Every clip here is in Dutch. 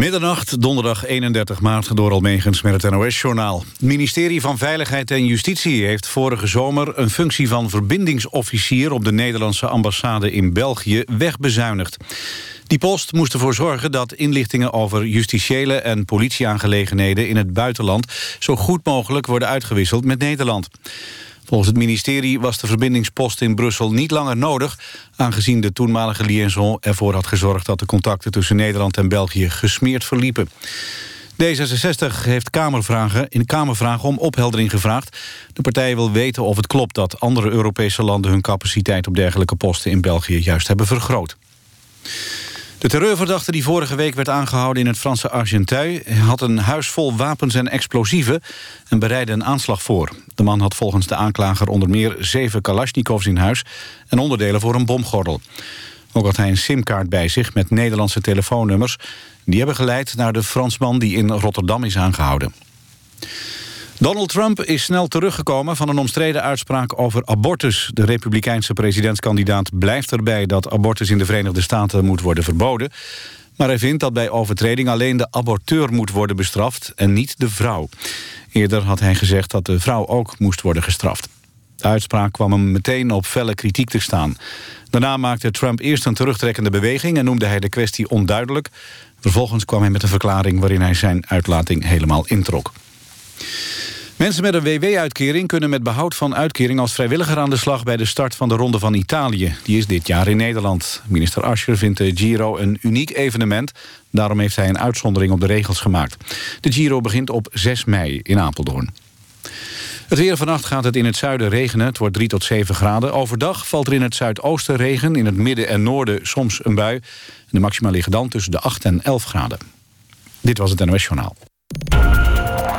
Middernacht, donderdag 31 maart, door Almegens met het NOS-journaal. Het ministerie van Veiligheid en Justitie heeft vorige zomer... een functie van verbindingsofficier op de Nederlandse ambassade in België wegbezuinigd. Die post moest ervoor zorgen dat inlichtingen over justitiële en politieaangelegenheden in het buitenland zo goed mogelijk worden uitgewisseld met Nederland. Volgens het ministerie was de verbindingspost in Brussel niet langer nodig... aangezien de toenmalige liaison ervoor had gezorgd... dat de contacten tussen Nederland en België gesmeerd verliepen. D66 heeft kamervragen, in Kamervragen om opheldering gevraagd. De partij wil weten of het klopt dat andere Europese landen... hun capaciteit op dergelijke posten in België juist hebben vergroot. De terreurverdachte die vorige week werd aangehouden in het Franse Argenteuil... had een huis vol wapens en explosieven en bereidde een aanslag voor. De man had volgens de aanklager onder meer zeven kalasjnikovs in huis... en onderdelen voor een bomgordel. Ook had hij een simkaart bij zich met Nederlandse telefoonnummers. Die hebben geleid naar de Fransman die in Rotterdam is aangehouden. Donald Trump is snel teruggekomen van een omstreden uitspraak over abortus. De republikeinse presidentskandidaat blijft erbij dat abortus in de Verenigde Staten moet worden verboden. Maar hij vindt dat bij overtreding alleen de aborteur moet worden bestraft en niet de vrouw. Eerder had hij gezegd dat de vrouw ook moest worden gestraft. De uitspraak kwam hem meteen op felle kritiek te staan. Daarna maakte Trump eerst een terugtrekkende beweging... en noemde hij de kwestie onduidelijk. Vervolgens kwam hij met een verklaring waarin hij zijn uitlating helemaal introk. Mensen met een WW-uitkering kunnen met behoud van uitkering als vrijwilliger aan de slag bij de start van de Ronde van Italië. Die is dit jaar in Nederland. Minister Ascher vindt de Giro een uniek evenement. Daarom heeft hij een uitzondering op de regels gemaakt. De Giro begint op 6 mei in Apeldoorn. Het weer vannacht gaat het in het zuiden regenen. Het wordt 3 tot 7 graden. Overdag valt er in het zuidoosten regen. In het midden en noorden soms een bui. De maxima liggen dan tussen de 8 en 11 graden. Dit was het NOS Journaal.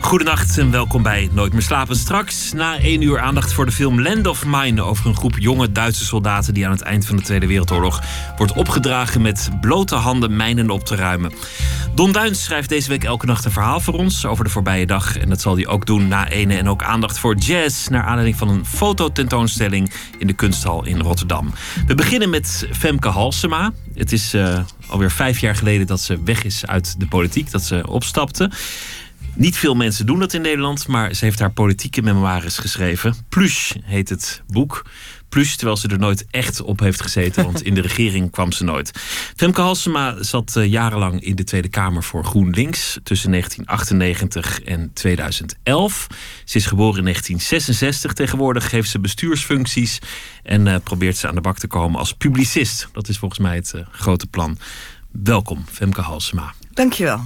Goedenacht en welkom bij Nooit meer slapen. Straks na één uur aandacht voor de film Land of Mine... over een groep jonge Duitse soldaten die aan het eind van de Tweede Wereldoorlog... wordt opgedragen met blote handen mijnen op te ruimen. Don Duins schrijft deze week elke nacht een verhaal voor ons... over de voorbije dag en dat zal hij ook doen na ene... en ook aandacht voor jazz... naar aanleiding van een fototentoonstelling in de kunsthal in Rotterdam. We beginnen met Femke Halsema. Het is uh, alweer vijf jaar geleden dat ze weg is uit de politiek... dat ze opstapte... Niet veel mensen doen dat in Nederland, maar ze heeft haar politieke memoires geschreven. Plus heet het boek. Plus, terwijl ze er nooit echt op heeft gezeten, want in de regering kwam ze nooit. Femke Halsema zat eh, jarenlang in de Tweede Kamer voor GroenLinks tussen 1998 en 2011. Ze is geboren in 1966. Tegenwoordig heeft ze bestuursfuncties en uh, probeert ze aan de bak te komen als publicist. Dat is volgens mij het uh, grote plan. Welkom, Femke Halsema. Dankjewel.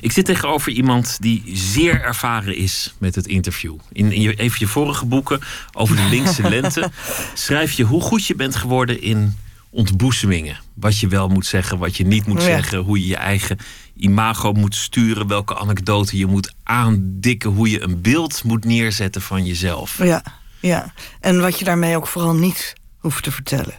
Ik zit tegenover iemand die zeer ervaren is met het interview. In, in je, even je vorige boeken over de linkse lente schrijf je hoe goed je bent geworden in ontboezemingen. Wat je wel moet zeggen, wat je niet moet zeggen, hoe je je eigen imago moet sturen, welke anekdote je moet aandikken, hoe je een beeld moet neerzetten van jezelf. Ja, ja. En wat je daarmee ook vooral niet hoeft te vertellen.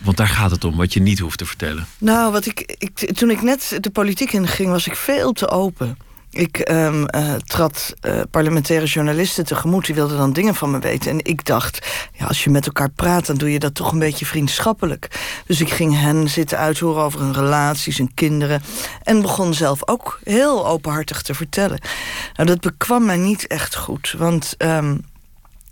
Want daar gaat het om, wat je niet hoeft te vertellen. Nou, wat ik, ik, toen ik net de politiek inging, was ik veel te open. Ik um, uh, trad uh, parlementaire journalisten tegemoet. Die wilden dan dingen van me weten. En ik dacht, ja, als je met elkaar praat... dan doe je dat toch een beetje vriendschappelijk. Dus ik ging hen zitten uithoren over hun relaties en kinderen. En begon zelf ook heel openhartig te vertellen. Nou, dat bekwam mij niet echt goed. Want um,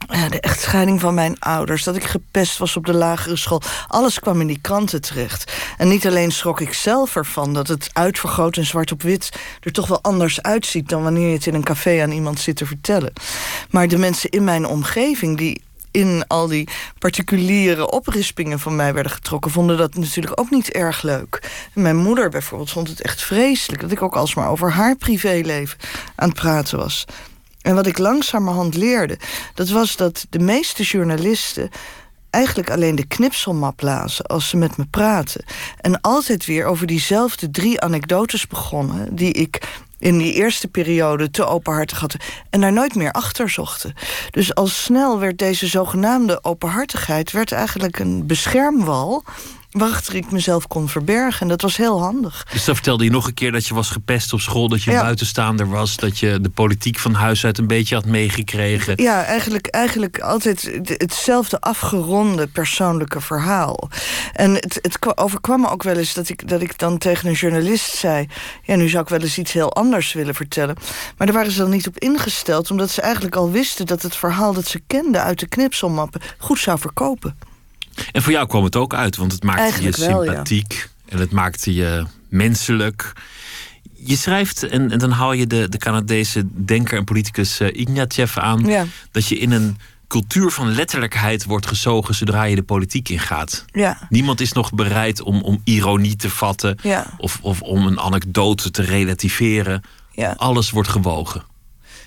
ja, de echtscheiding van mijn ouders, dat ik gepest was op de lagere school. Alles kwam in die kranten terecht. En niet alleen schrok ik zelf ervan dat het uitvergroot en zwart op wit er toch wel anders uitziet dan wanneer je het in een café aan iemand zit te vertellen. Maar de mensen in mijn omgeving die in al die particuliere oprispingen van mij werden getrokken, vonden dat natuurlijk ook niet erg leuk. mijn moeder bijvoorbeeld vond het echt vreselijk dat ik ook alsmaar over haar privéleven aan het praten was. En wat ik langzamerhand leerde, dat was dat de meeste journalisten eigenlijk alleen de knipselmap lazen als ze met me praten. En altijd weer over diezelfde drie anekdotes begonnen... die ik in die eerste periode te openhartig had... en daar nooit meer achter zochten. Dus al snel werd deze zogenaamde openhartigheid... werd eigenlijk een beschermwal waarachter ik mezelf kon verbergen. En dat was heel handig. Dus dan vertelde je nog een keer dat je was gepest op school, dat je ja. buitenstaander was, dat je de politiek van huis uit een beetje had meegekregen. Ja, eigenlijk, eigenlijk altijd hetzelfde afgeronde persoonlijke verhaal. En het, het overkwam me ook wel eens dat ik, dat ik dan tegen een journalist zei: Ja, nu zou ik wel eens iets heel anders willen vertellen. Maar daar waren ze dan niet op ingesteld, omdat ze eigenlijk al wisten dat het verhaal dat ze kenden uit de knipselmappen goed zou verkopen. En voor jou kwam het ook uit, want het maakte Eigenlijk je sympathiek en het maakte je menselijk. Je schrijft, en, en, dan haal je de, de Canadese denker en politicus uh, Ignatjev aan, dat je in een cultuur van letterlijkheid wordt gezogen zodra je de politiek ingaat. Ja. Niemand is nog bereid om, om ironie te vatten of, of om een anekdote te relativeren. Ja. Alles wordt gewogen.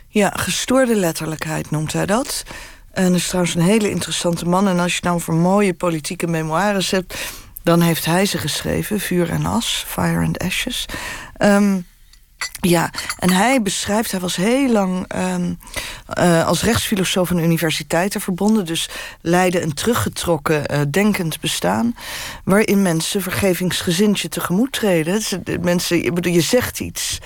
Ja, gestoorde letterlijkheid noemt hij dat. En dat is trouwens een hele interessante man. En als je nou voor mooie politieke memoires hebt... dan heeft hij ze geschreven, Vuur en As, Fire and Ashes. Ehm, ja, en hij beschrijft, hij was heel lang um, uh, als rechtsfilosoof aan universiteiten verbonden, dus leidde een teruggetrokken, uh, denkend bestaan, waarin mensen vergevingsgezind je tegemoet treden. Mensen, je, je zegt iets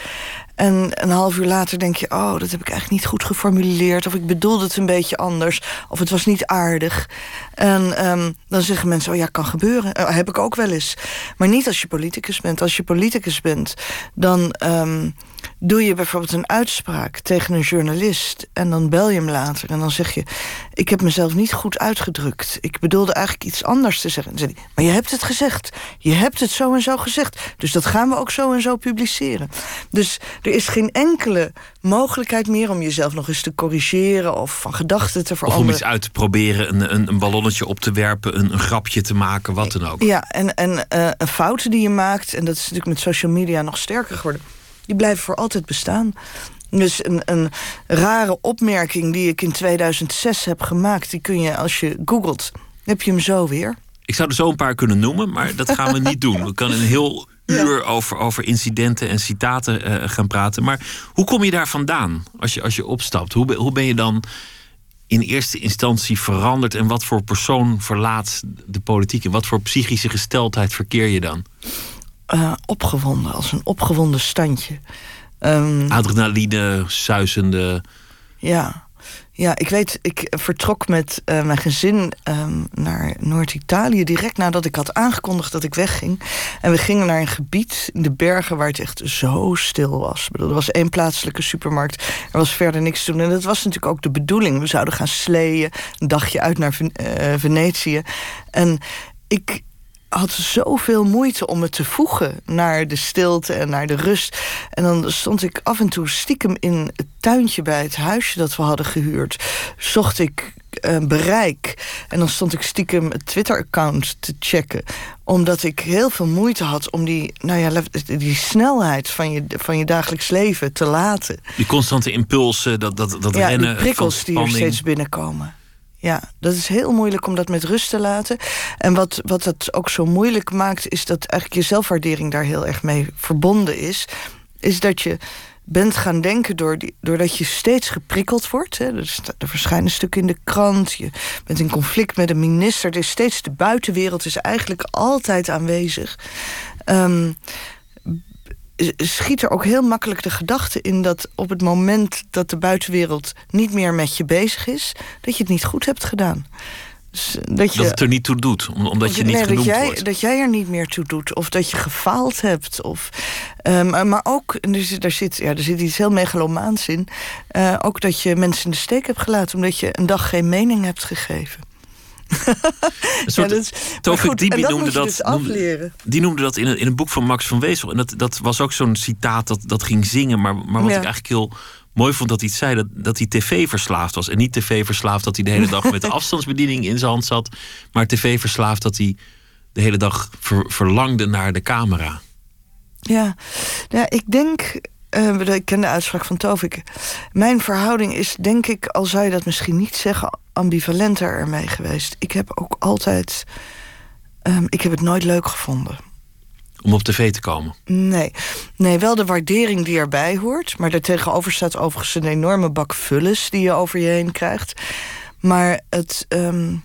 en een half uur later denk je, oh, dat heb ik eigenlijk niet goed geformuleerd. Of ik bedoelde het een beetje anders. Of het was niet aardig. En um, dan zeggen mensen, oh ja, kan gebeuren. Uh, heb ik ook wel eens. Maar niet als je politicus bent. Als je politicus bent, dan um, doe je bijvoorbeeld een uitspraak tegen een journalist. En dan bel je hem later. En dan zeg je, ik heb mezelf niet goed uitgedrukt. Ik bedoelde eigenlijk iets anders te zeggen. Dan maar je hebt het gezegd. Je hebt het zo en zo gezegd. Dus dat gaan we ook zo en zo publiceren. Dus er is geen enkele mogelijkheid meer om jezelf nog eens te corrigeren of van gedachten te veranderen. Of om iets uit te proberen, een, een, een ballonnetje op te werpen, een, een, grapje te maken, wat dan ook. Ja, en, en uh, een fout die je maakt, en dat is natuurlijk met social media nog sterker geworden, die blijven voor altijd bestaan. Dus een, een rare opmerking die ik in 2006 heb gemaakt, die kun je als je googelt, heb je hem zo weer. Ik zou er zo een paar kunnen noemen, maar dat gaan we niet doen. We kunnen een heel uur over, over incidenten en citaten uh, gaan praten. Maar hoe kom je daar vandaan als je, als je opstapt? Hoe, hoe ben je dan in eerste instantie veranderd en wat voor persoon verlaat de politiek en wat voor psychische gesteldheid verkeer je dan? Uh, opgewonden, als een opgewonden standje. Um, Adrenaline, suizende. Ja. Ja, ik weet, ik vertrok met uh, mijn gezin um, naar Noord-Italië direct nadat ik had aangekondigd dat ik wegging. En we gingen naar een gebied in de bergen waar het echt zo stil was. Ik bedoel, er was één plaatselijke supermarkt, er was verder niks te doen. En dat was natuurlijk ook de bedoeling. We zouden gaan sleeën, een dagje uit naar Ven uh, Venetië. En ik, had zoveel moeite om me te voegen naar de stilte en naar de rust. En dan stond ik af en toe stiekem in het tuintje bij het huisje dat we hadden gehuurd. Zocht ik uh, bereik. En dan stond ik stiekem het Twitter-account te checken. Omdat ik heel veel moeite had om die, nou ja, die snelheid van je, van je dagelijks leven te laten. Die constante impulsen, dat, dat, dat ja, rennen. Die prikkels die er steeds binnenkomen. Ja, dat is heel moeilijk om dat met rust te laten. En wat, wat het ook zo moeilijk maakt, is dat eigenlijk je zelfwaardering daar heel erg mee verbonden is. Is dat je bent gaan denken door die, doordat je steeds geprikkeld wordt. Hè, dus er verschijnen stukken in de krant. Je bent in conflict met een minister. Er is steeds de buitenwereld is eigenlijk altijd aanwezig. Um, schiet er ook heel makkelijk de gedachte in dat op het moment dat de buitenwereld niet meer met je bezig is, dat je het niet goed hebt gedaan. Dus dat, je, dat het er niet toe doet, omdat je niet nee, genoemd dat jij, wordt. Dat jij er niet meer toe doet, of dat je gefaald hebt. Of, um, maar ook, er, daar zit, ja, er zit iets heel megalomaans in... Uh, ook dat je mensen in de steek hebt gelaten... omdat je een dag geen mening hebt gegeven. Een soort, ja, Tofik Dibi noemde dat, dus die noemde dat in een, in een boek van Max van Wezel. En dat, dat was ook zo'n citaat dat, dat ging zingen. Maar, maar wat ik eigenlijk heel mooi vond dat hij het zei... dat, dat hij tv-verslaafd was. En niet tv-verslaafd dat hij de hele dag met de afstandsbediening in zijn hand zat. Maar tv-verslaafd dat hij de hele dag verlangde naar de camera. Ja, ja ik denk... Uh, ik ken de uitspraak van Tovik. Mijn verhouding is, denk ik, al zou je dat misschien niet zeggen ambivalenter ermee geweest. Ik heb ook altijd. Um, ik heb het nooit leuk gevonden. Om op tv te komen? Nee. nee, wel de waardering die erbij hoort. Maar daartegenover staat overigens een enorme bak vullis die je over je heen krijgt. Maar het. Um,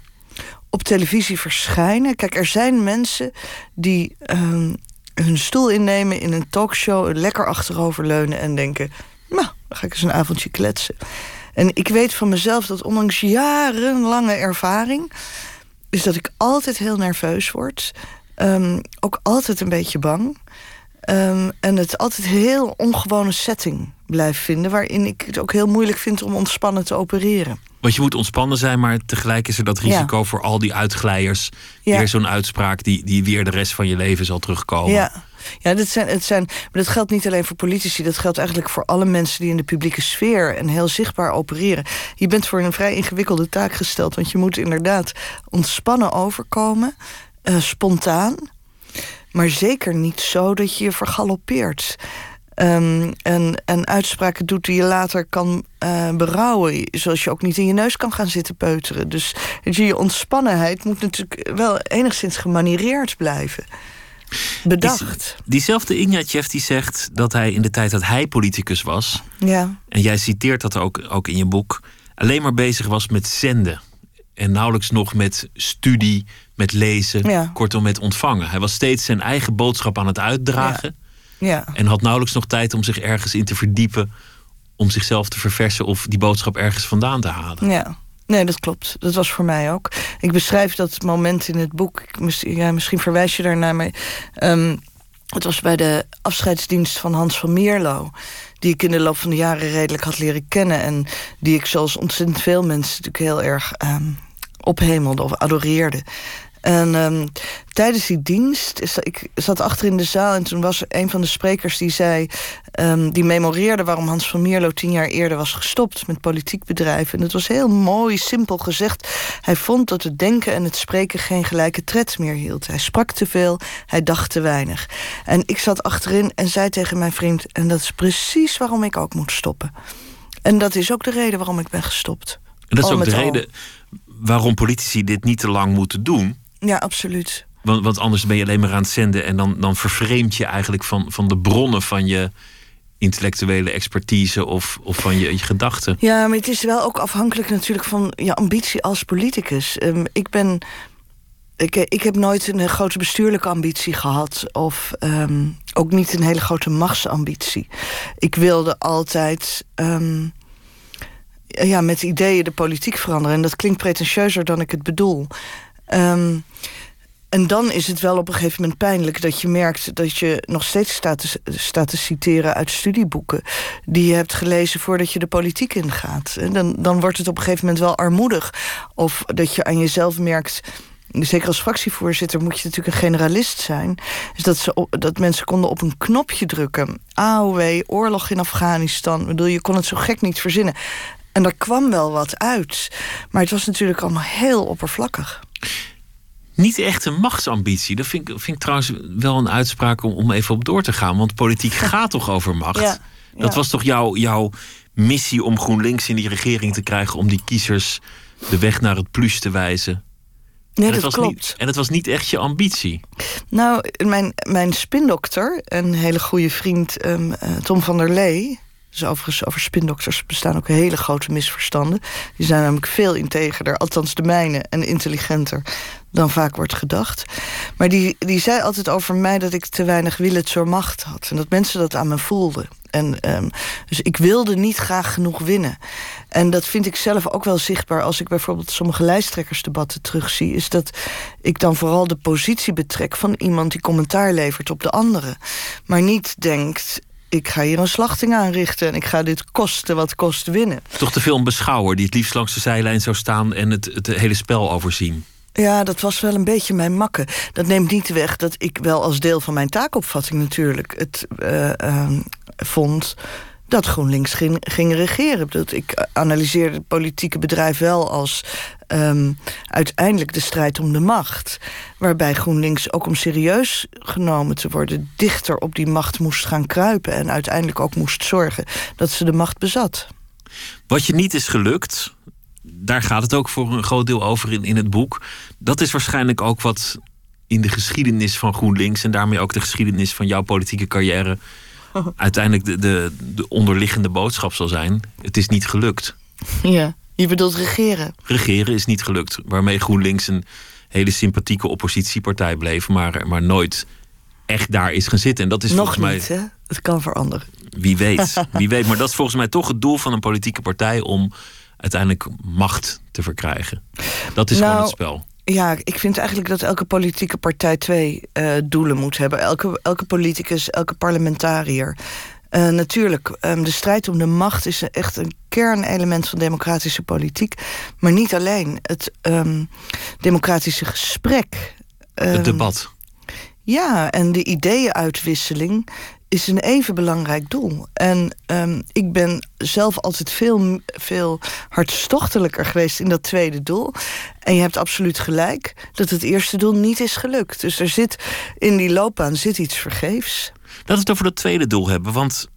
op televisie verschijnen. Kijk, er zijn mensen die ehm, hun stoel innemen in een talkshow, lekker achteroverleunen en denken: Nou, dan ga ik eens een avondje kletsen. En ik weet van mezelf dat ondanks jarenlange ervaring, is dat ik altijd heel nerveus word. Ehm, ook altijd een beetje bang. Ehm, en het altijd een heel ongewone setting blijf vinden, waarin ik het ook heel moeilijk vind om ontspannen te opereren. Want je moet ontspannen zijn, maar tegelijk is er dat risico voor al die uitglijers. Ja. Weer zo'n uitspraak die, die weer de rest van je leven zal terugkomen. Ja, ja dat, zijn, het zijn, maar dat geldt niet alleen voor politici. Dat geldt eigenlijk voor alle mensen die in de publieke sfeer en heel zichtbaar opereren. Je bent voor een vrij ingewikkelde taak gesteld. Want je moet inderdaad ontspannen overkomen, uh, spontaan. Maar zeker niet zo dat je je vergalopeert. Um, en, en uitspraken doet die je later kan uh, berouwen. Zoals je ook niet in je neus kan gaan zitten peuteren. Dus je ontspannenheid moet natuurlijk wel enigszins gemanireerd blijven. Bedacht. Die, diezelfde Ignatjev die zegt dat hij in de tijd dat hij politicus was... Ja. en jij citeert dat ook, ook in je boek... alleen maar bezig was met zenden. En nauwelijks nog met studie, met lezen, ja. kortom met ontvangen. Hij was steeds zijn eigen boodschap aan het uitdragen... Ja. Ja. En had nauwelijks nog tijd om zich ergens in te verdiepen. Om zichzelf te verversen of die boodschap ergens vandaan te halen. Ja. Nee, dat klopt. Dat was voor mij ook. Ik beschrijf dat moment in het boek. Ja, misschien verwijs je daarnaar. Maar, um, het was bij de afscheidsdienst van Hans van Mierlo. Die ik in de loop van de jaren redelijk had leren kennen. En die ik zoals ontzettend veel mensen natuurlijk heel erg um, ophemelde of adoreerde. En um, tijdens die dienst, is, ik zat achter in de zaal en toen was een van de sprekers die zei, um, die memoreerde waarom Hans van Mierlo tien jaar eerder was gestopt met politiek bedrijven. En het was heel mooi, simpel gezegd. Hij vond dat het denken en het spreken geen gelijke tred meer hield. Hij sprak te veel, hij dacht te weinig. En ik zat achterin en zei tegen mijn vriend, en dat is precies waarom ik ook moet stoppen. En dat is ook de reden waarom ik ben gestopt. En dat is ook de reden waarom politici dit niet te lang moeten doen. Ja, absoluut. Want, want anders ben je alleen maar aan het zenden en dan, dan vervreemd je eigenlijk van, van de bronnen van je intellectuele expertise of, of van je, je gedachten. Ja, maar het is wel ook afhankelijk natuurlijk van je ambitie als politicus. Um, ik ben. Ik, ik heb nooit een grote bestuurlijke ambitie gehad. Of um, ook niet een hele grote machtsambitie. Ik wilde altijd. Um, ja, met ideeën de politiek veranderen. En dat klinkt pretentieuzer dan ik het bedoel. Um, en dan is het wel op een gegeven moment pijnlijk dat je merkt dat je nog steeds staat te, staat te citeren uit studieboeken die je hebt gelezen voordat je de politiek ingaat. En dan, dan wordt het op een gegeven moment wel armoedig. Of dat je aan jezelf merkt. Zeker als fractievoorzitter moet je natuurlijk een generalist zijn. Dus dat, ze, dat mensen konden op een knopje drukken. AOW, oorlog in Afghanistan. Ik bedoel, je kon het zo gek niet verzinnen. En er kwam wel wat uit. Maar het was natuurlijk allemaal heel oppervlakkig. Niet echt een machtsambitie. Dat vind ik, vind ik trouwens wel een uitspraak om, om even op door te gaan. Want politiek gaat toch over macht? Ja, dat was toch jouw, jouw missie om GroenLinks in die regering te krijgen... om die kiezers de weg naar het plus te wijzen? Nee, en dat was klopt. Niet, en het was niet echt je ambitie. Nou, mijn, mijn spindokter, een hele goede vriend, um, uh, Tom van der Lee... Dus overigens, over spindokters bestaan ook hele grote misverstanden. Die zijn namelijk veel integerder, althans de mijne, en intelligenter dan vaak wordt gedacht. Maar die, die zei altijd over mij dat ik te weinig willen zur macht had. En dat mensen dat aan me voelden. En, um, dus ik wilde niet graag genoeg winnen. En dat vind ik zelf ook wel zichtbaar als ik bijvoorbeeld sommige lijsttrekkersdebatten terugzie. Is dat ik dan vooral de positie betrek van iemand die commentaar levert op de andere. Maar niet denkt, ik ga hier een slachting aanrichten en ik ga dit kosten wat kost winnen. Toch te veel een beschouwer die het liefst langs de zijlijn zou staan en het, het hele spel overzien. Ja, dat was wel een beetje mijn makke. Dat neemt niet weg dat ik wel als deel van mijn taakopvatting natuurlijk het uh, uh, vond dat GroenLinks ging, regeren. Ik analyseerde het politieke bedrijf wel als um, uiteindelijk de strijd om de macht. Waarbij GroenLinks ook om serieus genomen te worden... dichter op die macht moest gaan kruipen... en uiteindelijk ook moest zorgen dat ze de macht bezat. Wat je niet is gelukt, daar gaat het ook voor een groot deel over in, in het boek. Dat is waarschijnlijk ook wat in de geschiedenis van GroenLinks... en daarmee ook de geschiedenis van jouw politieke carrière... uiteindelijk de, de, de onderliggende boodschap zal zijn: het is niet gelukt. Ja. Je bedoelt regeren? Regeren is niet gelukt. Waarmee GroenLinks een hele sympathieke oppositiepartij bleef, maar, maar nooit echt daar is gaan zitten. En dat is Nog volgens mij. niet, hè? Het kan veranderen. Wie weet, wie weet. Maar dat is volgens mij toch het doel van een politieke partij om uiteindelijk macht te verkrijgen. Dat is gewoon Nou, het spel. Ja, ik vind eigenlijk dat elke politieke partij twee eh, doelen moet hebben. Elke, elke politicus, elke parlementariër. Eh, natuurlijk, ehm, de strijd om de macht is echt een kernelement van democratische politiek. Maar niet alleen. Het ehm, democratische gesprek. Het ehm, debat. Ja, en de ideeënuitwisseling is een even belangrijk doel. En ehm, ik ben zelf altijd veel, veel hartstochtelijker geweest in dat tweede doel. En je hebt absoluut gelijk dat het eerste doel niet is gelukt. Dus er zit in die loopbaan zit iets vergeefs. Laten we het over dat tweede doel hebben. Want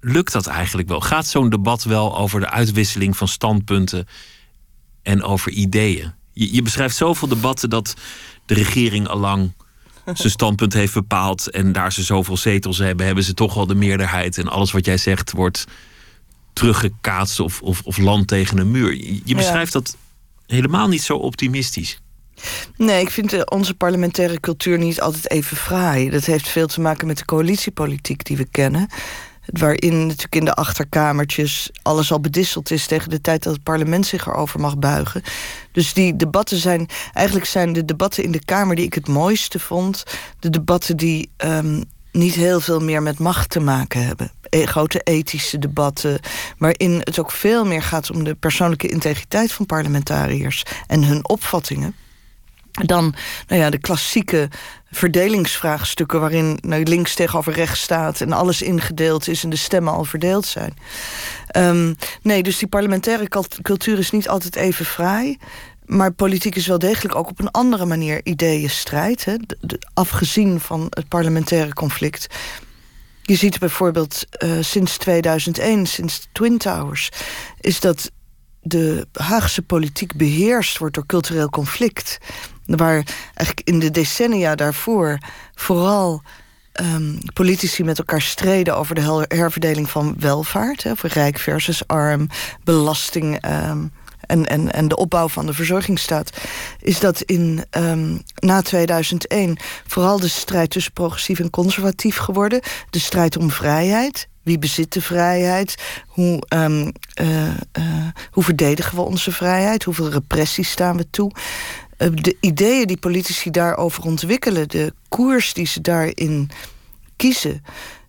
lukt dat eigenlijk wel? Gaat zo'n debat wel over de uitwisseling van standpunten en over ideeën? Je, je beschrijft zoveel debatten dat de regering allang zijn standpunt heeft bepaald. En daar ze zoveel zetels hebben, hebben ze toch al de meerderheid. En alles wat jij zegt wordt teruggekaatst of, of, of land tegen een muur. Je, je beschrijft dat helemaal niet zo optimistisch. Nee, ik vind eh, onze parlementaire cultuur niet altijd even fraai. Dat heeft veel te maken met de coalitiepolitiek die we kennen. Waarin natuurlijk in de achterkamertjes alles al bedisseld is tegen de tijd dat het parlement zich erover mag buigen. Dus die debatten zijn. Eigenlijk zijn de debatten in de Kamer die ik het mooiste vond. De debatten die ehm, niet heel veel meer met macht te maken hebben. E- grote ethische debatten. Waarin het ook veel meer gaat om de persoonlijke integriteit van parlementariërs en hun opvattingen. Dan nou ja, de klassieke verdelingsvraagstukken waarin nou, links tegenover rechts staat en alles ingedeeld is en de stemmen al verdeeld zijn. Ehm, nee, dus die parlementaire cult- cultuur is niet altijd even fraai. Maar politiek is wel degelijk ook op een andere manier ideeënstrijd. Hè, afgezien van het parlementaire conflict. Je ziet bijvoorbeeld eh, sinds 2001, sinds Twin Towers, is dat de Haagse politiek beheerst wordt door cultureel conflict. Waar eigenlijk in de decennia daarvoor vooral ehm, politici met elkaar streden over de herverdeling van welvaart, hè, over rijk versus arm, belasting. ehm, en, en, en de opbouw van de verzorgingsstaat, is dat in ehm, na 2001 vooral de strijd tussen progressief en conservatief geworden. De strijd om vrijheid. Wie bezit de vrijheid? Hoe, eh, eh, hoe verdedigen we onze vrijheid? Hoeveel repressie staan we toe? Eh, de ideeën die politici daarover ontwikkelen, de koers die ze daarin kiezen,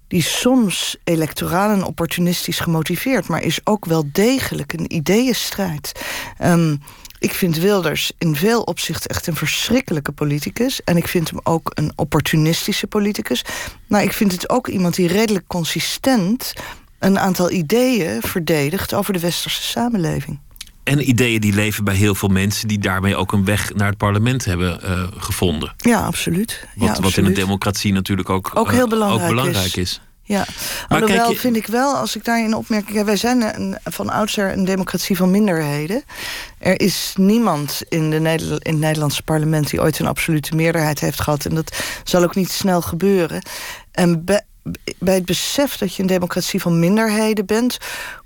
die soms electoraal en opportunistisch gemotiveerd, maar is ook wel degelijk een ideeënstrijd. Ehm, ik vind Wilders in veel opzichten echt een verschrikkelijke politicus. En ik vind hem ook een opportunistische politicus. Maar ik vind het ook iemand die redelijk consistent een aantal ideeën verdedigt over de westerse samenleving. En ideeën die leven bij heel veel mensen die daarmee ook een weg naar het parlement hebben eh, gevonden. Ja, absoluut. Wat, ja, wat in een democratie natuurlijk ook, Ook eh, heel belangrijk ook belangrijk is. is. Ja, Maar alhoewel je- vind ik wel, als ik daarin opmerk... ja, wij zijn een, van oudsher een democratie van minderheden. Er is niemand in, de Neder- in het Nederlandse parlement... die ooit een absolute meerderheid heeft gehad. En dat zal ook niet snel gebeuren. En bij, bij het besef dat je een democratie van minderheden bent...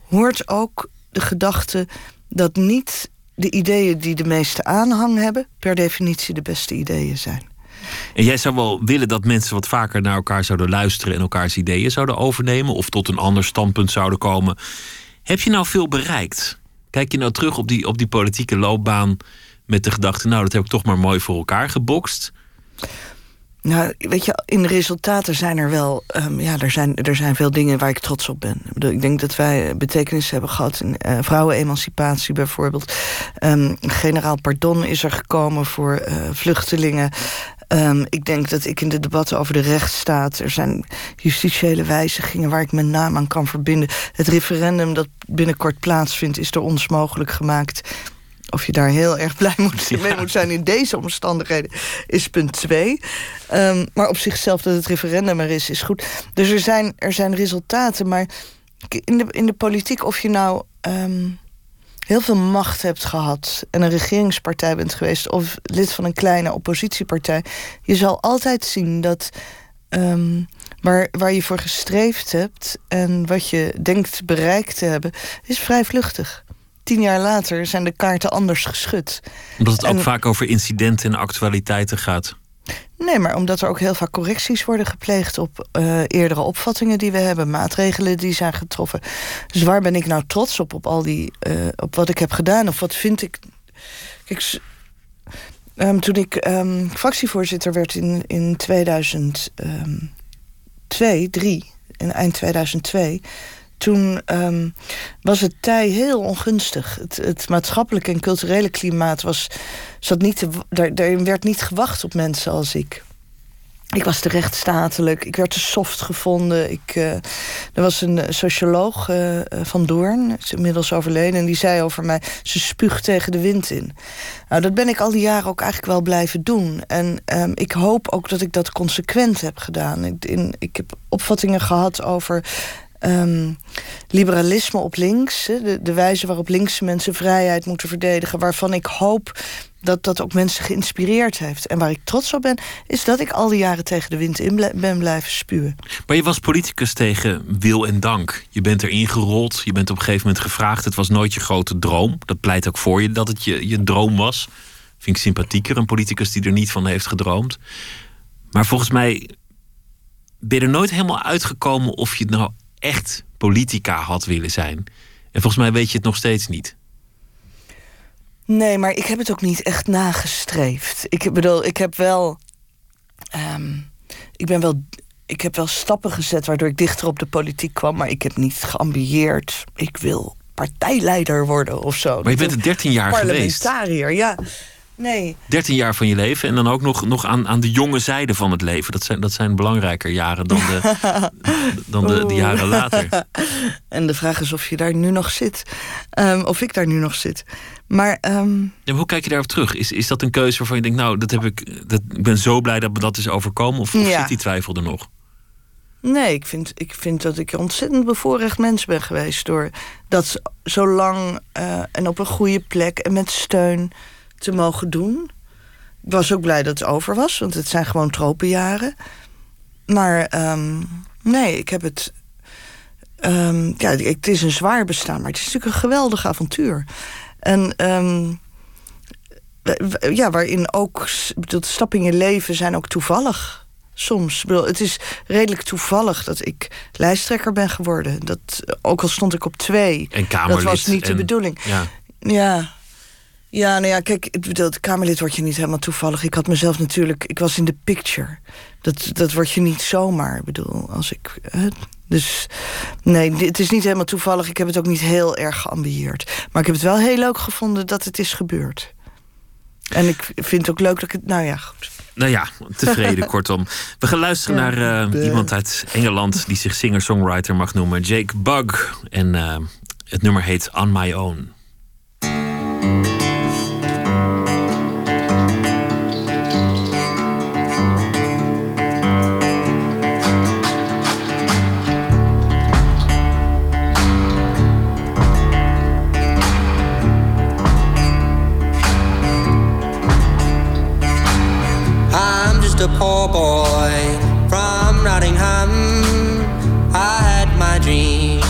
hoort ook de gedachte dat niet de ideeën die de meeste aanhang hebben... per definitie de beste ideeën zijn. En jij zou wel willen dat mensen wat vaker naar elkaar zouden luisteren en elkaars ideeën zouden overnemen of tot een ander standpunt zouden komen. Heb je nou veel bereikt? Kijk je nou terug op die, op die politieke loopbaan met de gedachte, nou, dat heb ik toch maar mooi voor elkaar gebokst? Nou, weet je, in de resultaten zijn er wel... ehm, ja, er zijn, er zijn veel dingen waar ik trots op ben. Ik, denk dat wij betekenis hebben gehad in eh, vrouwenemancipatie bijvoorbeeld. Ehm, generaal pardon is er gekomen voor eh, vluchtelingen. Ehm, ik denk dat ik in de debatten over de rechtsstaat... er zijn justitiële wijzigingen waar ik mijn naam aan kan verbinden. Het referendum dat binnenkort plaatsvindt... is door ons mogelijk gemaakt of je daar heel erg blij moet, mee moet zijn in deze omstandigheden, is punt twee. Ehm, maar op zichzelf dat het referendum er is, is goed. Dus er zijn, er zijn resultaten, maar in de, in de politiek, of je nou ehm, heel veel macht hebt gehad en een regeringspartij bent geweest, of lid van een kleine oppositiepartij, je zal altijd zien dat. ehm, waar, waar je voor gestreefd hebt en wat je denkt bereikt te hebben, is vrij vluchtig. Tien jaar later zijn de kaarten anders geschud. Omdat het ook vaak over incidenten en actualiteiten gaat. Nee, maar omdat er ook heel vaak correcties worden gepleegd op uh, eerdere opvattingen die we hebben, maatregelen die zijn getroffen. Dus waar ben ik nou trots op, op al die, uh, op wat ik heb gedaan? Of wat vind ik. Kijk, um, toen ik um, fractievoorzitter werd in, in 2002, 3, in eind 2002 toen um, was het tij heel ongunstig. Het, het, maatschappelijke en culturele klimaat was, zat niet te, daar, werd niet gewacht op mensen als ik. Ik was te rechtsstatelijk, ik werd te soft gevonden. Ik, uh, er was een socioloog uh, van Doorn, is inmiddels overleden... en die zei over mij, ze spuugt tegen de wind in. Nou, dat ben ik al die jaren ook eigenlijk wel blijven doen. En um, ik hoop ook dat ik dat consequent heb gedaan. In, ik heb opvattingen gehad over um, liberalisme op links. De, de wijze waarop linkse mensen vrijheid moeten verdedigen. Waarvan ik hoop dat dat ook mensen geïnspireerd heeft. En waar ik trots op ben, is dat ik al die jaren tegen de wind in ben blijven spuwen. Maar je was politicus tegen wil en dank. Je bent erin gerold, je bent op een gegeven moment gevraagd. Het was nooit je grote droom. Dat pleit ook voor je dat het je, je droom was. Vind ik sympathieker, een politicus die er niet van heeft gedroomd. Maar volgens mij ben je er nooit helemaal uitgekomen of je het nou echt politica had willen zijn. En volgens mij weet je het nog steeds niet. Nee, maar ik heb het ook niet echt nagestreefd. Ik bedoel, ik heb wel. Um, ik ben wel. Ik heb wel stappen gezet waardoor ik dichter op de politiek kwam, maar ik heb niet geambieerd. Ik wil partijleider worden of zo. Maar je bent er 13 jaar geweest. Parlementariër, ja. Nee. 13 jaar van je leven en dan ook nog, nog aan, aan de jonge zijde van het leven. Dat zijn, dat zijn belangrijker jaren dan de, dan de, de, jaren later. En de vraag is of je daar nu nog zit. Um, of ik daar nu nog zit. Maar, um... ja, hoe kijk je daarop terug? Is, is dat een keuze waarvan je denkt, nou, dat heb ik, dat, ik ben zo blij dat me dat is overkomen? Of, of ja. zit die twijfel er nog? Nee, ik vind, ik vind dat ik een ontzettend bevoorrecht mens ben geweest. Door dat zo lang uh, en op een goede plek en met steun te mogen doen. Ik was ook blij dat het over was, want het zijn gewoon tropenjaren. Maar um, nee, ik heb het. Um, ja, het is een zwaar bestaan, maar het is natuurlijk een geweldig avontuur. En um, ja, waarin ook de stappen in je leven zijn ook toevallig. Soms. Ik bedoel, het is redelijk toevallig dat ik lijsttrekker ben geworden. Dat, ook al stond ik op twee. En Dat was niet de bedoeling. Ja. ja. Ja, nou ja, kijk, ik bedoel, Kamerlid word je niet helemaal toevallig. Ik had mezelf natuurlijk, ik was in de picture. Dat, dat word je niet zomaar, ik bedoel, als ik... Hè, dus nee, het is niet helemaal toevallig. Ik heb het ook niet heel erg geambieerd. Maar ik heb het wel heel leuk gevonden dat het is gebeurd. En ik vind het ook leuk dat ik het... Nou ja, goed. Nou ja, tevreden kortom. We gaan luisteren naar uh, iemand uit Engeland... die zich singer-songwriter mag noemen. Jake Bug. En uh, het nummer heet On My Own. A poor boy from Nottingham. I had my dreams,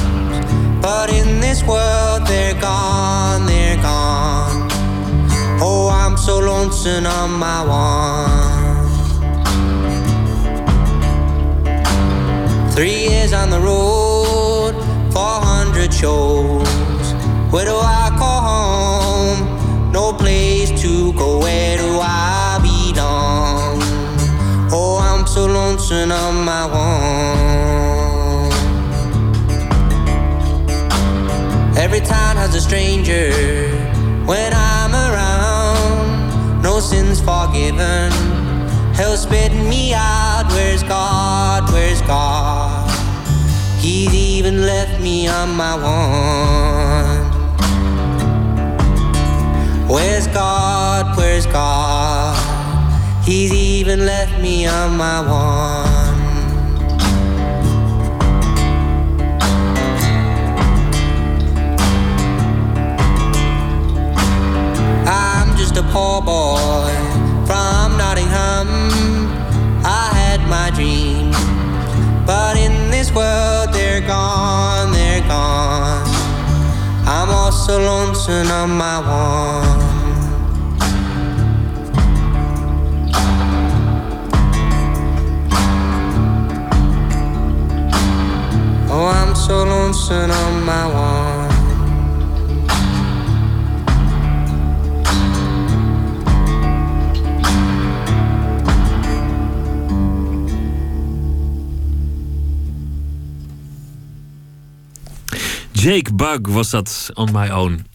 but in this world they're gone, they're gone. Oh, I'm so lonesome on my one. Three years on the road, 400 shows. My. Every town has a stranger when I'm around. No sins forgiven. Hell spit me out. Where's God? Where's God? He's even left me on my own. Where's God? Where's God? He's even left me on my one. Just a poor boy from Nottingham. I had my dreams, but in this world they're gone, they're gone. I'm all so lonesome on my one. Oh, I'm so lonesome on my one. Jake Bug was dat on my own.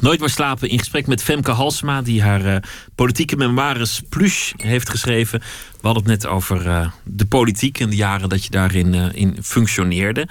Nooit meer slapen in gesprek met Femke Halsma, die haar eh, politieke memoires Plush heeft geschreven. We hadden het net over eh, de politiek en de jaren dat je daarin eh, in functioneerde.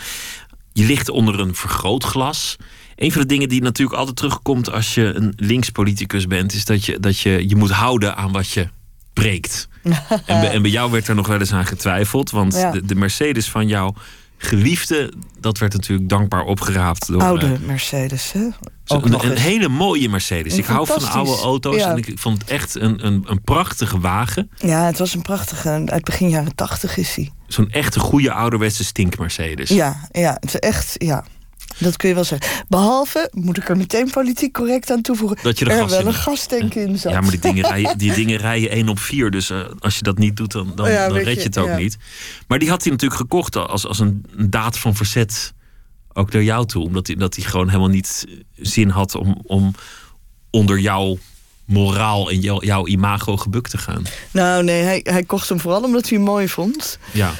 Je ligt onder een vergrootglas. Een van de dingen die natuurlijk altijd terugkomt als je een linkspoliticus bent, is dat je dat je, je moet houden aan wat je preekt. en, bij, en bij jou werd er nog wel eens aan getwijfeld, want Ja. de, de Mercedes van jouw geliefde, dat werd natuurlijk dankbaar opgeraapt door Oude eh, Mercedes, hè? Ook een, nog een eens. hele mooie Mercedes. Een ik hou van oude auto's Ja. en ik vond het echt een, een, een prachtige wagen. Ja, het was een prachtige. Uit begin jaren tachtig is hij. Zo'n echte goede ouderwetse stink Mercedes. Ja, ja, het is echt, ja. Dat kun je wel zeggen. Behalve, moet ik er meteen politiek correct aan toevoegen... Dat je er er wel een gastank in zat. Ja, maar die dingen rijden, die dingen rijden 1 op 4. Dus eh, als je dat niet doet, dan, dan, Ja, dan red je, je het ook ja. niet. Maar die had hij natuurlijk gekocht als, als een, daad van verzet. Ook naar jou toe. Omdat hij, dat hij gewoon helemaal niet zin had om, om onder jouw moraal en jouw, jouw imago gebukt te gaan. Nou nee, hij, hij kocht hem vooral omdat hij hem mooi vond. Ja.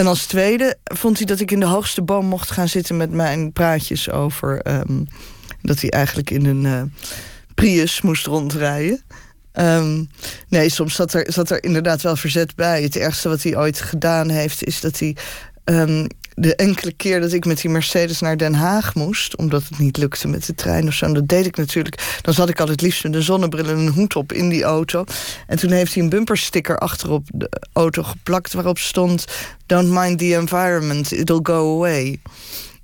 En als tweede vond hij dat ik in de hoogste boom mocht gaan zitten... met mijn praatjes over ehm, dat hij eigenlijk in een eh, Prius moest rondrijden. Ehm, nee, soms zat er, er inderdaad wel verzet bij. Het ergste wat hij ooit gedaan heeft, is dat hij... ehm, de enkele keer dat ik met die Mercedes naar Den Haag moest... omdat het niet lukte met de trein of zo... en dat deed ik natuurlijk... dan zat ik altijd liefst met een zonnebril en een hoed op in die auto. En toen heeft hij een bumpersticker achterop de auto geplakt... waarop stond... Don't mind the environment, it'll go away.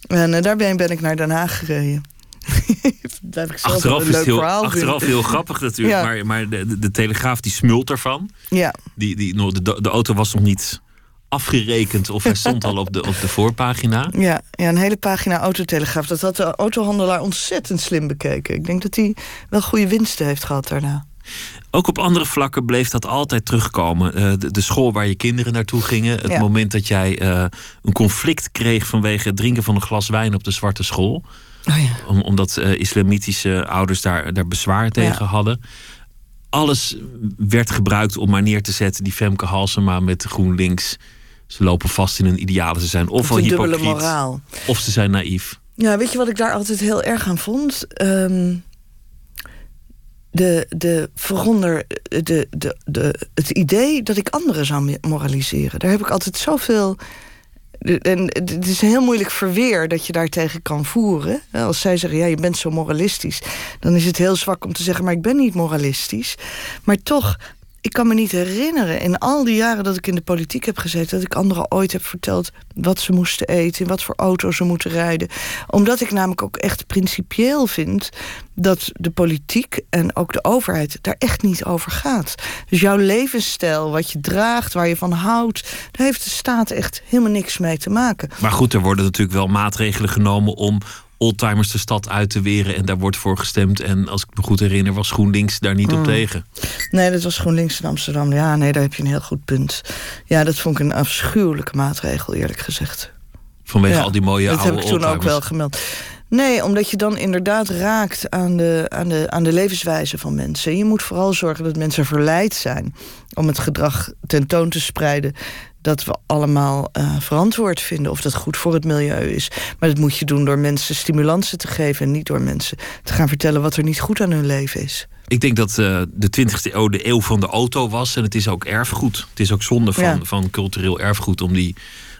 En eh, daarbij ben ik naar Den Haag gereden. Daar heb ik Achteraf een is leuk het heel, verhaal achteraf heel grappig natuurlijk. Ja. Maar, maar de, de, de Telegraaf die smult ervan. Ja, Die, die, de, de auto was nog niet afgerekend of hij stond al op de, op de voorpagina. ja, ja, een hele pagina autotelegraaf. Dat had de autohandelaar ontzettend slim bekeken. Ik denk dat hij wel goede winsten heeft gehad daarna. Ook op andere vlakken bleef dat altijd terugkomen. Eh, de, de school waar je kinderen naartoe gingen. Het Ja. moment dat jij eh, een conflict kreeg vanwege het drinken van een glas wijn op de zwarte school. Oh ja. Om, omdat eh, islamitische ouders daar, daar bezwaar tegen hadden. Alles werd gebruikt om maar neer te zetten. Die Femke Halsema met GroenLinks. Ze lopen vast in een idealen. Ze zijn ofwel hypocriet moraal. of ze zijn naïef. Ja, weet je wat ik daar altijd heel erg aan vond? Ehm, de, de, vooronder de, de, de, het idee dat ik anderen zou moraliseren. Daar heb ik altijd zoveel. En het is een heel moeilijk verweer dat je daartegen kan voeren. Als zij zeggen, ja, je bent zo moralistisch... dan is het heel zwak om te zeggen, maar ik ben niet moralistisch. Maar toch, ik kan me niet herinneren... in al die jaren dat ik in de politiek heb gezeten... dat ik anderen ooit heb verteld wat ze moesten eten... in wat voor auto ze moeten rijden. Omdat ik namelijk ook echt principieel vind... dat de politiek en ook de overheid daar echt niet over gaat. Dus jouw levensstijl, wat je draagt, waar je van houdt... daar heeft de staat echt helemaal niks mee te maken. Maar goed, er worden natuurlijk wel maatregelen genomen om oldtimers de stad uit te weren. En daar wordt voor gestemd. En als ik me goed herinner, was GroenLinks daar niet op tegen. Nee, dat was GroenLinks in Amsterdam. Ja, nee, daar heb je een heel goed punt. Ja, dat vond ik een afschuwelijke maatregel, eerlijk gezegd. Vanwege Ja, al die mooie dat oude heb ik toen ook wel gemeld. Nee, omdat je dan inderdaad raakt aan de, aan, de, aan de levenswijze van mensen. Je moet vooral zorgen dat mensen verleid zijn om het gedrag tentoon te spreiden dat we allemaal eh, verantwoord vinden of dat goed voor het milieu is. Maar dat moet je doen door mensen stimulansen te geven en niet door mensen te gaan vertellen wat er niet goed aan hun leven is. Ik denk dat eh, de 20e eeuw de eeuw van de auto was. En het is ook erfgoed. Het is ook zonde van, Ja. van cultureel erfgoed om die,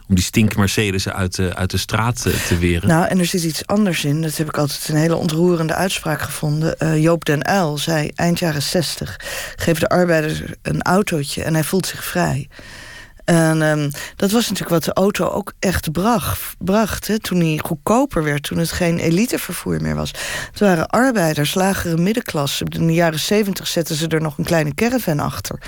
om die stink Mercedes uit de, uit de straat eh, te weren. Nou, en er zit iets anders in. Dat heb ik altijd een hele ontroerende uitspraak gevonden. Eh, Joop den Uyl zei eind jaren 60... geef de arbeider een autootje en hij voelt zich vrij. En um, dat was natuurlijk wat de auto ook echt bracht. bracht hè, toen hij goedkoper werd, toen het geen elitevervoer meer was. Het waren arbeiders, lagere middenklasse. In de jaren zeventig zetten ze er nog een kleine caravan achter.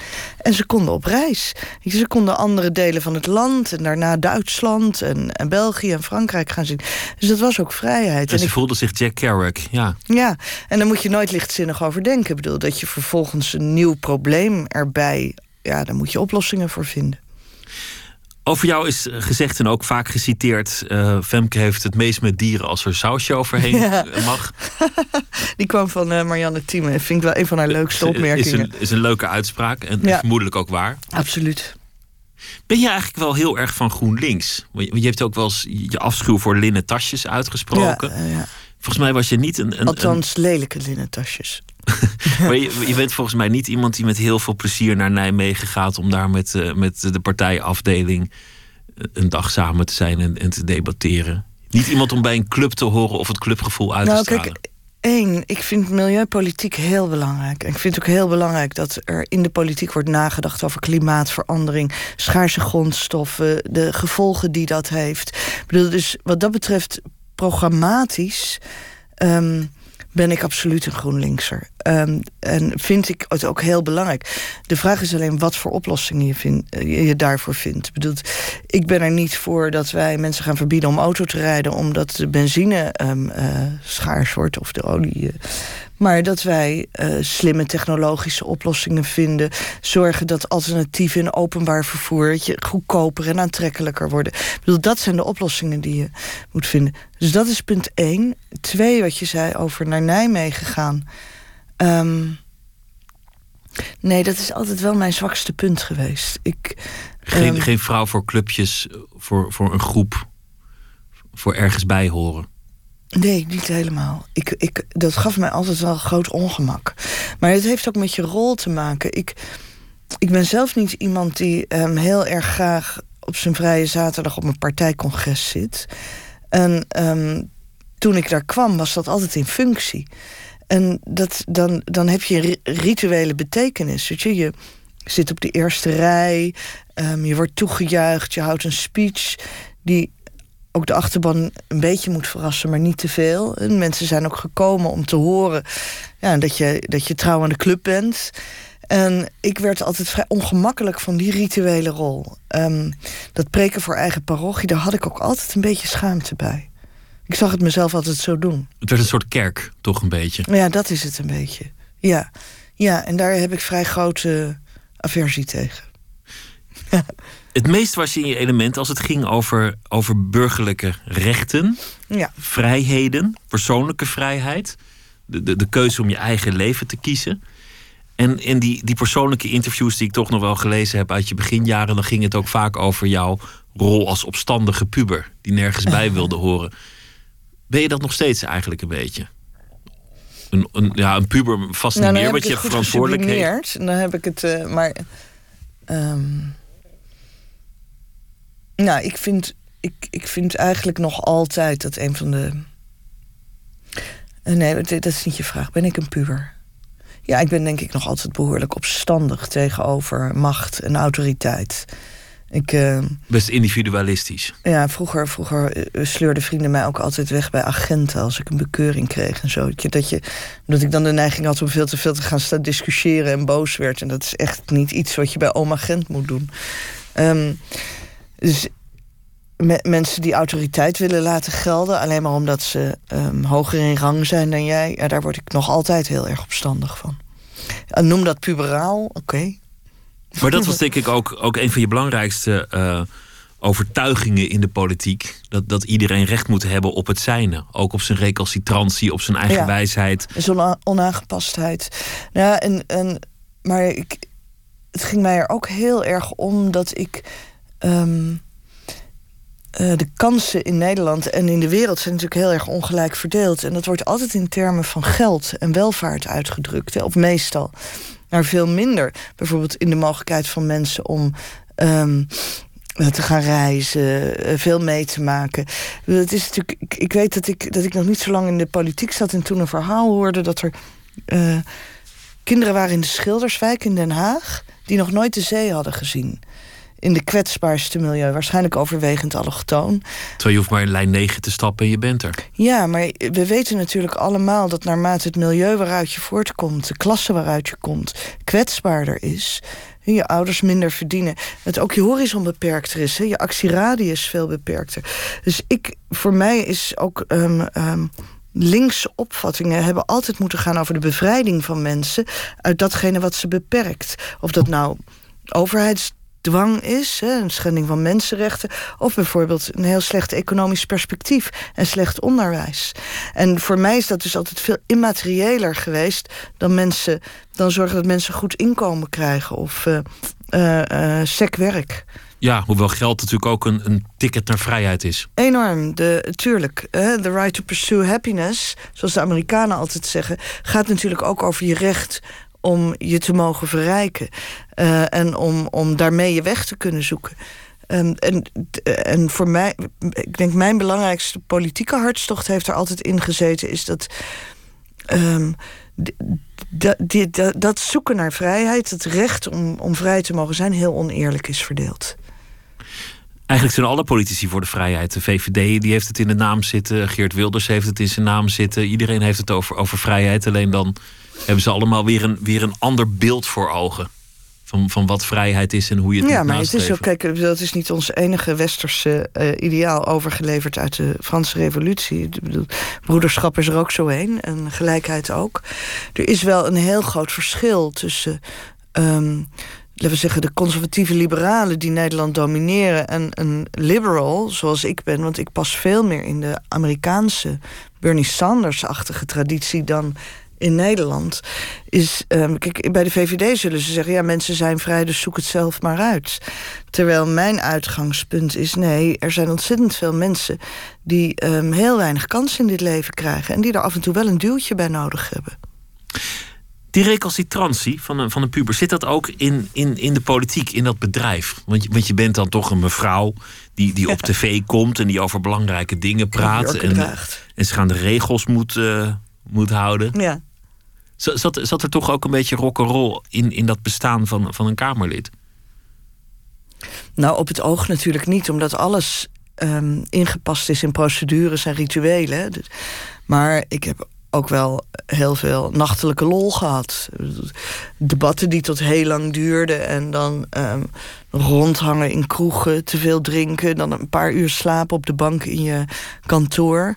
En ze konden op reis. Ze konden andere delen van het land en daarna Duitsland en, en België en Frankrijk gaan zien. Dus dat was ook vrijheid. En, ze voelde zich Jack Kerouac, ja. Ja, en daar moet je nooit lichtzinnig over denken. Ik bedoel, dat je vervolgens een nieuw probleem erbij... ja, daar moet je oplossingen voor vinden. Over jou is gezegd en ook vaak geciteerd... Uh, Femke heeft het meest met dieren als er sausje overheen mag. Die kwam van uh, Marianne Thieme. Vind ik wel een van haar leukste opmerkingen. Is een, is een leuke uitspraak en ja. vermoedelijk ook waar. Absoluut. Ben je eigenlijk wel heel erg van GroenLinks? Want je hebt ook wel eens je afschuw voor linnen tasjes uitgesproken. Ja, ja. Volgens mij was je niet een... een Althans, lelijke linnen tasjes. maar je, je, bent volgens mij niet iemand die met heel veel plezier naar Nijmegen gaat... om daar met, uh, met de partijafdeling eh, een dag samen te zijn en, en, te debatteren. Niet iemand om bij een club te horen of het clubgevoel uit nou, te stralen. Kijk, één, ik vind milieupolitiek heel belangrijk. En ik vind het ook heel belangrijk dat er in de politiek wordt nagedacht over klimaatverandering, schaarse grondstoffen, de gevolgen die dat heeft. Ik bedoel, dus wat dat betreft, programmatisch. Um, ben ik absoluut een GroenLinkser. Um, en vind ik het ook heel belangrijk. De vraag is alleen wat voor oplossingen je, je daarvoor vindt. Ik, bedoel, ik ben er niet voor dat wij mensen gaan verbieden om auto te rijden... omdat de benzine um, uh, schaars wordt of de olie. Uh, maar dat wij uh, slimme technologische oplossingen vinden. Zorgen dat alternatieven in openbaar vervoer goedkoper en aantrekkelijker worden. Ik bedoel, dat zijn de oplossingen die je moet vinden. Dus dat is punt één. Twee, wat je zei over naar Nijmegen gaan. Um, nee, dat is altijd wel mijn zwakste punt geweest. Ik, geen, um, geen vrouw voor clubjes, voor, voor een groep, voor ergens bij horen. Nee, niet helemaal. Ik, ik, dat gaf mij altijd wel groot ongemak. Maar het heeft ook met je rol te maken. Ik, ik ben zelf niet iemand die um, heel erg graag op zijn vrije zaterdag op een partijcongres zit. En um, toen ik daar kwam, was dat altijd in functie. En dat, dan, dan heb je rituele betekenis. Weet je? je zit op de eerste rij, um, je wordt toegejuicht, je houdt een speech die ook de achterban een beetje moet verrassen, maar niet te veel. En mensen zijn ook gekomen om te horen ja, dat, je, dat je trouw aan de club bent. En ik werd altijd vrij ongemakkelijk van die rituele rol. Um, dat preken voor eigen parochie, daar had ik ook altijd een beetje schaamte bij. Ik zag het mezelf altijd zo doen. Het werd een soort kerk, toch een beetje? Ja, dat is het een beetje. Ja, ja en daar heb ik vrij grote aversie tegen. Het meest was je in je element als het ging over, over burgerlijke rechten, ja. vrijheden, persoonlijke vrijheid. De, de, de keuze om je eigen leven te kiezen. En in die, die persoonlijke interviews die ik toch nog wel gelezen heb uit je beginjaren, dan ging het ook vaak over jouw rol als opstandige puber, die nergens bij wilde horen. Ben je dat nog steeds eigenlijk een beetje? Een, een, ja, een puber vast nou, niet meer, want je hebt verantwoordelijkheid. En dan heb ik het, uh, maar. Um, nou, ik vind, ik, ik vind eigenlijk nog altijd dat een van de. Uh, nee, dat is niet je vraag. Ben ik een puber? Ja, ik ben denk ik nog altijd behoorlijk opstandig tegenover macht en autoriteit. Ik, uh, Best individualistisch. Ja, vroeger, vroeger sleurden vrienden mij ook altijd weg bij agenten als ik een bekeuring kreeg en zo. Dat, je, dat ik dan de neiging had om veel te veel te gaan staan discussiëren en boos werd. En dat is echt niet iets wat je bij oma agent moet doen. Um, dus me mensen die autoriteit willen laten gelden, alleen maar omdat ze um, hoger in rang zijn dan jij, ja, daar word ik nog altijd heel erg opstandig van. En noem dat puberaal, oké. Okay. Maar dat was denk ik ook, ook een van je belangrijkste uh, overtuigingen in de politiek. Dat, dat iedereen recht moet hebben op het zijne. Ook op zijn recalcitrantie, op zijn eigen ja, wijsheid. Zo'n onaangepastheid. Ja, en, en, maar ik, het ging mij er ook heel erg om dat ik. Um, uh, de kansen in Nederland en in de wereld zijn natuurlijk heel erg ongelijk verdeeld. En dat wordt altijd in termen van geld en welvaart uitgedrukt, of meestal maar veel minder. Bijvoorbeeld in de mogelijkheid van mensen om um, te gaan reizen, eh, veel mee te maken. Het is natuurlijk, ik, weet dat ik, dat ik nog niet zo lang in de politiek zat en toen een verhaal hoorde dat er kinderen waren in de Schilderswijk in Den Haag die nog nooit de zee hadden gezien. In de kwetsbaarste milieu. Waarschijnlijk overwegend allochtoon. Terwijl je hoeft maar in lijn 9 te stappen en je bent er. Ja, maar we weten natuurlijk allemaal dat naarmate het milieu waaruit je voortkomt, de klasse waaruit je komt, kwetsbaarder is. Je ouders minder verdienen. Dat ook je horizon beperkter is. Hè? Je actieradius veel beperkter. Dus ik, voor mij is ook. Um, um, linkse opvattingen hebben altijd moeten gaan over de bevrijding van mensen uit datgene wat ze beperkt. Of dat nou overheids dwang is, hè, een schending van mensenrechten, of bijvoorbeeld een heel slecht economisch perspectief en slecht onderwijs. En voor mij is dat dus altijd veel immateriëler geweest dan mensen, dan zorgen dat mensen goed inkomen krijgen of uh, uh, sec werk. Ja, hoewel geld natuurlijk ook een, een ticket naar vrijheid is. Enorm, de, tuurlijk. The right to pursue happiness, zoals de Amerikanen altijd zeggen, gaat natuurlijk ook over je recht om je te mogen verrijken. Uh, en om, om daarmee je weg te kunnen zoeken. Um, en, en voor mij, ik denk mijn belangrijkste politieke hartstocht heeft er altijd in gezeten, is dat. Um, dat zoeken naar vrijheid, het recht om, om vrij te mogen zijn, heel oneerlijk is verdeeld. Eigenlijk zijn alle politici voor de vrijheid. De VVD die heeft het in de naam zitten. Geert Wilders heeft het in zijn naam zitten. Iedereen heeft het over, over vrijheid. Alleen dan hebben ze allemaal weer een, weer een ander beeld voor ogen. Van, van wat vrijheid is en hoe je het Ja, maar het is ook, kijk, dat is niet ons enige westerse uh, ideaal overgeleverd uit de Franse Revolutie. Ik bedoel, broederschap is er ook zo een en gelijkheid ook. Er is wel een heel groot verschil tussen. Um, laten we zeggen, de conservatieve liberalen die Nederland domineren en een liberal, zoals ik ben, want ik pas veel meer in de Amerikaanse Bernie Sanders-achtige traditie dan in Nederland is. Um, kijk, bij de VVD zullen ze zeggen: ja, mensen zijn vrij, dus zoek het zelf maar uit. Terwijl mijn uitgangspunt is: nee, er zijn ontzettend veel mensen die um, heel weinig kans in dit leven krijgen en die er af en toe wel een duwtje bij nodig hebben. Die recalcitrantie van een, van een puber, zit dat ook in, in, in de politiek, in dat bedrijf? Want je, want je bent dan toch een mevrouw die, die op tv komt en die over belangrijke dingen praat. En, en ze gaan de regels moet, uh, moet houden. Ja. Zat, er toch ook een beetje rock'n'roll in, in dat bestaan van, van een Kamerlid? Nou, op het oog natuurlijk niet, omdat alles um, ingepast is in procedures en rituelen. Dus, maar ik heb ook wel heel veel nachtelijke lol gehad. Debatten die tot heel lang duurden en dan um, rondhangen in kroegen, te veel drinken, dan een paar uur slapen op de bank in je kantoor.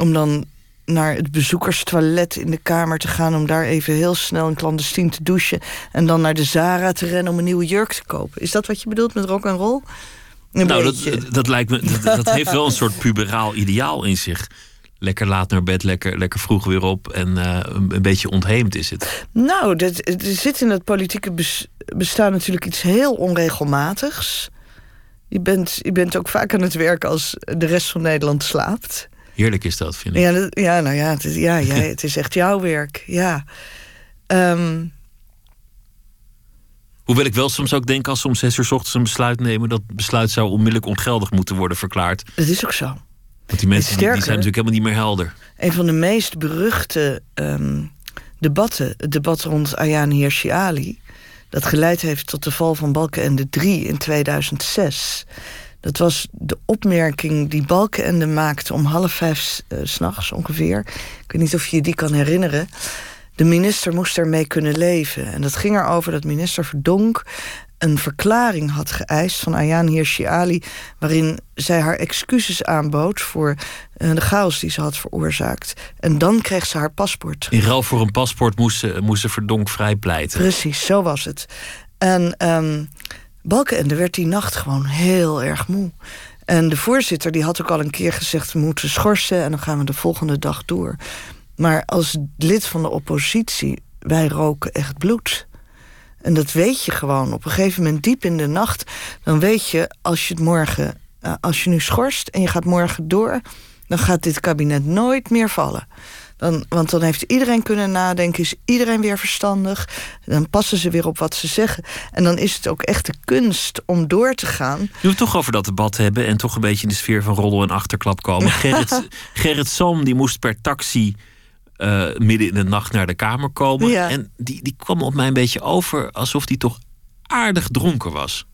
Om dan naar het bezoekerstoilet in de kamer te gaan... om daar even heel snel een clandestien te douchen... en dan naar de Zara te rennen om een nieuwe jurk te kopen. Is dat wat je bedoelt met rock and roll? nou, dat, dat, lijkt me, dat, heeft wel een soort puberaal ideaal in zich. Lekker laat naar bed, lekker, lekker vroeg weer op en uh, een, beetje ontheemd is het. Nou, er zit in het politieke bestaan natuurlijk iets heel onregelmatigs. Je bent, je bent ook vaak aan het werk als de rest van Nederland slaapt. Heerlijk is dat, vind ik. Ja, ja nou ja, het is, ja, jij, het is echt jouw werk. Ja. Um, Hoewel ik wel soms ook denk als ze om zes uur s ochtends een besluit nemen, dat besluit zou onmiddellijk ongeldig moeten worden verklaard. Dat is ook zo. Want die mensen die, zijn natuurlijk helemaal niet meer helder. Een van de meest beruchte um, debatten, het debat rond Ayaan Hirsi Ali, dat geleid heeft tot de val van Balkenende 3 in 2006. Dat was de opmerking die Balkenende maakte om half vijf uh, s'nachts ongeveer. Ik weet niet of je je die kan herinneren. De minister moest ermee kunnen leven. En dat ging erover dat minister Verdonk een verklaring had geëist van Ayaan Hirsi Ali... waarin zij haar excuses aanbood voor uh, de chaos die ze had veroorzaakt. En dan kreeg ze haar paspoort. In ruil voor een paspoort moest ze, moest ze Verdonk vrijpleiten. Precies, zo was het. En... Um, Balkenende werd die nacht gewoon heel erg moe. En de voorzitter die had ook al een keer gezegd... we moeten schorsen en dan gaan we de volgende dag door. Maar als lid van de oppositie, wij roken echt bloed. En dat weet je gewoon. Op een gegeven moment, diep in de nacht... dan weet je, als je het morgen... Eh, als je nu schorst en je gaat morgen door... dan gaat dit kabinet nooit meer vallen. Dan, want dan heeft iedereen kunnen nadenken, is iedereen weer verstandig. Dan passen ze weer op wat ze zeggen. En dan is het ook echt de kunst om door te gaan. We het toch over dat debat hebben en toch een beetje in de sfeer van roddel en achterklap komen. Gerrit, Gerrit Sam die moest per taxi uh, midden in de nacht naar de kamer komen. Ja. En die, die kwam op mij een beetje over alsof hij toch aardig dronken was.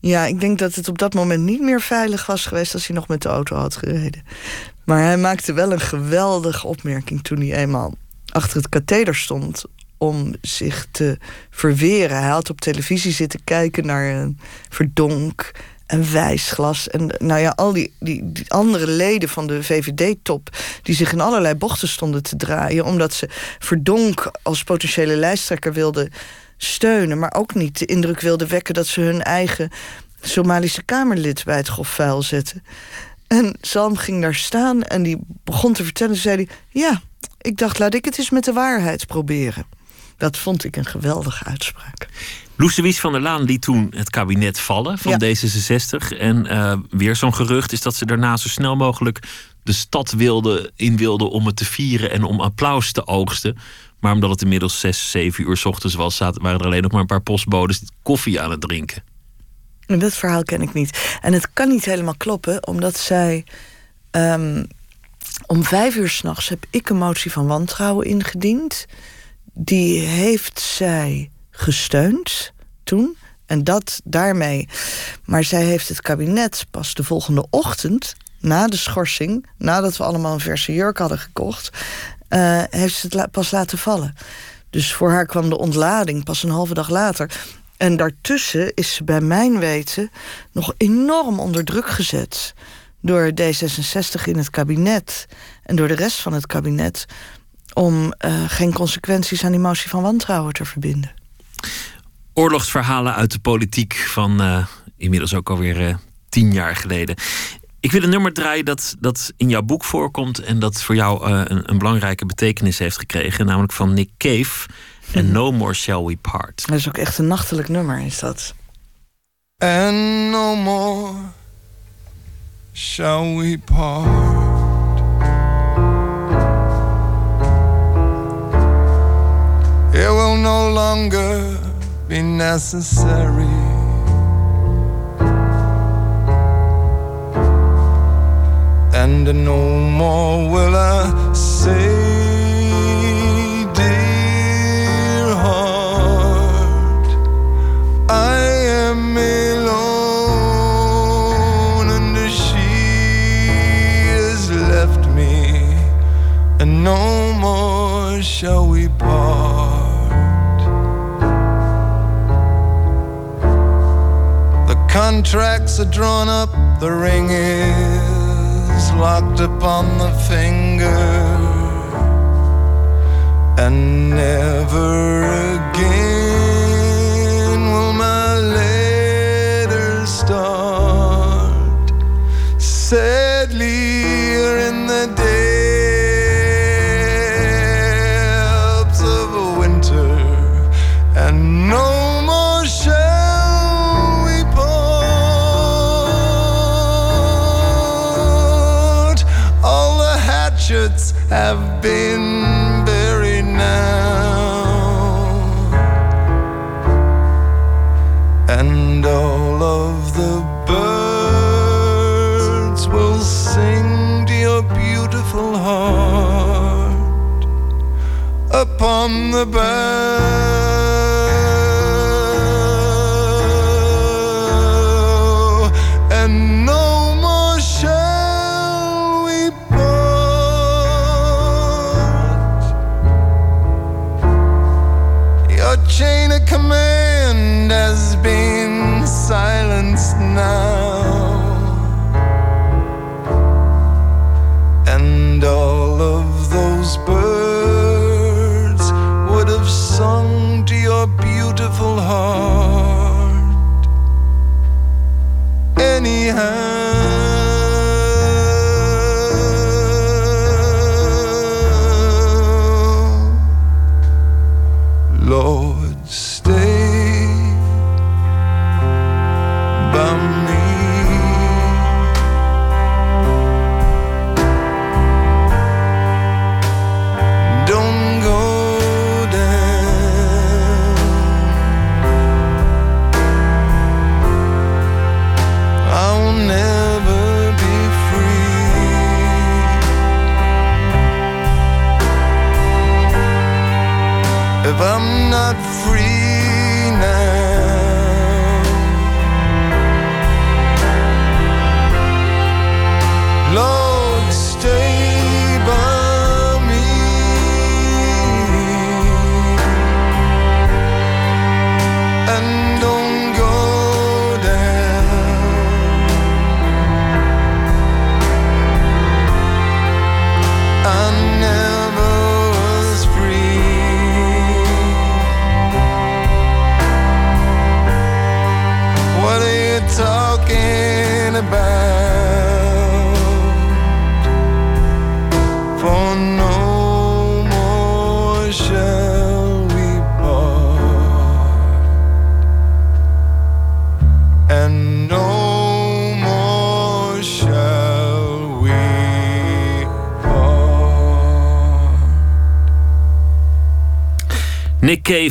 Ja, ik denk dat het op dat moment niet meer veilig was geweest als hij nog met de auto had gereden. Maar hij maakte wel een geweldige opmerking toen hij eenmaal achter het katheder stond om zich te verweren. Hij had op televisie zitten kijken naar een verdonk en wijsglas. En nou ja, al die, die, andere leden van de VVD-top... die zich in allerlei bochten stonden te draaien... omdat ze verdonk als potentiële lijsttrekker wilden steunen... maar ook niet de indruk wilden wekken... dat ze hun eigen Somalische Kamerlid bij het grofvuil zetten. En Sam ging daar staan en die begon te vertellen... zei hij, ja, ik dacht, laat ik het eens met de waarheid proberen. Dat vond ik een geweldige uitspraak. Loes Wies van der Laan liet toen het kabinet vallen van D66. En uh, weer zo'n gerucht is dat ze daarna zo snel mogelijk de stad wilde, in wilde om het te vieren en om applaus te oogsten. Maar omdat het inmiddels 6, 7 uur s ochtends was, waren er alleen nog maar een paar postbodes koffie aan het drinken. En dat verhaal ken ik niet. En het kan niet helemaal kloppen, omdat zij. Um, om vijf uur s'nachts heb ik een motie van wantrouwen ingediend. Die heeft zij gesteund toen. En dat daarmee. Maar zij heeft het kabinet pas de volgende ochtend, na de schorsing, nadat we allemaal een verse jurk hadden gekocht, uh, heeft ze het pas laten vallen. Dus voor haar kwam de ontlading pas een halve dag later. En daartussen is ze bij mijn weten nog enorm onder druk gezet door D66 in het kabinet en door de rest van het kabinet om uh, geen consequenties aan die motie van wantrouwen te verbinden. Oorlogsverhalen uit de politiek van uh, inmiddels ook alweer uh, tien jaar geleden. Ik wil een nummer draaien dat, dat in jouw boek voorkomt en dat voor jou een, een, belangrijke betekenis heeft gekregen, namelijk van Nick Cave. En No More Shall We Part. Dat is ook echt een nachtelijk nummer, is dat. And no more shall we part. It will no longer be necessary. And no more will I say. Dear heart, I am alone, and she has left me, and no more shall we part. The contracts are drawn up, the ring is locked upon the finger, and never again have been buried now, and all of the birds will sing to your beautiful heart upon the bough.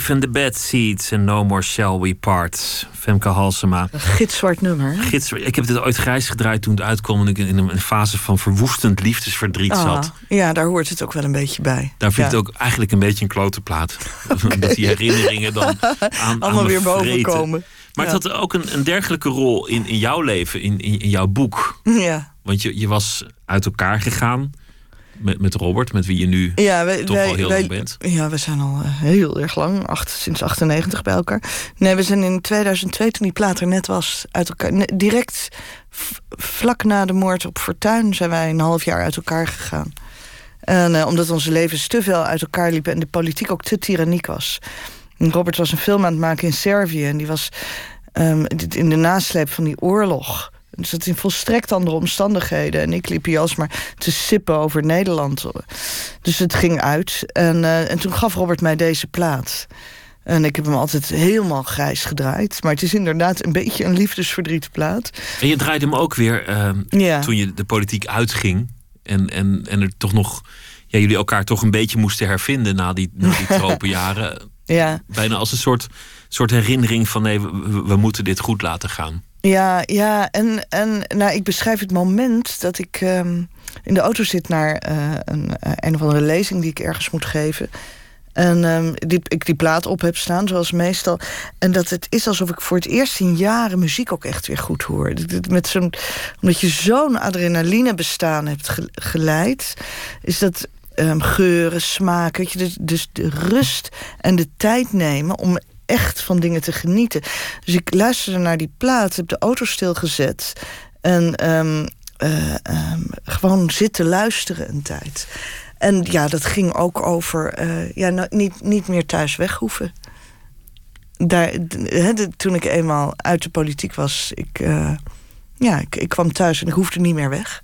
En The Bad Seeds en No More Shall We Part. Femke Halsema. Een gitzwart nummer. Gids, ik heb dit ooit grijs gedraaid toen het uitkwam... en ik in een fase van verwoestend liefdesverdriet Ah, zat. ja, daar hoort het ook wel een beetje bij. Daar vind ik Ja. het ook eigenlijk een beetje een klote plaat. Dat die herinneringen dan aan, Allemaal aan weer boven komen. Maar het had ook een, een dergelijke rol in, in jouw leven, in, in, in jouw boek. Ja. Want je, je was uit elkaar gegaan met, met Robert, met wie je nu Ja, wij, toch wij, al heel wij- lang bent. Ja, we zijn al eh, heel erg lang, acht, sinds 98 bij elkaar. Nee, we zijn in 2002, toen die plaat er net was, uit elkaar. direct vlak na de moord op Fortuin zijn wij een half jaar uit elkaar gegaan. En eh, omdat onze levens te veel uit elkaar liepen en de politiek ook te tyranniek was. En Robert was een film aan het maken in Servië en die was ehm, in de nasleep van die oorlog. Dus dat in volstrekt andere omstandigheden. En ik liep hier alsmaar te sippen over Nederland. Dus het ging uit. En, eh, en toen gaf Robert mij deze plaat. En ik heb hem altijd helemaal grijs gedraaid. Maar het is inderdaad een beetje een liefdesverdrietplaat. En je draaide hem ook weer ehm, Ja. toen je de politiek uitging. En, en, en er toch nog, ja, jullie elkaar toch een beetje moesten hervinden na die, na die tropenjaren. Ja, Bijna als een soort, soort herinnering van nee, we moeten dit goed laten gaan. Ja, ja. En, en nou, ik beschrijf het moment dat ik ehm, in de auto zit naar eh, een, eh, een of andere lezing die ik ergens moet geven. En ehm, die, ik die plaat op heb staan, zoals meestal. En dat het is alsof ik voor het eerst in jaren muziek ook echt weer goed hoor. Met zo'n, omdat je zo'n adrenaline bestaan hebt ge- geleid, is dat ehm, geuren, smaken. weet je, dus de rust en de tijd nemen om echt van dingen te genieten. Dus ik luisterde naar die plaat, heb de auto stilgezet en ehm, eh, ehm, gewoon zitten luisteren een tijd. En ja, dat ging ook over eh, ja, niet, niet meer thuis weg hoeven. Daar, toen ik eenmaal uit de politiek was, ik, eh, ja, ik, ik kwam thuis en ik hoefde niet meer weg.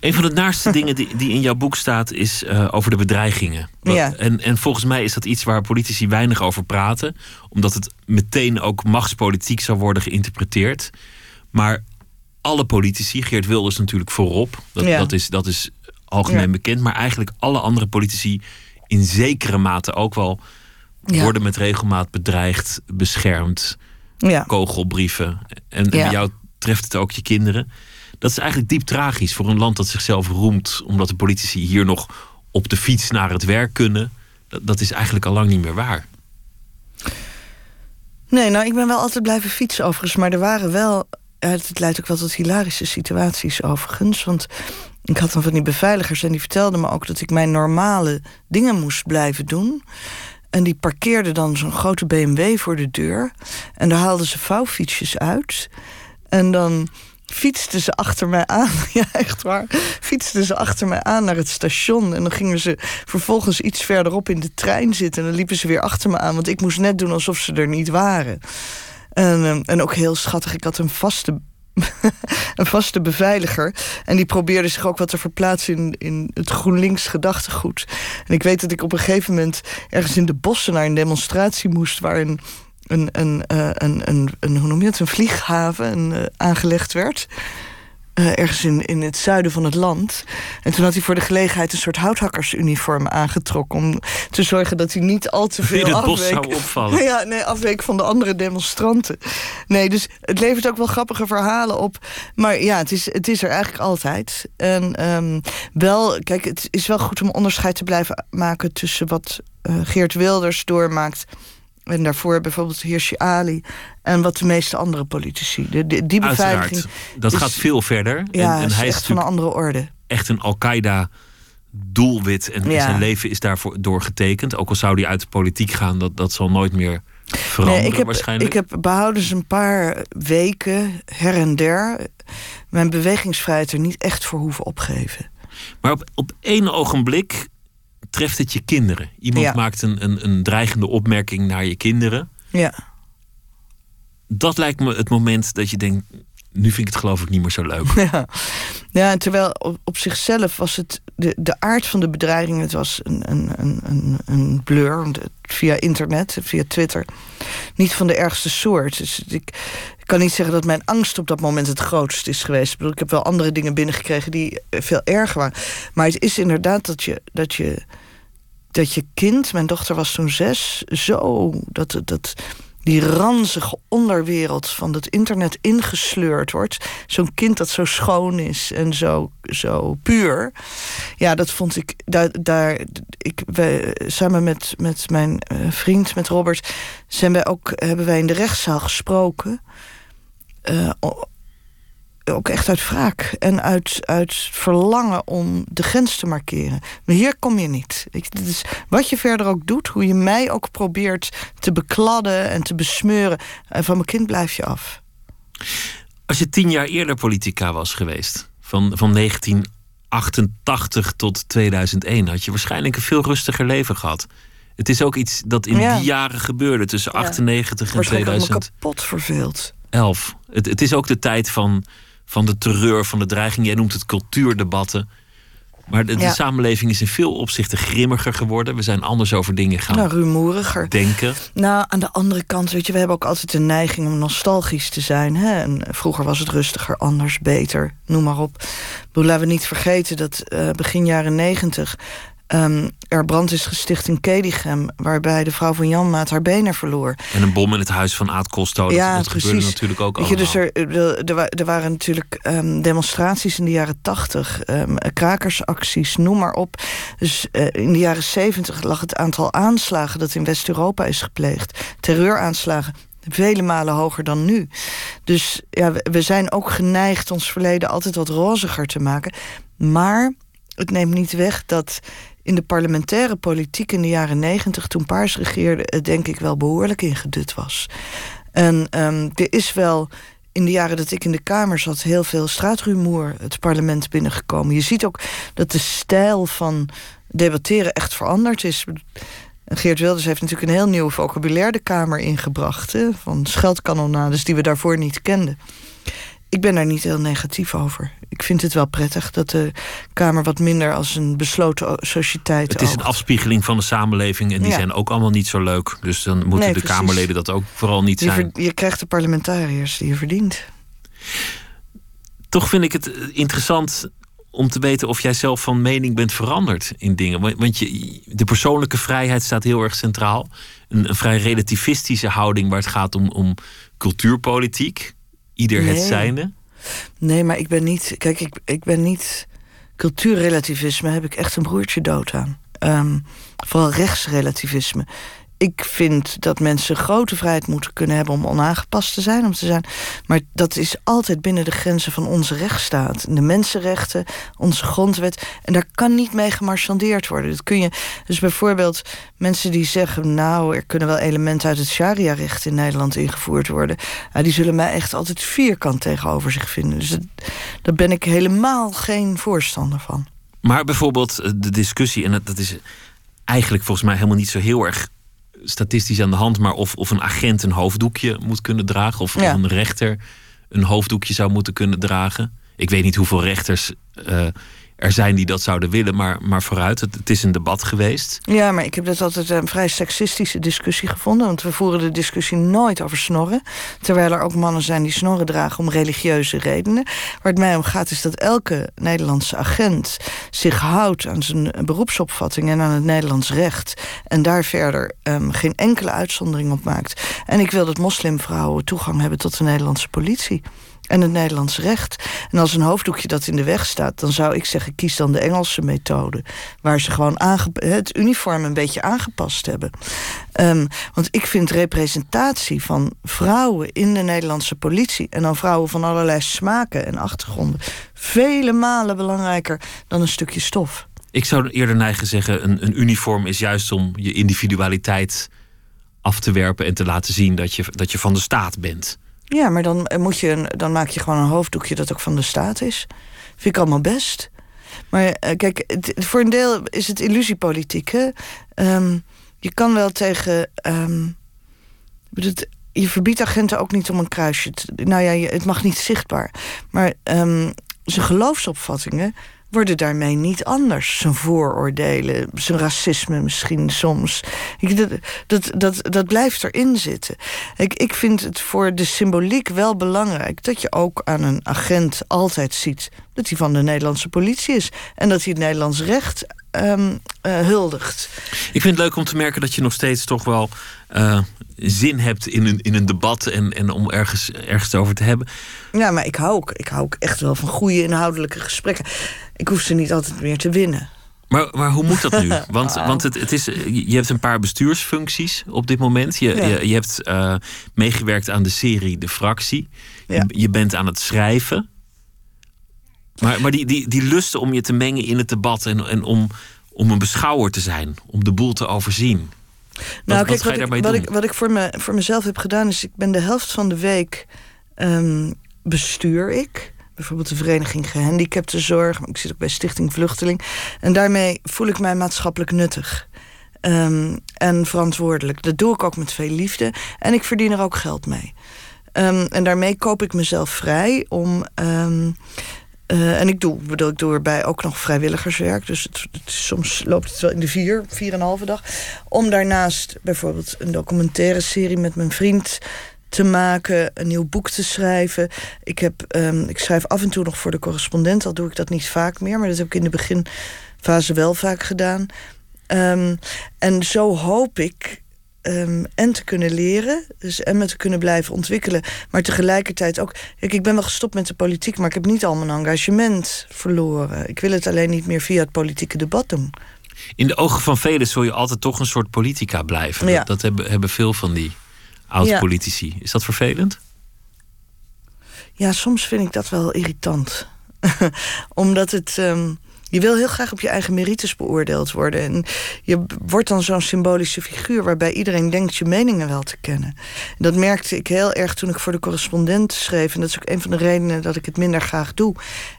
Een van de naarste dingen die, die in jouw boek staat is eh, over de bedreigingen. Wat- Ja. En, en volgens mij is dat iets waar politici weinig over praten, omdat het meteen ook machtspolitiek zou worden geïnterpreteerd. Maar alle politici, Geert Wilders natuurlijk voorop, dat, Ja. dat, is, dat is algemeen Ja. bekend, maar eigenlijk alle andere politici in zekere mate ook wel worden met regelmaat bedreigd, beschermd, Ja, kogelbrieven. En, en jou treft het ook je kinderen. Dat is eigenlijk diep tragisch voor een land dat zichzelf roemt, omdat de politici hier nog op de fiets naar het werk kunnen. Dat, dat is eigenlijk al lang niet meer waar. Nee, nou, ik ben wel altijd blijven fietsen overigens. Maar er waren wel... ja, Het leidt ook wel tot hilarische situaties overigens. Want ik had dan van die beveiligers... en die vertelden me ook dat ik mijn normale dingen moest blijven doen. En die parkeerden dan zo'n grote BMW voor de deur. En daar haalden ze vouwfietsjes uit. En dan fietsten ze achter mij aan. Ja, echt waar. Fietsten ze achter mij aan naar het station. En dan gingen ze vervolgens iets verderop in de trein zitten. En dan liepen ze weer achter me aan. Want ik moest net doen alsof ze er niet waren. En, ehm, en ook heel schattig. Ik had een vaste, een vaste beveiliger. En die probeerde zich ook wat te verplaatsen in, in het GroenLinks gedachtegoed. En ik weet dat ik op een gegeven moment ergens in de bossen naar een demonstratie moest. waar een, een, een, eh, een, een, een, hoe noem je het, een vlieghaven een, eh, aangelegd werd. Eh, ergens in, in het zuiden van het land. En toen had hij voor de gelegenheid een soort houthakkersuniform aangetrokken. Om te zorgen dat hij niet al te veel In het bos afweek. zou opvallen. Ja, nee, afweek van de andere demonstranten. Nee, dus het levert ook wel grappige verhalen op. Maar ja, het is, het is er eigenlijk altijd. En ehm, wel, kijk, het is wel goed om onderscheid te blijven maken tussen wat eh, Geert Wilders doormaakt. En daarvoor bijvoorbeeld Hirschi Ali. En wat de meeste andere politici. De, de- die beveiliging. Uiteraard. Dat is- gaat veel verder. Ja, en, en is hij is echt van een andere orde. echt een Al-Qaeda doelwit. En Ja. zijn leven is daarvoor doorgetekend. Ook al zou hij uit de politiek gaan, dat, dat zal nooit meer veranderen Nee, ik heb, waarschijnlijk. ik heb behoudens een paar weken her en der mijn bewegingsvrijheid er niet echt voor hoeven opgeven. Maar op, op één ogenblik treft het je kinderen. Iemand Ja. maakt een, een, een dreigende opmerking naar je kinderen. Ja, Dat lijkt me het moment dat je denkt... nu vind ik het geloof ik niet meer zo leuk. ja. ja en terwijl op, op zichzelf was het de, de aard van de bedreiging, het was een, een, een, een, een blur via internet, via Twitter, niet van de ergste soort. Dus ik, ik kan niet zeggen dat mijn angst op dat moment het grootst is geweest. Ik bedoel, ik heb wel andere dingen binnengekregen die veel erger waren. Maar het is inderdaad dat je, dat je dat je kind, mijn dochter was toen zes, zo dat, dat die ranzige onderwereld van het internet ingesleurd wordt. Zo'n kind dat zo schoon is en zo, zo puur. Ja, dat vond ik. Daar, daar, ik samen met, met mijn uh, vriend, met Robert, zijn wij ook, hebben wij in de rechtszaal gesproken. Uh, ook echt uit wraak en uit, uit verlangen om de grens te markeren. Maar hier kom je niet. Ik, is, wat je verder ook doet, hoe je mij ook probeert te bekladden en te besmeuren, en van mijn kind blijf je af. Als je tien jaar eerder politica was geweest, van, van 1988 tot 2001, had je waarschijnlijk een veel rustiger leven gehad. Het is ook iets dat in die jaren gebeurde, tussen ja. 98 en 2000. kapot verveeld. 11. Het, het is ook de tijd van van de terreur, van de dreiging. Jij noemt het cultuurdebatten. Maar de, de, samenleving is in veel opzichten grimmiger geworden. We zijn anders over dingen gaan nou, rumoeriger. denken. Nou, aan de andere kant, weet je, we hebben ook altijd de neiging om nostalgisch te zijn. Hè? En vroeger was het rustiger, anders, beter, noem maar op. Laten we niet vergeten dat uh, begin jaren negentig um, er brand is gesticht in Kedigem... waarbij de vrouw van Janmaat haar benen verloor. En een bom in het huis van Aad Costo, ja, dat, dat gebeurde natuurlijk ook al. Dus er, er, er, waren natuurlijk um, demonstraties in de jaren tachtig... Um, krakersacties, noem maar op. Dus uh, in de jaren zeventig lag het aantal aanslagen... dat in West-Europa is gepleegd, terreuraanslagen vele malen hoger dan nu. Dus ja, we zijn ook geneigd ons verleden altijd wat roziger te maken. Maar het neemt niet weg dat in de parlementaire politiek in de jaren negentig, toen Paars regeerde, het denk ik wel behoorlijk ingedut was. En um, er is wel in de jaren dat ik in de Kamer zat, heel veel straatrumoer het parlement binnengekomen. Je ziet ook dat de stijl van debatteren echt veranderd is. Geert Wilders heeft natuurlijk een heel nieuw vocabulaire de Kamer ingebracht. Hè, van scheldkanonades die we daarvoor niet kenden ik ben daar niet heel negatief over. Ik vind het wel prettig dat de Kamer wat minder als een besloten sociëteit. Het is een afspiegeling van de samenleving en die zijn ook allemaal niet zo leuk. Dus dan moeten de Kamerleden dat ook vooral niet zijn. Je krijgt de parlementariërs die je verdient. Toch vind ik het interessant om te weten of jij zelf van mening bent veranderd in dingen. Want je, de persoonlijke vrijheid staat heel erg centraal. Een, een vrij relativistische houding waar het gaat om, om cultuurpolitiek ieder het zijne? Nee, maar ik ben niet. Kijk, ik, ik ben niet. Cultuurrelativisme heb ik echt een broertje dood aan. Um, vooral rechtsrelativisme ik vind dat mensen grote vrijheid moeten kunnen hebben om onaangepast te zijn, om te zijn. Maar dat is altijd binnen de grenzen van onze rechtsstaat. De mensenrechten, onze grondwet. En daar kan niet mee gemarchandeerd worden. Dat kun je. Dus bijvoorbeeld mensen die zeggen. Nou, er kunnen wel elementen uit het sharia-recht in Nederland ingevoerd worden. Die zullen mij echt altijd vierkant tegenover zich vinden. Dus dat, daar ben ik helemaal geen voorstander van. Maar bijvoorbeeld eh, de discussie, en dat is eigenlijk volgens mij helemaal niet zo heel erg statistisch aan de hand, maar of, of een agent een hoofddoekje moet kunnen dragen, of, een rechter een hoofddoekje zou moeten kunnen dragen. Ik weet niet hoeveel rechters uh, er zijn die dat zouden willen, maar, maar vooruit. Het, is een debat geweest. Ja, maar ik heb dat altijd een vrij seksistische discussie gevonden. Want we voeren de discussie nooit over snorren. Terwijl er ook mannen zijn die snorren dragen om religieuze redenen. Waar het mij om gaat is dat elke Nederlandse agent zich houdt aan zijn beroepsopvatting en aan het Nederlands recht. En daar verder um, geen enkele uitzondering op maakt. En ik wil dat moslimvrouwen toegang hebben tot de Nederlandse politie en het Nederlands recht. En als een hoofddoekje dat in de weg staat, dan zou ik zeggen: kies dan de Engelse methode. Waar ze gewoon het uniform een beetje aangepast hebben. Um, want ik vind representatie van vrouwen in de Nederlandse politie. en dan vrouwen van allerlei smaken en achtergronden. vele malen belangrijker dan een stukje stof. Ik zou eerder neigen zeggen: een, een uniform is juist om je individualiteit af te werpen en te laten zien dat je, dat je van de staat bent. Ja, maar dan, eh, moet je een, dan maak je gewoon een hoofddoekje dat ook van de staat is. Vind ik allemaal best. Maar uh, kijk, voor een deel is het illusiepolitiek. Hè? Um, je kan wel tegen. Um, het, je verbiedt agenten ook niet om een kruisje te. Nou ja, het mag niet zichtbaar. Maar um, zijn geloofsopvattingen worden daarmee niet anders. Zijn vooroordelen, zijn racisme misschien soms. Dat, dat, dat, dat blijft erin zitten. Ik, ik vind het voor de symboliek wel belangrijk dat je ook aan een agent altijd ziet dat hij van de Nederlandse politie is. En dat hij het Nederlands recht eh, huldigt. Ik vind het leuk om te merken dat je nog steeds toch wel eh, zin hebt in een, in een debat en, en om ergens, ergens over te hebben. Ja, maar ik hou, ook, ik hou ook echt wel van goede inhoudelijke gesprekken. Ik hoef ze niet altijd meer te winnen. Maar, maar hoe moet dat nu? Want, want het, het is, je hebt een paar bestuursfuncties op dit moment. Je, Ja. je, je hebt eh, meegewerkt aan de serie De Fractie. Ja. Je, je bent aan het schrijven. Maar, maar die, die, die lust om je te mengen in het debat en, en om, om een beschouwer te zijn, om de boel te overzien. Nou, wat kijk, ga je wat, daarmee ik, wat, ik, wat ik voor, me, voor mezelf heb gedaan is... ik ben de helft van de week ehm, bestuur ik. Bijvoorbeeld de Vereniging Gehandicaptenzorg. Maar ik zit ook bij Stichting Vluchteling. En daarmee voel ik mij maatschappelijk nuttig. Ehm, en verantwoordelijk. Dat doe ik ook met veel liefde. En ik verdien er ook geld mee. Ehm, en daarmee koop ik mezelf vrij om... ehm, eh, en ik doe, bedoel, ik doe erbij ook nog vrijwilligerswerk. Dus het, het- soms loopt het wel in de vier, vier en een halve dag. Om daarnaast bijvoorbeeld een documentaire serie met mijn vriend te maken, een nieuw boek te schrijven. Ik, heb, ehm, ik schrijf af en toe nog voor de correspondent, al doe ik dat niet vaak meer, maar dat heb ik in de beginfase wel vaak gedaan. Ehm, en zo hoop ik ehm, en te kunnen leren, dus en me te kunnen blijven ontwikkelen, maar tegelijkertijd ook. Kijk, ik ben wel gestopt met de politiek, maar ik heb niet al mijn engagement verloren. Ik wil het alleen niet meer via het politieke debat doen. In de ogen van velen zul je altijd toch een soort politica blijven. Ja. Dat, dat hebben, hebben veel van die oud-politici. Is dat vervelend? Ja, soms vind ik dat wel irritant. Omdat het. ehm, je wil heel graag op je eigen merites beoordeeld worden. En je wordt dan zo'n symbolische figuur waarbij iedereen denkt je meningen wel te kennen. En dat merkte ik heel erg toen ik voor de correspondent schreef. En dat is ook een van de redenen dat ik het minder graag doe.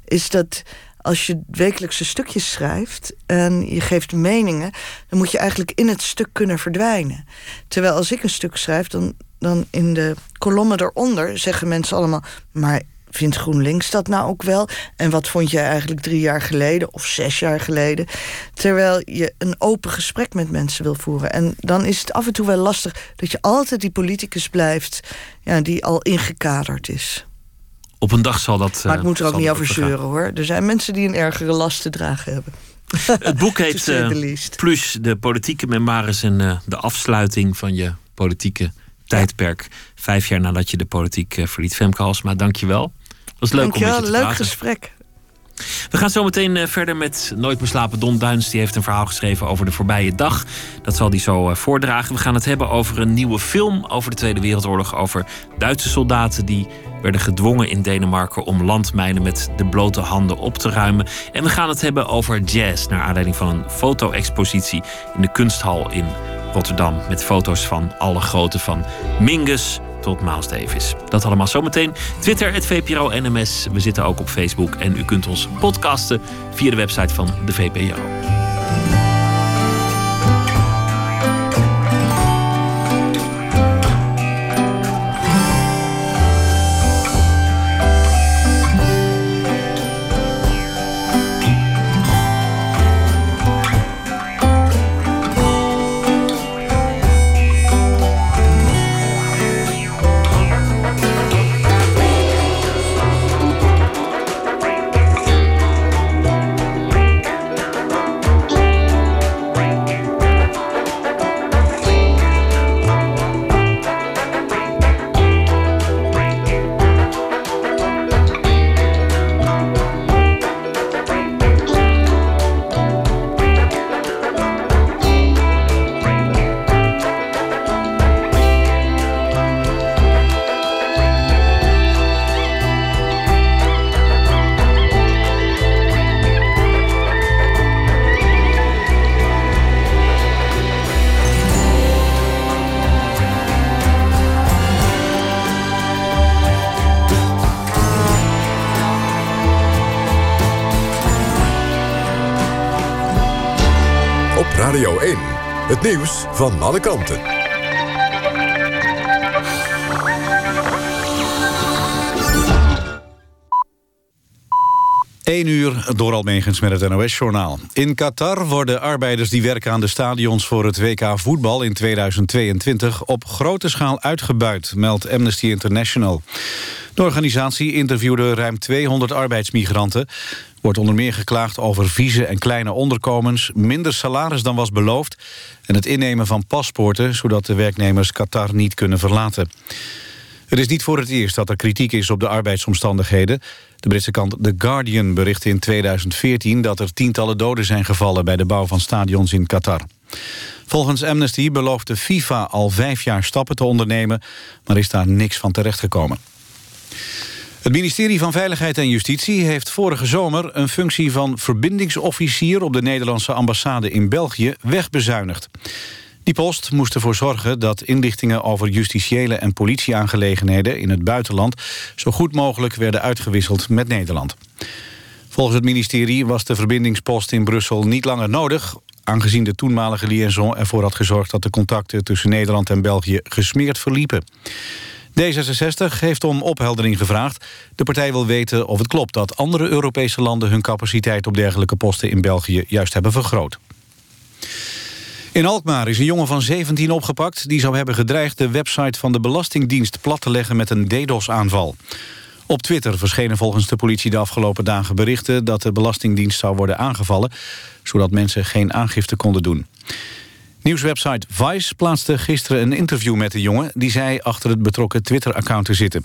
Is dat als je wekelijkse stukjes schrijft en je geeft meningen, dan moet je eigenlijk in het stuk kunnen verdwijnen. Terwijl als ik een stuk schrijf, dan, dan in de kolommen eronder zeggen mensen allemaal, maar vindt GroenLinks dat nou ook wel? En wat vond jij eigenlijk drie jaar geleden of zes jaar geleden? Terwijl je een open gesprek met mensen wil voeren. En dan is het af en toe wel lastig dat je altijd die politicus blijft ja, die al ingekaderd is. Op een dag zal dat. Maar eh, ik moet er ook zal niet over zeuren hoor. Er zijn mensen die een ergere last te dragen hebben. Het boek heet eh. Plus de politieke memoires en eh, de afsluiting van je politieke tijdperk. Vijf jaar nadat je de politiek eh, verliet. Femke Halsma, dank je wel. was leuk om Dankjewel, je te leuk praten. gesprek. We gaan zo meteen eh, verder met Nooit meer slapen. Don Duins die heeft een verhaal geschreven over de voorbije dag. Dat zal hij zo eh, voordragen. We gaan het hebben over een nieuwe film over de Tweede Wereldoorlog. Over Duitse soldaten die werden gedwongen in Denemarken om landmijnen met de blote handen op te ruimen. En we gaan het hebben over jazz. Naar aanleiding van een foto-expositie in de kunsthal in Rotterdam. Met foto's van alle groten van Mingus tot Miles Davis. Dat allemaal zometeen. Twitter, het VPRO NMS. We zitten ook op Facebook. En u kunt ons podcasten via de website van de VPRO. Van alle kanten. 1 uur door Almegens met het NOS-journaal. In Qatar worden arbeiders die werken aan de stadions voor het WK voetbal in 2022 op grote schaal uitgebuit, meldt Amnesty International. De organisatie interviewde ruim 200 arbeidsmigranten. Wordt onder meer geklaagd over vieze en kleine onderkomens, minder salaris dan was beloofd en het innemen van paspoorten, zodat de werknemers Qatar niet kunnen verlaten. Het is niet voor het eerst dat er kritiek is op de arbeidsomstandigheden. De Britse kant The Guardian berichtte in 2014 dat er tientallen doden zijn gevallen bij de bouw van stadions in Qatar. Volgens Amnesty belooft de FIFA al vijf jaar stappen te ondernemen, maar is daar niks van terechtgekomen. Het ministerie van Veiligheid en Justitie heeft vorige zomer een functie van verbindingsofficier op de Nederlandse ambassade in België wegbezuinigd. Die post moest ervoor zorgen dat inlichtingen over justitiële en politieaangelegenheden in het buitenland zo goed mogelijk werden uitgewisseld met Nederland. Volgens het ministerie was de verbindingspost in Brussel niet langer nodig, aangezien de toenmalige liaison ervoor had gezorgd dat de contacten tussen Nederland en België gesmeerd verliepen. D66 heeft om opheldering gevraagd. De partij wil weten of het klopt dat andere Europese landen hun capaciteit op dergelijke posten in België juist hebben vergroot. In Alkmaar is een jongen van 17 opgepakt... die zou hebben gedreigd de website van de Belastingdienst plat te leggen met een DDoS-aanval. Op Twitter verschenen volgens de politie de afgelopen dagen berichten... dat de Belastingdienst zou worden aangevallen... zodat mensen geen aangifte konden doen. Nieuwswebsite Vice plaatste gisteren een interview met de jongen... die zei achter het betrokken Twitter-account te zitten.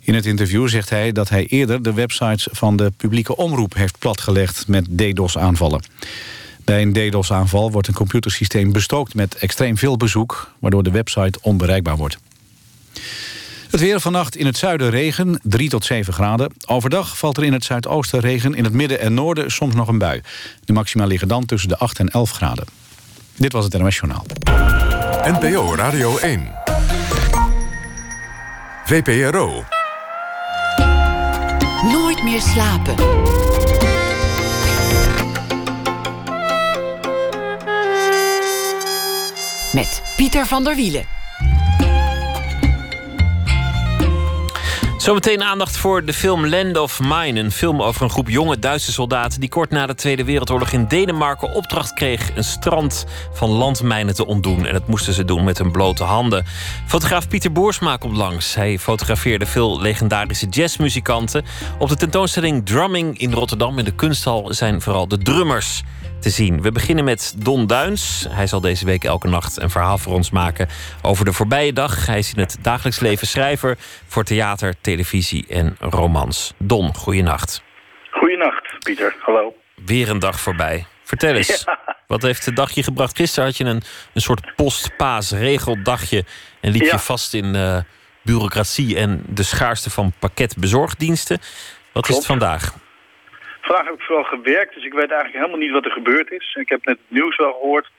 In het interview zegt hij dat hij eerder de websites van de publieke omroep... heeft platgelegd met DDoS-aanvallen. Bij een DDoS-aanval wordt een computersysteem bestookt met extreem veel bezoek... waardoor de website onbereikbaar wordt. Het weer vannacht in het zuiden regen, 3 tot 7 graden. Overdag valt er in het zuidoosten regen, in het midden en noorden soms nog een bui. De maxima liggen dan tussen de 8 en 11 graden. Dit was het NOS Journaal. NPO Radio 1. VPRO. Nooit meer slapen. Met Pieter van der Wielen. Zometeen aandacht voor de film Land of Mine. Een film over een groep jonge Duitse soldaten... die kort na de Tweede Wereldoorlog in Denemarken opdracht kreeg... een strand van landmijnen te ontdoen. En dat moesten ze doen met hun blote handen. Fotograaf Pieter Boersma komt langs. Hij fotografeerde veel legendarische jazzmuzikanten. Op de tentoonstelling Drumming in Rotterdam in de kunsthal... zijn vooral de drummers te zien. We beginnen met Don Duins. Hij zal deze week elke nacht een verhaal voor ons maken over de voorbije dag. Hij is in het dagelijks leven schrijver voor theater, televisie en romans. Don, goeienacht. Goeienacht, Pieter. Hallo. Weer een dag voorbij. Vertel eens, wat heeft het dagje gebracht? Gisteren had je een, een soort post-paas-regeldagje... en liep je vast in uh, bureaucratie en de schaarste van pakketbezorgdiensten. Wat is het vandaag? Vandaag heb ik vooral gewerkt, dus ik weet eigenlijk helemaal niet wat er gebeurd is. Ik heb net het nieuws wel gehoord,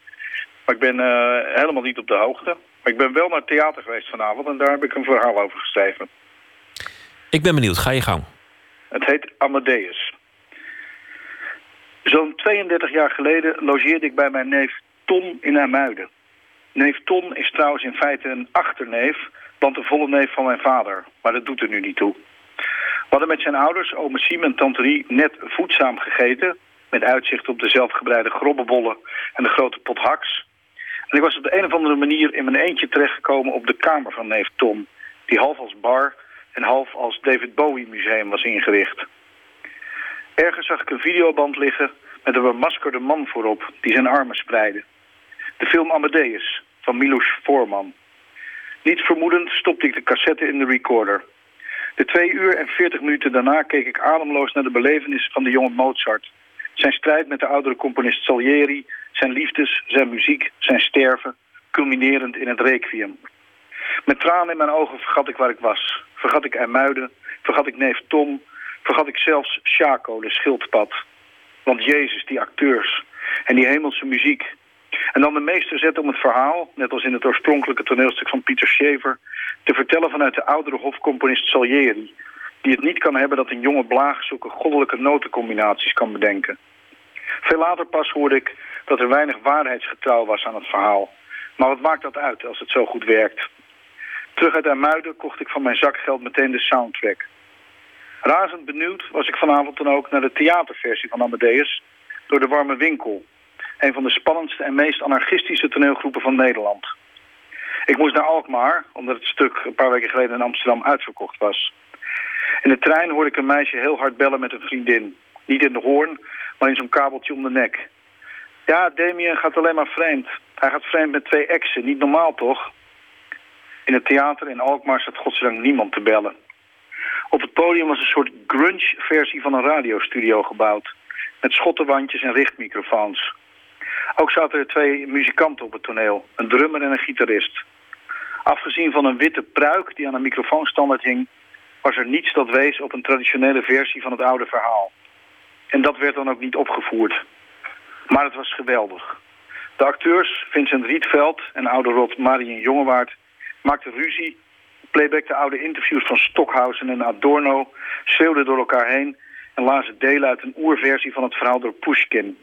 maar ik ben uh, helemaal niet op de hoogte. Maar ik ben wel naar het theater geweest vanavond en daar heb ik een verhaal over geschreven. Ik ben benieuwd, ga je gang. Het heet Amadeus. Zo'n 32 jaar geleden logeerde ik bij mijn neef Ton in Amuiden. Neef Ton is trouwens in feite een achterneef, want de volle neef van mijn vader. Maar dat doet er nu niet toe. Hadden met zijn ouders, ome Siem en tante Rie, net voedzaam gegeten... met uitzicht op de zelfgebreide grobbenbollen en de grote pot haks. En ik was op de een of andere manier in mijn eentje terechtgekomen... op de kamer van neef Tom, die half als bar en half als David Bowie museum was ingericht. Ergens zag ik een videoband liggen met een bemaskerde man voorop... die zijn armen spreidde. De film Amadeus van Milos Forman. Niet vermoedend stopte ik de cassette in de recorder... De twee uur en veertig minuten daarna keek ik ademloos naar de belevenis van de jonge Mozart. Zijn strijd met de oudere componist Salieri, zijn liefdes, zijn muziek, zijn sterven, culminerend in het requiem. Met tranen in mijn ogen vergat ik waar ik was. Vergat ik Ermuiden, vergat ik neef Tom, vergat ik zelfs Chaco, de schildpad. Want Jezus, die acteurs en die hemelse muziek. En dan de meester zet om het verhaal, net als in het oorspronkelijke toneelstuk van Pieter Schever te vertellen vanuit de oudere hofcomponist Salieri... die het niet kan hebben dat een jonge blaag goddelijke notencombinaties kan bedenken. Veel later pas hoorde ik dat er weinig waarheidsgetrouw was aan het verhaal. Maar wat maakt dat uit als het zo goed werkt? Terug uit Amuiden kocht ik van mijn zakgeld meteen de soundtrack. Razend benieuwd was ik vanavond dan ook naar de theaterversie van Amadeus door de Warme Winkel. Een van de spannendste en meest anarchistische toneelgroepen van Nederland. Ik moest naar Alkmaar, omdat het stuk een paar weken geleden in Amsterdam uitverkocht was. In de trein hoorde ik een meisje heel hard bellen met een vriendin. Niet in de hoorn, maar in zo'n kabeltje om de nek. Ja, Damien gaat alleen maar vreemd. Hij gaat vreemd met twee exen. Niet normaal, toch? In het theater in Alkmaar staat godzijdank niemand te bellen. Op het podium was een soort grunge-versie van een radiostudio gebouwd. Met schottenwandjes en richtmicrofoons. Ook zaten er twee muzikanten op het toneel. Een drummer en een gitarist. Afgezien van een witte pruik die aan een microfoonstandaard hing... was er niets dat wees op een traditionele versie van het oude verhaal. En dat werd dan ook niet opgevoerd. Maar het was geweldig. De acteurs Vincent Rietveld en oude rot Marien Jongewaard maakten ruzie, playbackten oude interviews van Stockhausen en Adorno, schreeuwden door elkaar heen en lazen delen uit een oerversie van het verhaal door Pushkin.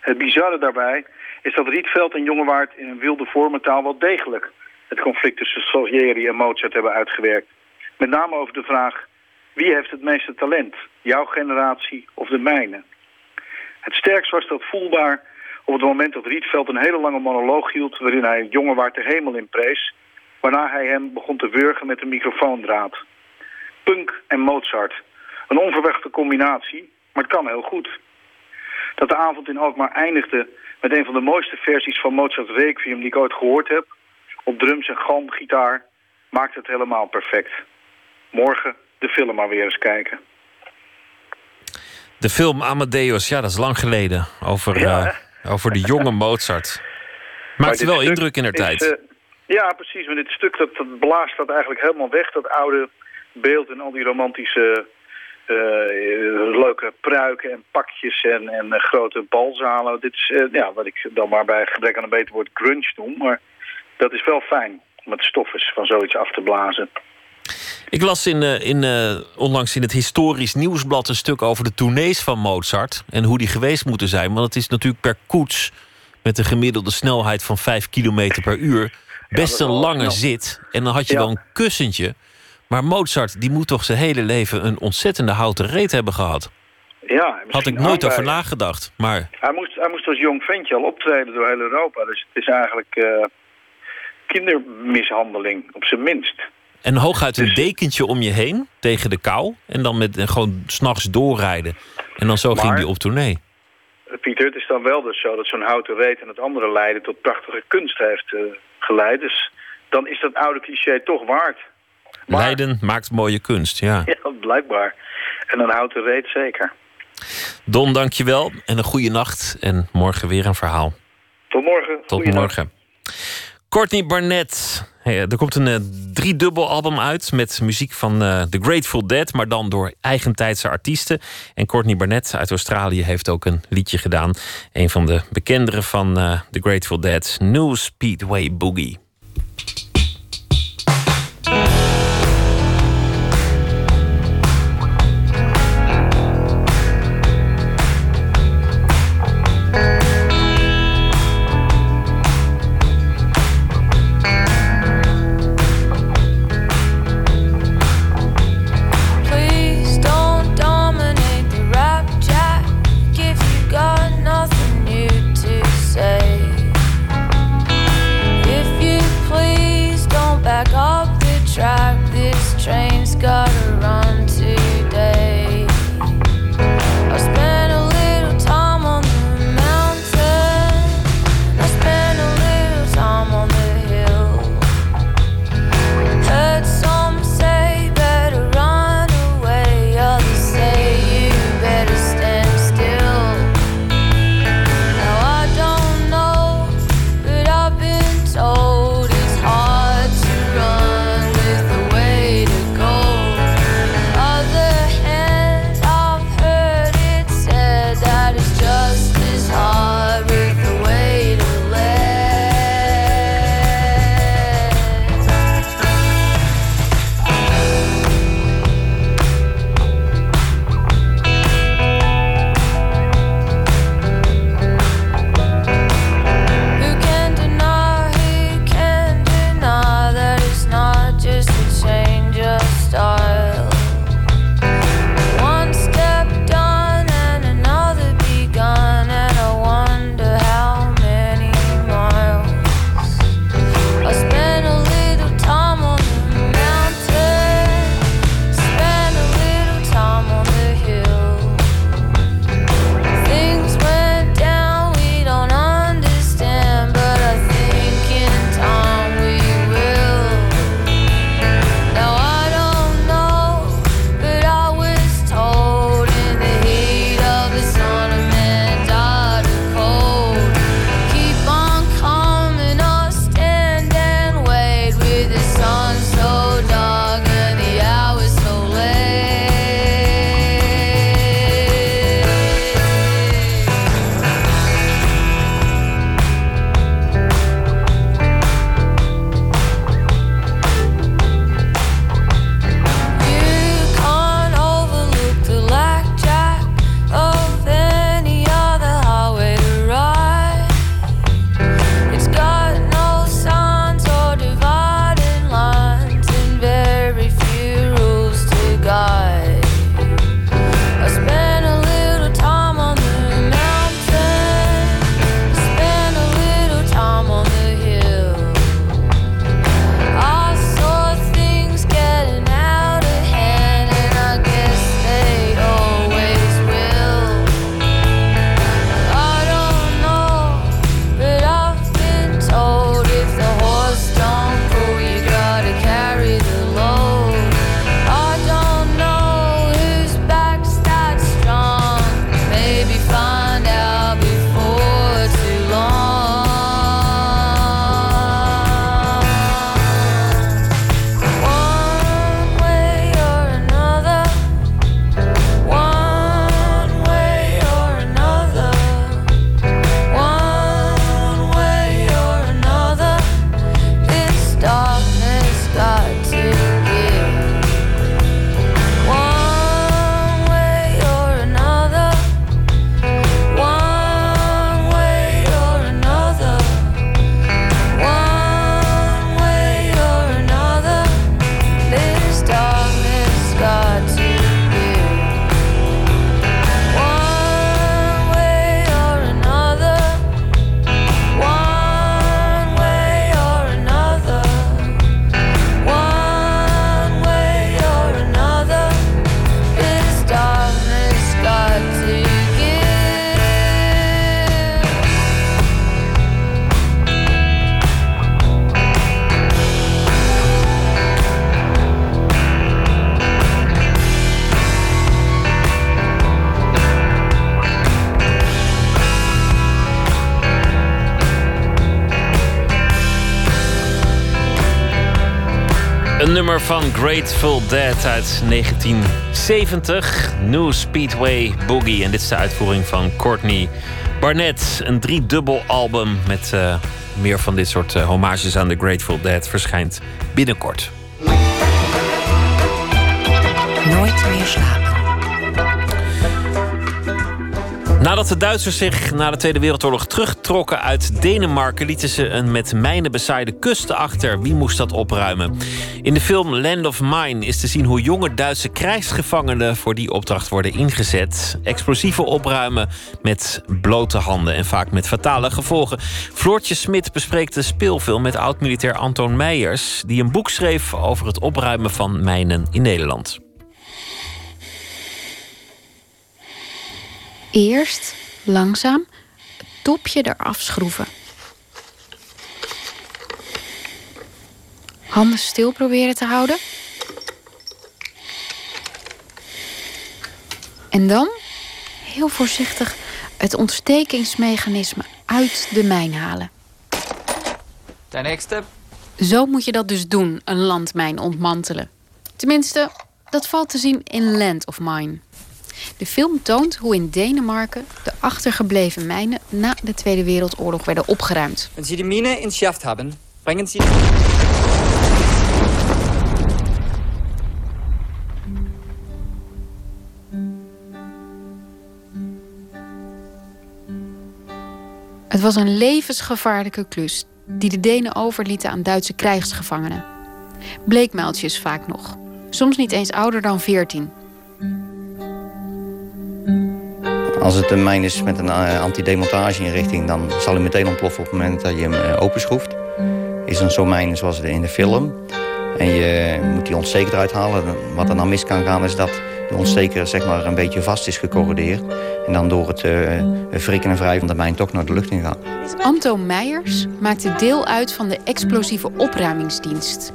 Het bizarre daarbij is dat Rietveld en Jongewaard in een wilde vormentaal wel degelijk het conflict tussen Salieri en Mozart hebben uitgewerkt. Met name over de vraag, wie heeft het meeste talent? Jouw generatie of de mijne? Het sterkst was dat voelbaar op het moment dat Rietveld een hele lange monoloog hield... waarin hij Jongewaard de hemel in prees... waarna hij hem begon te wurgen met een microfoondraad. Punk en Mozart. Een onverwachte combinatie, maar het kan heel goed. Dat de avond in Alkmaar eindigde met een van de mooiste versies van Mozart's Requiem... die ik ooit gehoord heb, op drums en galmgitaar, maakt het helemaal perfect. Morgen de film maar weer eens kijken. De film Amadeus, ja, dat is lang geleden. Over, Ja, eh, over de jonge Mozart. Maakte wel indruk in haar tijd. eh, ja, precies. Maar dit stuk dat, dat blaast dat eigenlijk helemaal weg. Dat oude beeld en al die romantische eh, leuke pruiken en pakjes en, en grote balzalen. Dit is ja, wat ik dan maar bij gebrek aan een beter woord grunge noem. Maar dat is wel fijn om het stoffes van zoiets af te blazen. Ik las in, eh, in, eh, onlangs in het Historisch Nieuwsblad een stuk over de tournees van Mozart. En hoe die geweest moeten zijn. Want het is natuurlijk per koets met een gemiddelde snelheid van 5 km per uur. Best een lange zit. En dan had je Ja. wel een kussentje. Maar Mozart, die moet toch zijn hele leven een ontzettende houten reet hebben gehad. Ja, Had ik nooit over nagedacht. Maar Hij moest, hij moest als jong ventje al optreden door heel Europa. Dus het is eigenlijk eh, kindermishandeling, op zijn minst. En hooguit een Dus- dekentje om je heen tegen de kou. En dan met en gewoon s'nachts doorrijden. En dan zo ging hij op tournee. Eh, Pieter, het is dan wel dus zo dat zo'n houten reet en het andere lijden tot prachtige kunst heeft eh, geleid. Dus dan is dat oude cliché toch waard. Maar- Leiden maakt mooie kunst, ja. Ja, blijkbaar. En een houten reet zeker. Don, dankjewel. En een goede nacht. En morgen weer een verhaal. Tot morgen. Tot morgen. Courtney Barnett. Hey, er komt een eh, driedubbel album uit met muziek van eh, The Grateful Dead, maar dan door eigentijdse artiesten. En Courtney Barnett uit Australië heeft ook een liedje gedaan. Een van de bekendere van eh, The Grateful Dead, New Speedway Boogie. Van Grateful Dead uit 1970. New Speedway Boogie. En dit is de uitvoering van Courtney Barnett. Een driedubbel album met uh, meer van dit soort uh, homages aan de Grateful Dead verschijnt binnenkort. Nooit meer slapen. Nadat de Duitsers zich na de Tweede Wereldoorlog terugtrokken uit Denemarken, lieten ze een met mijnen bezaaide kust achter. Wie moest dat opruimen? In de film Land of Mine is te zien hoe jonge Duitse krijgsgevangenen voor die opdracht worden ingezet. Explosieven opruimen met blote handen en vaak met fatale gevolgen. Floortje Smit bespreekt de speelfilm met oud-militair Anton Meijers, die een boek schreef over het opruimen van mijnen in Nederland. Eerst langzaam het topje eraf schroeven. Handen stil proberen te houden. En dan heel voorzichtig het ontstekingsmechanisme uit de mijn halen. De nächste. Zo moet je dat dus doen, een landmijn ontmantelen. Tenminste, dat valt te zien in Land of Mine. De film toont hoe in Denemarken de achtergebleven mijnen na de Tweede Wereldoorlog werden opgeruimd. Wenn Sie die Mine entschärft haben, bringen Sie. Het was een levensgevaarlijke klus die de Denen overlieten aan Duitse krijgsgevangenen. Bleekmuiltjes vaak nog, soms niet eens ouder dan 14. Als het een mijn is met een uh, antidemontage-inrichting... dan zal hij meteen ontploffen op het moment dat je hem uh, openschroeft. Is een zo'n mijn zoals in de film. En je moet die ontsteker eruit halen. Wat er dan mis kan gaan is dat de ontsteker zeg maar, een beetje vast is gecorrodeerd. En dan door het uh, wrikken en wrijven van de mijn toch naar de lucht in gaat. Anto Meijers maakte deel uit van de explosieve opruimingsdienst.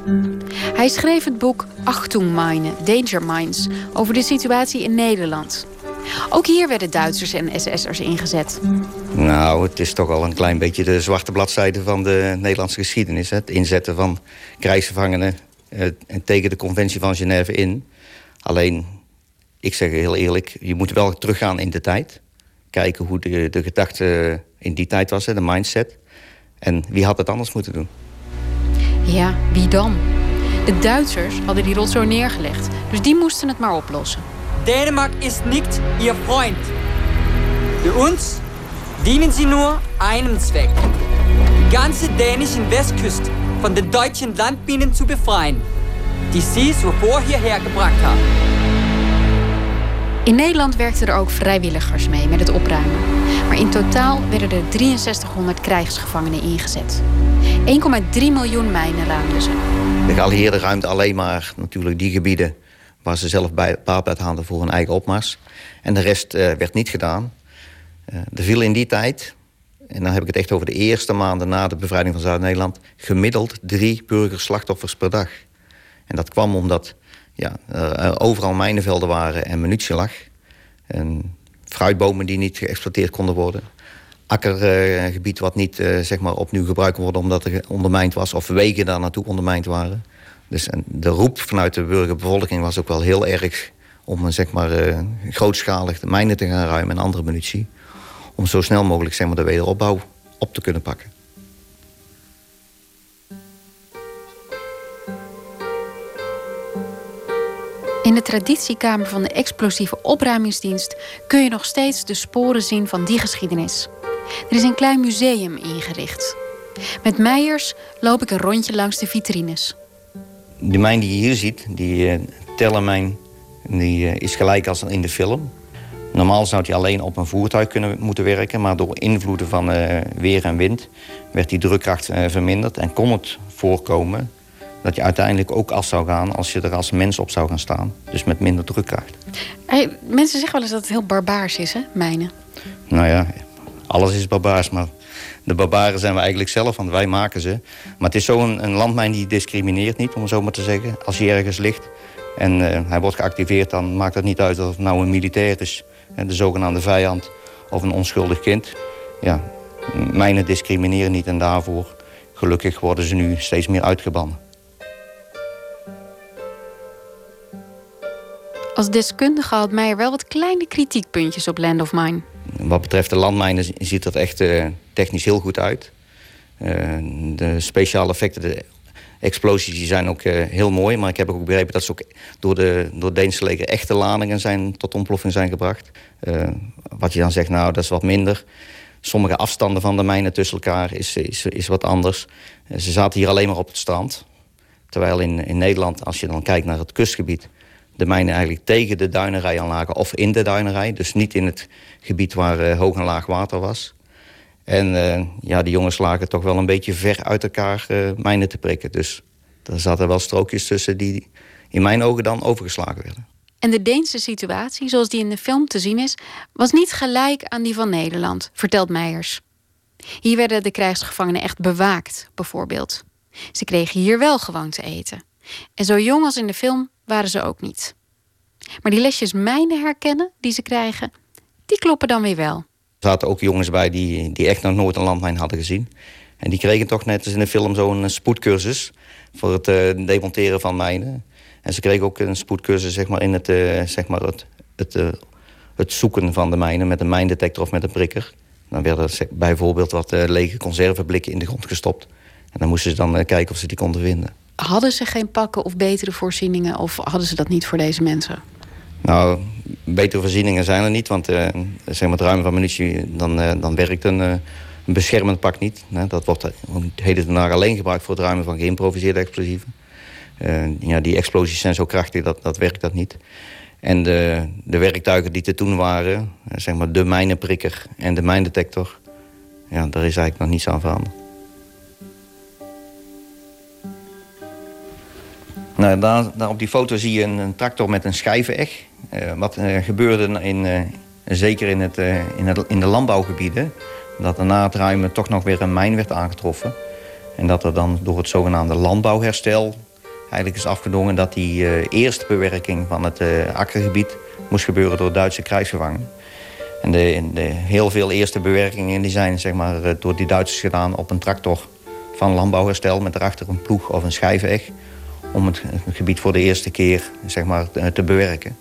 Hij schreef het boek Achtung Mine, Danger Mines... over de situatie in Nederland... Ook hier werden Duitsers en SS'ers ingezet. Nou, het is toch al een klein beetje de zwarte bladzijde van de Nederlandse geschiedenis. Hè? Het inzetten van krijgsgevangenen eh, tegen de conventie van Genève in. Alleen, ik zeg heel eerlijk, je moet wel teruggaan in de tijd. Kijken hoe de, de gedachte in die tijd was, hè, de mindset. En wie had het anders moeten doen? Ja, wie dan? De Duitsers hadden die rotzooi neergelegd, dus die moesten het maar oplossen. Dänemark ist nicht ihr Freund. Für uns dienen sie nur einem Zweck. Die ganze dänischen Westküste von den deutschen Landminen zu befreien, die sie zuvor hierher gebracht haben. In Nederland werkten er ook vrijwilligers mee met het opruimen. Maar in totaal werden er 6300 krijgsgevangenen ingezet. 1,3 miljoen mijnen ruimden ze. De geallieerden ruimden alleen maar natuurlijk die gebieden waar ze zelf bij, baat uit voor hun eigen opmars. En de rest uh, werd niet gedaan. Uh, er viel in die tijd, en dan heb ik het echt over de eerste maanden na de bevrijding van Zuid-Nederland, gemiddeld drie burgerslachtoffers per dag. En dat kwam omdat ja, er overal mijnenvelden waren en munitie lag. En fruitbomen die niet geëxploiteerd konden worden. Akkergebied wat niet uh, zeg maar opnieuw gebruikt kon worden omdat er ondermijnd was. Of wegen daar naartoe ondermijnd waren. Dus de roep vanuit de burgerbevolking was ook wel heel erg... om zeg maar, uh, grootschalig de mijnen te gaan ruimen en andere munitie. Om zo snel mogelijk zeg maar, de wederopbouw op te kunnen pakken. In de traditiekamer van de explosieve opruimingsdienst... kun je nog steeds de sporen zien van die geschiedenis. Er is een klein museum ingericht. Met Meijers loop ik een rondje langs de vitrines. De mijn die je hier ziet, die uh, die uh, is gelijk als in de film. Normaal zou hij alleen op een voertuig kunnen moeten werken... maar door invloeden van uh, weer en wind werd die drukkracht verminderd... en kon het voorkomen dat je uiteindelijk ook af zou gaan... als je er als mens op zou gaan staan. Dus met minder drukkracht. Hey, mensen zeggen wel eens dat het heel barbaars is, hè, mijnen? Nou ja, alles is barbaars, maar de barbaren zijn we eigenlijk zelf, want wij maken ze. Maar het is zo'n een landmijn die discrimineert niet, om het zo maar te zeggen. Als hij ergens ligt en uh, hij wordt geactiveerd... dan maakt het niet uit of het nou een militair is... de zogenaamde vijand of een onschuldig kind. Ja, mijnen discrimineren niet en daarvoor... gelukkig worden ze nu steeds meer uitgebannen. Als deskundige had Meijer wel wat kleine kritiekpuntjes op Land of Mine. Wat betreft de landmijnen ziet dat echt uh, technisch heel goed uit. Uh, de speciale effecten, de explosies, die zijn ook uh, heel mooi. Maar ik heb ook begrepen dat ze ook door de door Deense leger echte ladingen zijn, tot ontploffing zijn gebracht. wat je dan zegt, nou dat is wat minder. Sommige afstanden van de mijnen tussen elkaar is, is, is wat anders. ze zaten hier alleen maar op het strand. Terwijl in, in Nederland, als je dan kijkt naar het kustgebied de mijnen eigenlijk tegen de duinerij aanlagen of in de duinerij. Dus niet in het gebied waar uh, hoog en laag water was. En uh, ja, die jongens lagen toch wel een beetje ver uit elkaar uh, mijnen te prikken. Dus er zaten wel strookjes tussen die in mijn ogen dan overgeslagen werden. En de Deense situatie, zoals die in de film te zien is, was niet gelijk aan die van Nederland, vertelt Meijers. Hier werden de krijgsgevangenen echt bewaakt, bijvoorbeeld. Ze kregen hier wel gewoon te eten. En zo jong als in de film waren ze ook niet. Maar die lesjes mijnen herkennen die ze krijgen, die kloppen dan weer wel. Er zaten ook jongens bij die, die echt nog nooit een landmijn hadden gezien. En die kregen toch net als in de film zo'n eh, spoedcursus voor het uh, demonteren van mijnen. En ze kregen ook een spoedcursus zeg maar, in het, uh, zeg maar het, het, het zoeken van de mijnen met een mijndetector of met een prikker. Dan werden bijvoorbeeld wat lege conserveblikken in de grond gestopt. En dan moesten ze dan kijken of ze die konden vinden. Hadden ze geen pakken of betere voorzieningen of hadden ze dat niet voor deze mensen? Nou, betere voorzieningen zijn er niet, want uh, zeg maar het ruimen van munitie, dan, uh, dan werkt een, uh, een, beschermend pak niet. Dat wordt heden ten alleen gebruikt voor het ruimen van geïmproviseerde explosieven. ja, die explosies zijn zo krachtig, dat, dat werkt dat niet. En de, de werktuigen die er toen waren, zeg maar de mijnenprikker en de mijndetector, ja, daar is eigenlijk nog niets aan veranderd. Nou, daar, daar, op die foto zie je een, tractor met een schijveneg. Uh, wat uh, gebeurde in, uh, zeker in, het, in, het, in de landbouwgebieden... dat er na het ruimen toch nog weer een mijn werd aangetroffen. En dat er dan door het zogenaamde landbouwherstel eigenlijk is afgedongen... dat die eerste bewerking van het akkergebied moest gebeuren door Duitse krijgsgevangenen. En de, de, heel veel eerste bewerkingen die zijn zeg maar, door die Duitsers gedaan op een tractor van landbouwherstel... met erachter een ploeg of een schijveneg om het, gebied voor de eerste keer zeg maar, te, bewerken.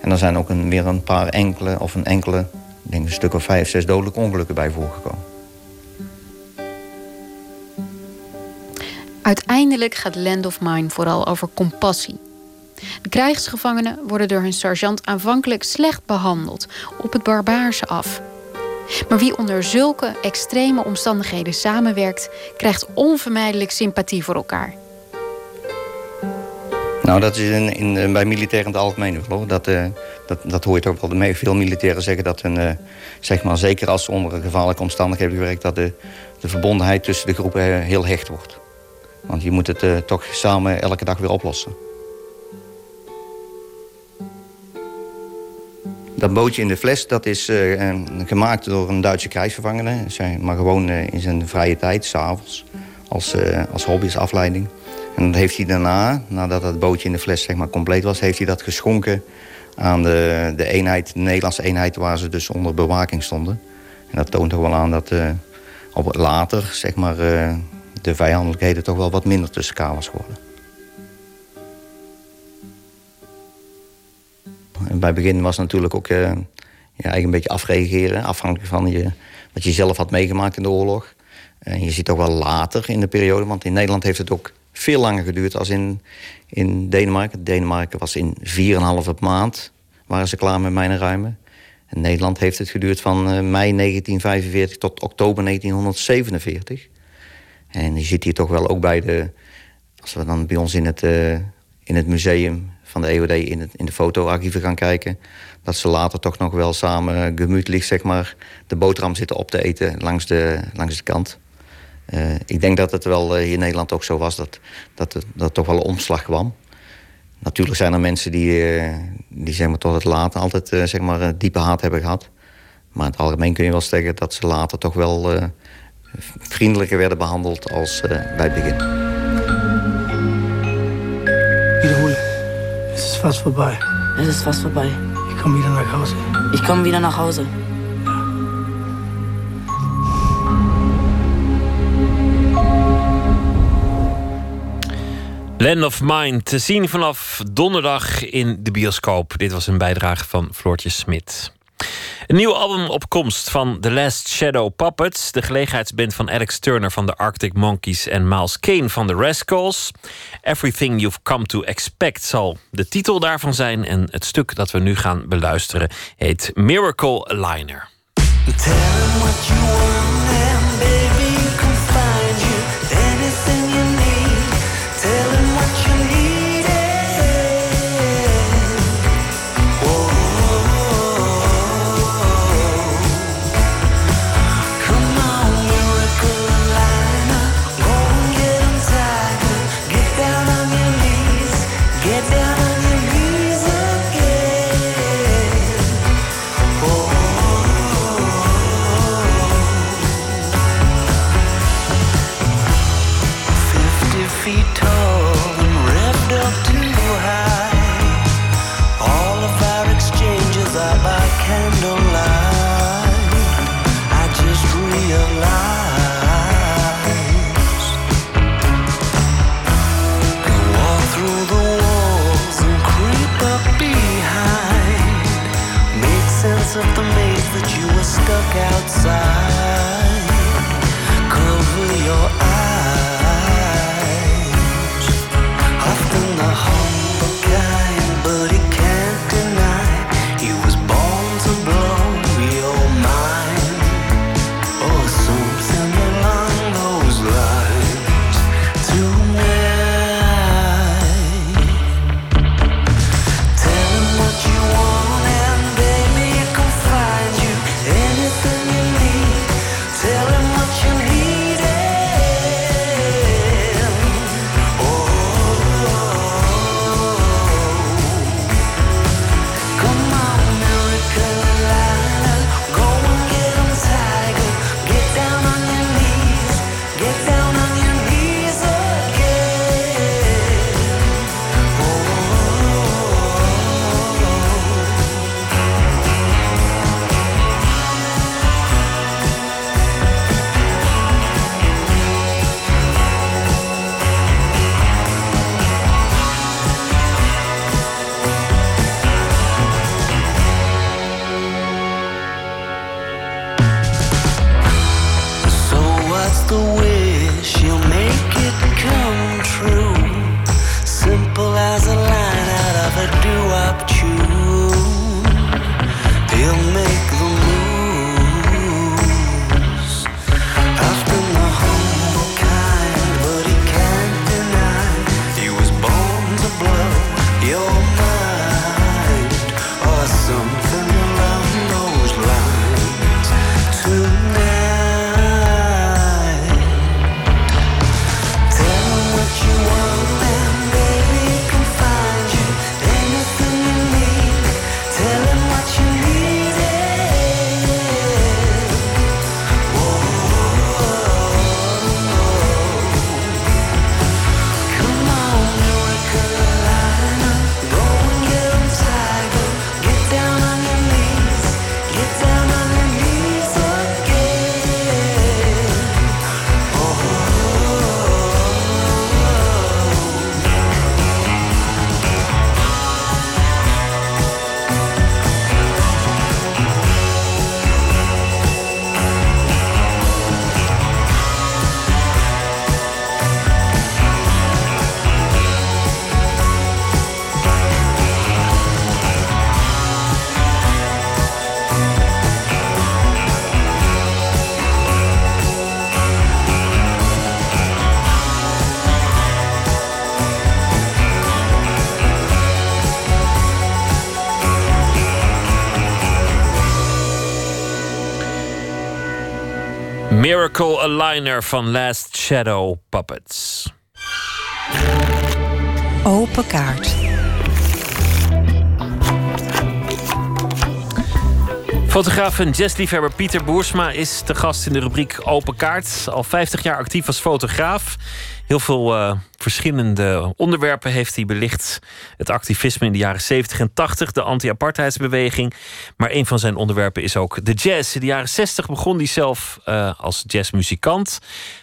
En er zijn ook een, weer een paar enkele, of een enkele, ik denk een stuk of vijf, zes dodelijke ongelukken bij voorgekomen. Uiteindelijk gaat Land of Mine vooral over compassie. De krijgsgevangenen worden door hun sergeant aanvankelijk slecht behandeld, op het barbaarse af. Maar wie onder zulke extreme omstandigheden samenwerkt, krijgt onvermijdelijk sympathie voor elkaar. Nou, dat is in, in, bij militairen in het algemeen. Dat, uh, dat, dat hoor je toch wel. Mee. Veel militairen zeggen dat, een, uh, zeg maar, zeker als ze onder gevaarlijke omstandigheden gewerkt... dat de, de verbondenheid tussen de groepen heel hecht wordt. Want je moet het toch samen elke dag weer oplossen. Dat bootje in de fles dat is gemaakt door een Duitse krijgsgevangene. Maar gewoon in zijn vrije tijd, s'avonds, als, als hobby, als afleiding. En dat heeft hij daarna, nadat het bootje in de fles zeg maar, compleet was... heeft hij dat geschonken aan de, de eenheid, de Nederlandse eenheid... waar ze dus onder bewaking stonden. En dat toont toch wel aan dat uh, op later zeg maar, uh, de vijandelijkheden... toch wel wat minder tussen elkaar was geworden. En bij het begin was het natuurlijk ook uh, ja, eigenlijk een beetje afreageren... afhankelijk van je, wat je zelf had meegemaakt in de oorlog. En je ziet toch wel later in de periode... want in Nederland heeft het ook veel langer geduurd als in, in Denemarken. Denemarken was in 4,5 maand waren ze klaar met mijnenruimen. En Nederland heeft het geduurd van uh, mei 1945 tot oktober 1947. En je ziet hier toch wel ook bij de... Als we dan bij ons in het, uh, in het museum van de EOD in, het, in de fotoarchieven gaan kijken... dat ze later toch nog wel samen gemütlich zeg maar, de boterham zitten op te eten langs de, langs de kant. Uh, ik denk dat het wel uh, in Nederland ook zo was, dat, dat, het, dat toch wel een omslag kwam. Natuurlijk zijn er mensen die, uh, die zeg maar, tot het later altijd zeg maar, een diepe haat hebben gehad. Maar in het algemeen kun je wel zeggen dat ze later toch wel vriendelijker werden behandeld als bij het begin. Wiederholen. Es ist fast vorbei. Es ist fast Land of Mind te zien vanaf donderdag in de bioscoop. Dit was een bijdrage van Floortje Smit. Een nieuw album op komst van The Last Shadow Puppets, de gelegenheidsband van Alex Turner van de Arctic Monkeys en Miles Kane van The Rascals. Everything You've Come to Expect zal de titel daarvan zijn en het stuk dat we nu gaan beluisteren heet Miracle Liner. Tell what you. Liner van Last Shadow Puppets. Open kaart. Fotograaf en jazzliefhebber Pieter Boersma is te gast in de rubriek Open Kaart. Al 50 jaar actief als fotograaf. Heel veel eh, verschillende onderwerpen heeft hij belicht. Het activisme in de jaren 70 en 80, de anti-apartheidsbeweging. Maar een van zijn onderwerpen is ook de jazz. In de jaren 60 begon hij zelf eh, als jazzmuzikant.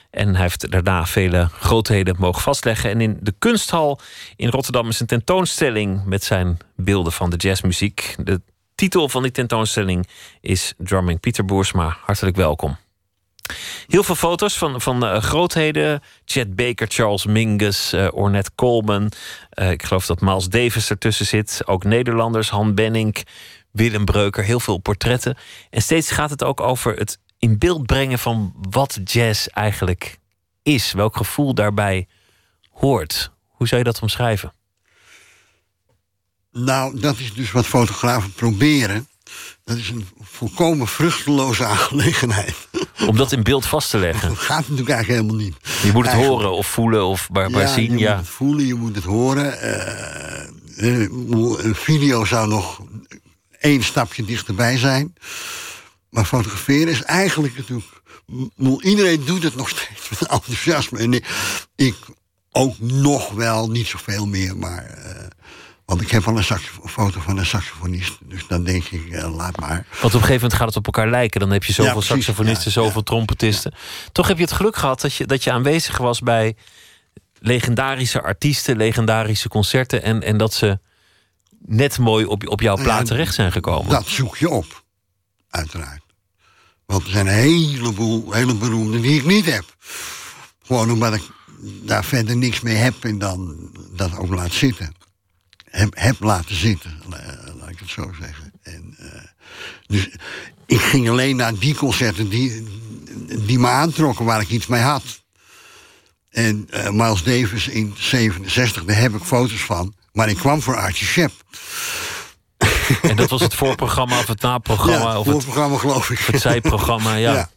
En hij heeft daarna vele grootheden mogen vastleggen. En in de kunsthal in Rotterdam is een tentoonstelling met zijn beelden van de jazzmuziek. De titel van die tentoonstelling is Drumming Pieter Boersma. Hartelijk welkom. Heel veel foto's van, van eh, grootheden. Chet Baker, Charles Mingus, eh Ornette Coleman. Eh, ik geloof dat Miles Davis ertussen zit. Ook Nederlanders, Han Benning, Willem Breuker. Heel veel portretten. En steeds gaat het ook over het in beeld brengen van wat jazz eigenlijk is. Welk gevoel daarbij hoort. Hoe zou je dat omschrijven? Nou, dat is dus wat fotografen proberen. Dat is een volkomen vruchteloze aangelegenheid. Om dat in beeld vast te leggen. Dat gaat natuurlijk eigenlijk helemaal niet. Je moet het Eigenlijk- horen of voelen of maar, maar zien. Je Ja. moet het voelen, je moet het horen. Eh, eh, een video zou nog één stapje dichterbij zijn. Maar fotograferen is eigenlijk natuurlijk... Iedereen doet het nog steeds met enthousiasme. En ik, ik ook nog wel, niet zoveel meer, maar... eh, want ik heb wel een foto van een saxofonist. Dus dan denk ik, eh, laat maar. Want op een gegeven moment gaat het op elkaar lijken. Dan heb je zoveel Ja, precies. saxofonisten, zoveel trompetisten. Toch heb je het geluk gehad dat je, dat je aanwezig was bij legendarische artiesten, legendarische concerten. En, en dat ze net mooi op, op jouw plaat ja, terecht zijn gekomen. Dat zoek je op, uiteraard. Want er zijn een heleboel hele beroemden die ik niet heb. Gewoon omdat ik daar verder niks mee heb en dan dat ook laat zitten. Heb, heb laten zitten, la- laat ik het zo zeggen. En, eh, dus ik ging alleen naar die concerten die, die me aantrokken, waar ik iets mee had. En eh, Miles Davis in 67, daar heb ik foto's van. Maar ik kwam voor Archie Shep. En dat was het voorprogramma of het naprogramma Ja, of het, voorprogramma geloof ik. het zijprogramma. Ja.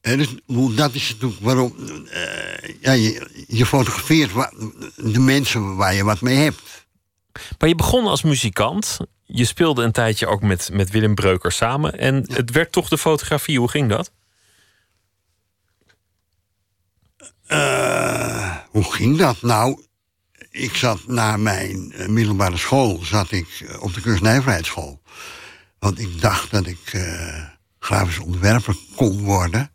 En dus, dat is natuurlijk waarom eh, ja, je, je fotografeert de mensen waar je wat mee hebt. Maar je begon als muzikant. Je speelde een tijdje ook met, met Willem Breuker samen. En het werd toch de fotografie. Hoe ging dat? Eh, hoe ging dat? Nou, ik zat na mijn eh, middelbare school zat ik eh, op de kunstnijverheidsschool. Want ik dacht dat ik eh, grafisch ontwerper kon worden.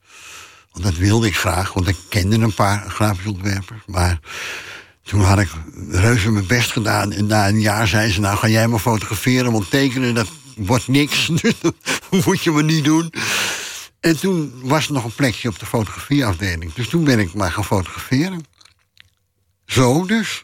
Want dat wilde ik graag, want ik kende een paar grafisch ontwerpers. Maar toen had ik reuze mijn best gedaan. En na een jaar zei ze, nou ga jij maar fotograferen, want tekenen dat wordt niks. Dus dat moet je maar niet doen. En toen was er nog een plekje op de fotografieafdeling. Dus toen ben ik maar gaan fotograferen. Zo dus.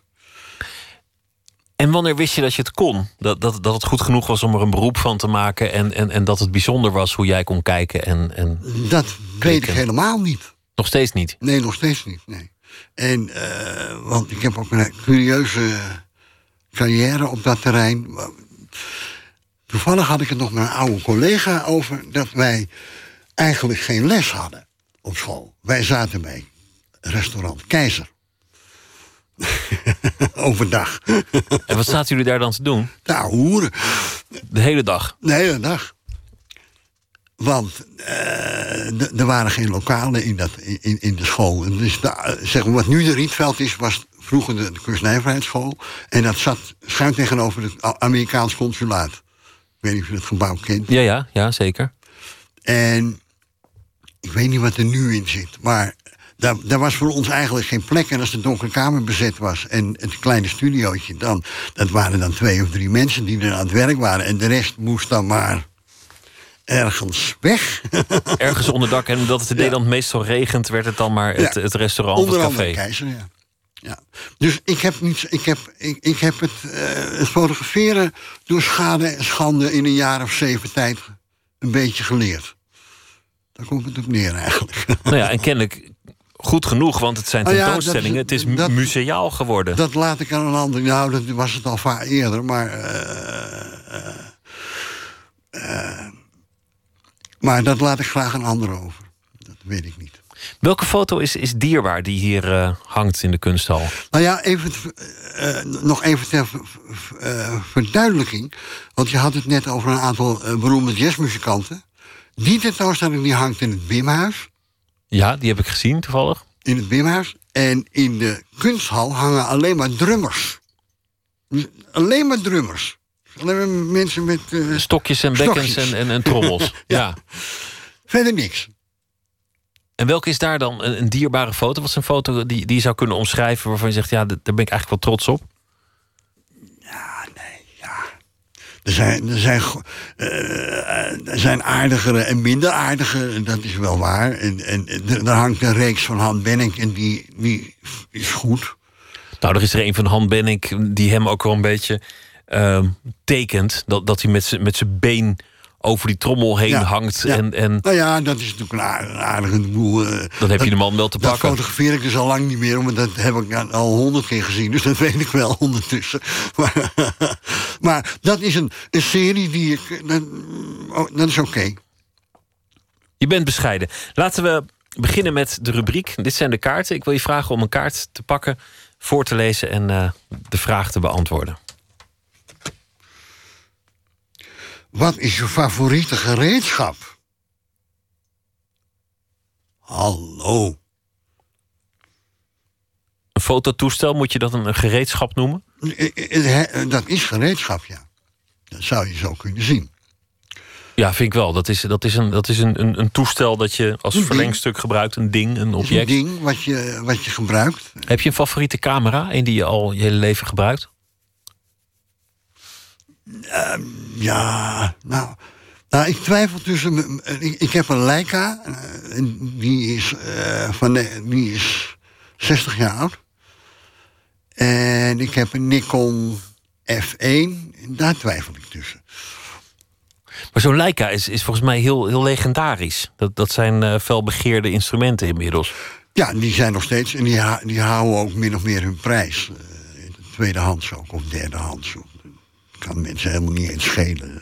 En wanneer wist je dat je het kon? Dat, dat, dat het goed genoeg was om er een beroep van te maken. En, en, en dat het bijzonder was hoe jij kon kijken. En, en Dat weet ik helemaal niet. nog steeds niet. Nee, nog steeds niet. Nee. En, eh, want ik heb ook een curieuze carrière op dat terrein. Toevallig had ik het nog met een oude collega over dat wij eigenlijk geen les hadden op school. Wij zaten bij restaurant Keizer. Overdag. En wat zaten jullie daar dan te doen? Nou, hoeren. De hele dag? De hele dag. Want eh, er waren geen lokalen in, dat, in, in de school. En Dus de, zeg maar, wat nu de Rietveld is, was vroeger de, de kunstnijverheidsschool. En dat zat schuin tegenover het Amerikaans consulaat. Ik weet niet of je het gebouw kent. Ja, ja, ja zeker. En ik weet niet wat er nu in zit. Maar daar, daar was voor ons eigenlijk geen plek. En als de donkere kamer bezet was en het kleine studiootje... dan dat waren dan twee of drie mensen die er aan het werk waren. En de rest moest dan maar ergens weg. Ergens onder dak. En omdat het in Nederland meestal regent, werd het dan maar het, Ja. het restaurant of het café. Keizer, ja. ja. Dus ik heb, niet, ik heb, ik, ik heb het, eh, het fotograferen door schade en schande in een jaar of zeven tijd een beetje geleerd. Daar komt het op neer eigenlijk. Nou ja, en kennelijk goed genoeg, want het zijn Oh ja, dat- tentoonstellingen. het is dat- museaal geworden. Dat laat ik aan een ander. Nou, dat was het al vaak eerder, maar. eh, maar dat laat ik graag een ander over. Dat weet ik niet. Welke foto is, is dierbaar die hier eh, hangt in de kunsthal? Nou ja, even, eh, nog even ter ver- ver- eh, verduidelijking. Want je had het net over een aantal eh, beroemde jazzmuzikanten. Die tentoonstelling die hangt in het Bimhuis. Ja, die heb ik gezien toevallig. In het Bimhuis. En in de kunsthal hangen alleen maar drummers. Alleen maar drummers. Alleen maar mensen met... eh, Stokjes en bekkens stokjes. en, en, en trommels. ja. Verder niks. En welke is daar dan een, een dierbare foto? Wat is een foto die, die je zou kunnen omschrijven waarvan je zegt, ja, daar ben ik eigenlijk wel trots op? Er zijn, er, zijn, eh, er zijn aardigere en minder aardige, dat is wel waar. En, en hangt een reeks van Han Benning en die, die is goed. Nou, er is er een van Han Benning die hem ook wel een beetje ehm, tekent. Dat, dat hij met zijn met zijn been over die trommel heen Ja, hangt. ja. En, en Nou ja, dat is natuurlijk een aardige, boel. eh, dan heb je de man wel te dat pakken. fotografeer ik dus al lang niet meer, want dat heb ik al honderd keer gezien. Dus dat weet ik wel ondertussen. Maar, maar dat is een, een serie die ik. Dat, oh, dat is oké. Je bent bescheiden. Laten we beginnen met de rubriek. Dit zijn de kaarten. Ik wil je vragen om een kaart te pakken, voor te lezen en eh, de vraag te beantwoorden. Wat is je favoriete gereedschap? Hallo. Een fototoestel, moet je dat een, gereedschap noemen? Eh, eh, eh, Dat is gereedschap, ja. Dat zou je zo kunnen zien. Ja, vind ik wel. Dat is, dat is, een, dat is een, een, een toestel dat je als verlengstuk gebruikt. Een ding, een is een object. ding wat je, wat je gebruikt. Heb je een favoriete camera? Een die je al je hele leven gebruikt? Ehm, ja, nou, nou, ik twijfel tussen. Ik, ik heb een Leica, eh, die is, eh, van de, die is 60 jaar oud. En ik heb een Nikon F1, en daar twijfel ik tussen. Maar zo'n Leica is, is volgens mij heel, heel legendarisch. Dat, dat zijn eh felbegeerde instrumenten inmiddels. Ja, die zijn nog steeds, en die, die houden ook min of meer hun prijs. in de tweedehands ook, of derdehands. Kan mensen helemaal niet eens schelen.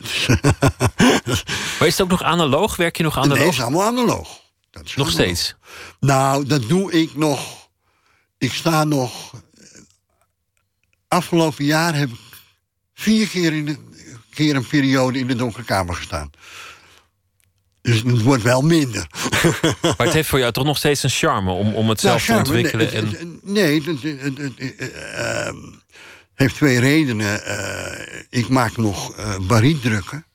Maar is het ook nog analoog? Werk je nog analoog? Nee, is allemaal analoog. Dat is nog analoog. steeds? Nou, dat doe ik nog. Ik sta nog. Afgelopen jaar heb ik vier keer, in de, keer een periode in de donkere kamer gestaan. Dus het wordt wel minder. Maar het heeft voor jou toch nog steeds een charme om, om het zelf Nou, te charme, ontwikkelen. nee, en... het- het- Nee, het, het- het- het- eh, ehm, heeft twee redenen. Eh, ik maak nog eh barietdrukken.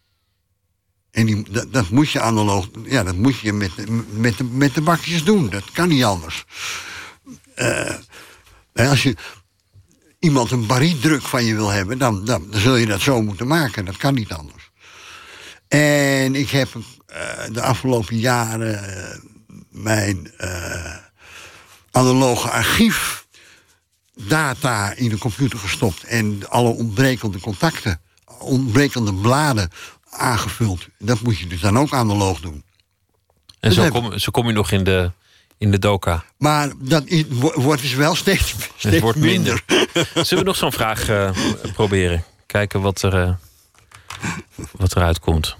En die, dat, dat moet je analoog... Ja, dat moet je met, met, de, met de bakjes doen. Dat kan niet anders. Eh, als je iemand een barietdruk van je wil hebben... Dan, dan, dan zul je dat zo moeten maken. Dat kan niet anders. En ik heb de afgelopen jaren mijn analoge archief data in de computer gestopt en alle ontbrekende contacten, ontbrekende bladen aangevuld. Dat moet je dus dan ook analoog doen. En zo kom, zo kom je nog in de, in de doka. Maar dat is- wordt dus wel steeds, steeds Het wordt minder. minder. Zullen we nog zo'n vraag eh, proberen? Kijken wat er, eh, wat eruit komt.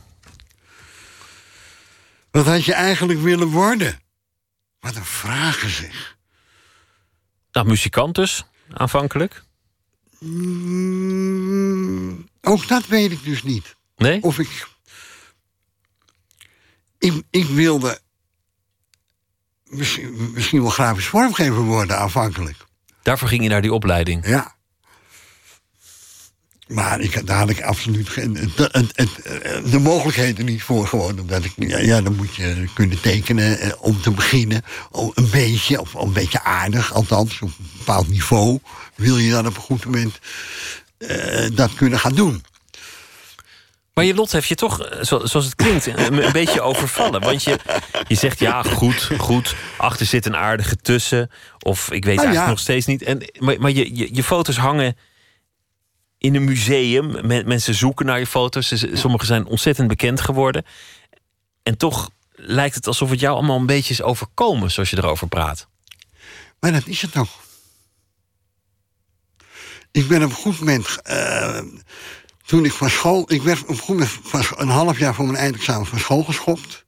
Wat had je eigenlijk willen worden? Wat een vragen zeg. Nou, muzikant dus, aanvankelijk. Mm, ook dat weet ik dus niet. Nee? Of ik. Ik, ik wilde. Misschien, misschien wel grafisch vormgever worden aanvankelijk. Daarvoor ging je naar die opleiding. Ja. Maar ik, had ik absoluut geen, het, het, het, de mogelijkheden niet voor. Gewoon omdat ik. Ja, ja, dan moet je kunnen tekenen eh, om te beginnen. Om een beetje, of een beetje aardig, althans op een bepaald niveau. Wil je dan op een goed moment eh, dat kunnen gaan doen. Maar je lot heeft je toch, eh, zo- zoals het klinkt, een, een beetje overvallen. Want je, je zegt ja, goed, goed. Achter zit een aardige tussen. Of ik weet Nou eigenlijk ja. nog steeds niet. En, maar maar je, je, je foto's hangen in een museum. Men- mensen zoeken naar je foto's. Sommige zijn ontzettend bekend geworden. En toch lijkt het alsof het jou allemaal een beetje is overkomen, zoals je erover praat. Maar dat is het ook. Ik ben op een goed moment. eh, toen ik van school. Ik werd op een goed moment van een half jaar voor mijn eindexamen van school geschopt.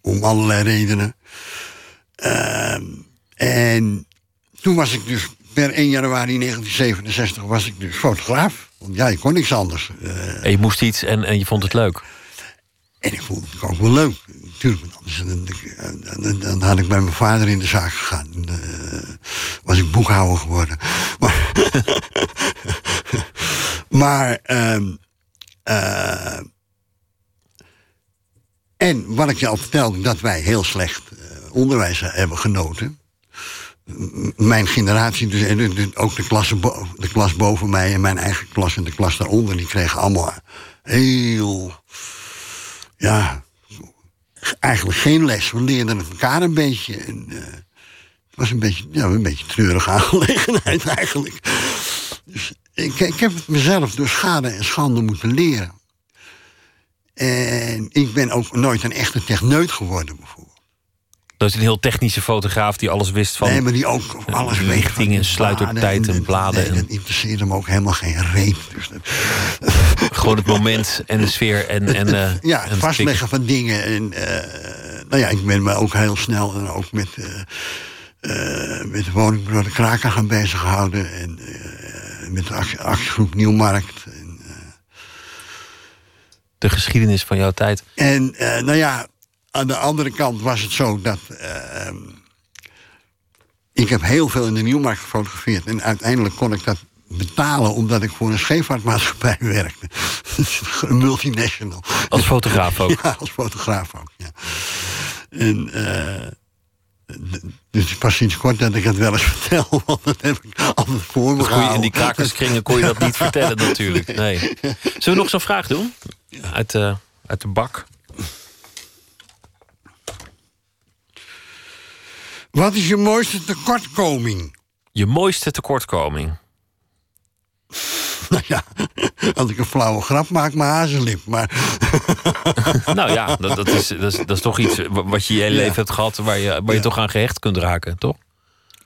Om allerlei redenen. Ehm, en toen was ik dus. Per 1 januari 1967 was ik dus fotograaf. Want ja, ik kon niks anders. Eh, En je moest iets en, en je vond het leuk. en ik vond het ook wel leuk. Natuurlijk, dan, dan, dan- dan had ik bij mijn vader in de zaak gegaan. En, eh, was ik boekhouder geworden. Maar, maar ehm, eh, en wat ik je al vertelde, dat wij heel slecht onderwijs hebben genoten. Mijn generatie, dus, en ook de, klasse de klas boven mij en mijn eigen klas en de klas daaronder, die kregen allemaal heel. Ja, eigenlijk geen les. We leerden het elkaar een beetje. En, eh, het was een beetje, ja, een beetje treurige aangelegenheid eigenlijk. Dus ik, ik heb mezelf door schade en schande moeten leren. En ik ben ook nooit een echte techneut geworden. Dat is een heel technische fotograaf die alles wist van. Nee, maar die ook alles weet. Lichtingen, sluitertijd en bladen. Nee, dat interesseerde me ook helemaal geen reet. Dus dat, Gewoon het moment en de sfeer en. en eh, ja, en het vastleggen van dingen. En, eh, nou ja, ik ben me ook heel snel en ook met, eh eh, met de Kraken gaan bezighouden. En eh, met de actie- actiegroep Nieuwmarkt. De geschiedenis van jouw tijd. En eh, nou ja, aan de andere kant was het zo dat. eh, ik heb heel veel in de Nieuwmarkt gefotografeerd. En uiteindelijk kon ik dat betalen omdat ik voor een scheepvaartmaatschappij werkte. een multinational. Als fotograaf ook? Ja, als fotograaf ook, ja. En, eh, d- dus pas sinds kort dat ik het wel eens vertel, want dat heb ik altijd voor me je in die krakerskringen kon je dat niet vertellen natuurlijk. Nee. Zullen we nog zo'n vraag doen? Uit de, uit de bak. Wat is je mooiste tekortkoming? Je mooiste tekortkoming? Nou ja, als ik een flauwe grap maak, mijn hazenlip. Maar Nou ja, dat, dat, is, dat, is, dat is toch iets wa- wat je je hele Ja. leven hebt gehad... waar je, waar je toch aan gehecht kunt raken, toch?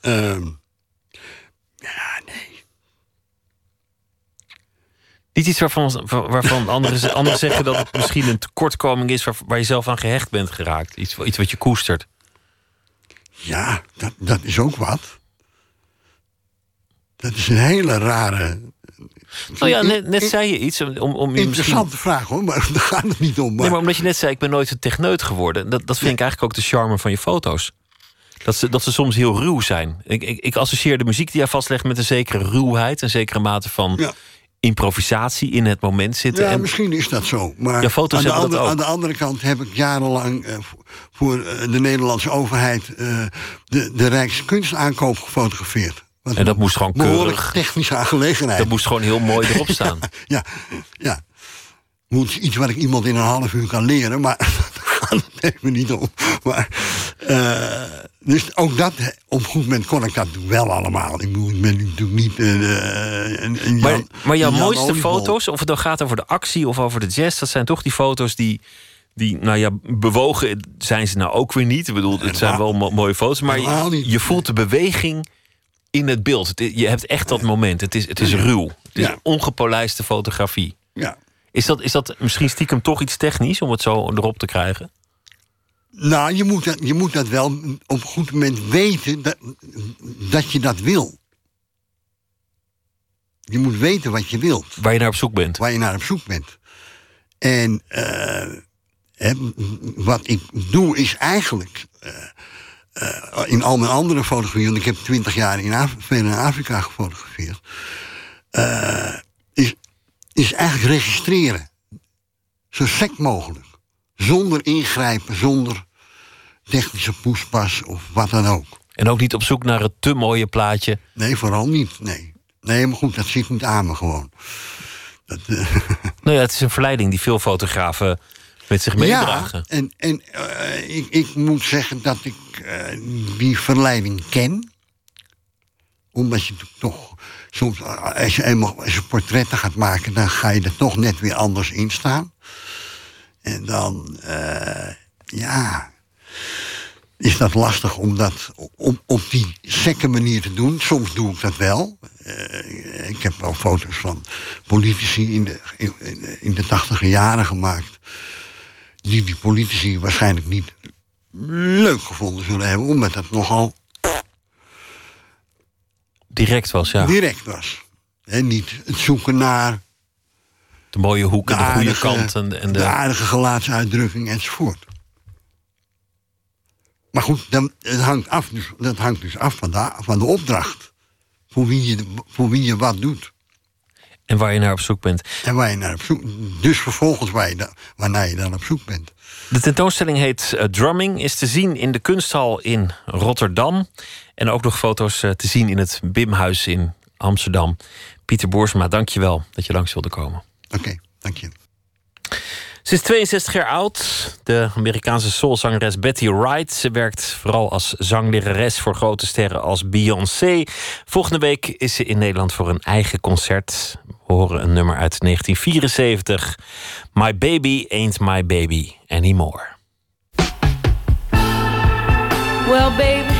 Ehm, Niet iets waarvan, waarvan anderen, anderen zeggen dat het misschien een tekortkoming is... Waar, waar je zelf aan gehecht bent geraakt. Iets, iets wat je koestert. Ja, dat, dat is ook wat. Dat is een hele rare... Nou ja, net, net zei je iets om, om je misschien... Interessante vraag hoor, maar daar gaat het niet om. Maar, Nee, maar omdat je net zei, ik ben nooit een techneut geworden. Dat, dat vind ik eigenlijk ook de charme van je foto's. Dat ze, dat ze soms heel ruw zijn. Ik, ik, ik associeer de muziek die jij vastlegt met een zekere ruwheid... een zekere mate van improvisatie in het moment zitten. Ja, en misschien is dat zo. Maar Ja, foto's aan, de andere, ook. aan de andere kant heb ik jarenlang eh, voor- eh, de Nederlandse overheid eh, de, de Rijkskunstaankoop gefotografeerd. Wat En dat moest gewoon keurig. technische aangelegenheid. Dat moest gewoon heel mooi erop staan. Ja, ja. Moet iets wat ik iemand in een half uur kan leren, maar daar gaat het even niet om. Maar, dus ook dat, op een goed moment kon ik dat wel allemaal. Ik ben natuurlijk niet eh, een, een Maar, Jan- maar jouw Jan mooiste Oliebol. foto's, of het dan gaat over de actie of over de jazz... dat zijn toch die foto's die... Die, nou ja, bewogen zijn ze nou ook weer niet. Ik bedoel, het zijn wel mo- mooie foto's, maar je, je voelt de beweging in het beeld. Je hebt echt dat moment. Het is, het is ruw. Het is Ja. ongepolijste fotografie. Ja. Is dat, is dat misschien stiekem toch iets technisch om het zo erop te krijgen? Nou, je moet, dat, je moet dat wel op een goed moment weten dat, dat je dat wil. Je moet weten wat je wilt. Waar je naar op zoek bent. Waar je naar op zoek bent. En eh, hè, wat ik doe is eigenlijk... eh, eh, in al mijn andere fotografieën... want ik heb twintig jaar in, Af veel in Afrika gefotografeerd... is, is eigenlijk registreren. Zo sec mogelijk. Zonder ingrijpen, zonder technische poespas of wat dan ook. En ook niet op zoek naar het te mooie plaatje. Nee, vooral niet. Nee, nee maar goed, dat zit niet aan me gewoon. Dat, eh, Nou ja, het is een verleiding die veel fotografen met zich meedragen. Ja, en, en eh, ik, ik moet zeggen dat ik eh, die verleiding ken. Omdat je toch soms, als je eenmaal als je portretten gaat maken, dan ga je er toch net weer anders in staan. En dan, ja, is dat lastig om dat op, op die sekke manier te doen. Soms doe ik dat wel. Eh, ik heb wel foto's van politici in de, in, in- de tachtige jaren gemaakt. Die die politici waarschijnlijk niet leuk gevonden zullen hebben. Omdat dat nogal Direct was, ja. direct was. En niet het zoeken naar De mooie hoeken, de, goede aardige- kant en de de... aardige gelaatsuitdrukking enzovoort. Maar goed, dan, het hangt af, dus, dat hangt dus af van de, van de opdracht. Voor wie, je, voor wie je wat doet. En waar je naar op zoek bent. En waar je naar op zoek Dus vervolgens waar je da- waarnaar je dan op zoek bent. De tentoonstelling heet eh, Drumming, is te zien in de kunsthal in Rotterdam. En ook nog foto's eh, te zien in het Bimhuis in Amsterdam. Pieter Boersma, dank je wel dat je langs wilde komen. Oké, dank je. Ze is 62 jaar oud. De Amerikaanse soulzangeres Betty Wright. Ze werkt vooral als zanglerares voor grote sterren als Beyoncé. Volgende week is ze in Nederland voor een eigen concert. We horen een nummer uit 1974. My baby ain't my baby anymore. Well, baby,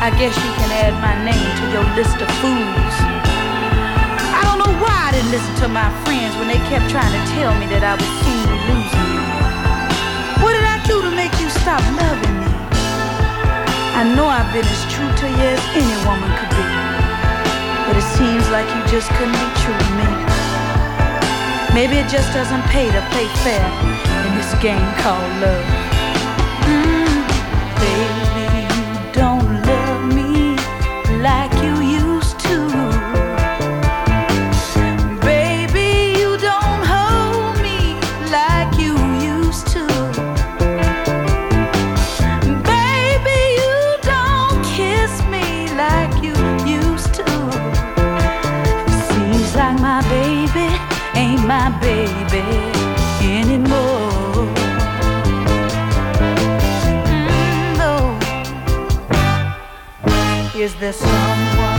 I guess you can add my name to your list of fools. Didn't listen to my friends when they kept trying to tell me that I was soon losing you. What did I do to make you stop loving me? I know I've been as true to you as any woman could be. But it seems like you just couldn't be true to me. Maybe it just doesn't pay to play fair in this game called love. there's someone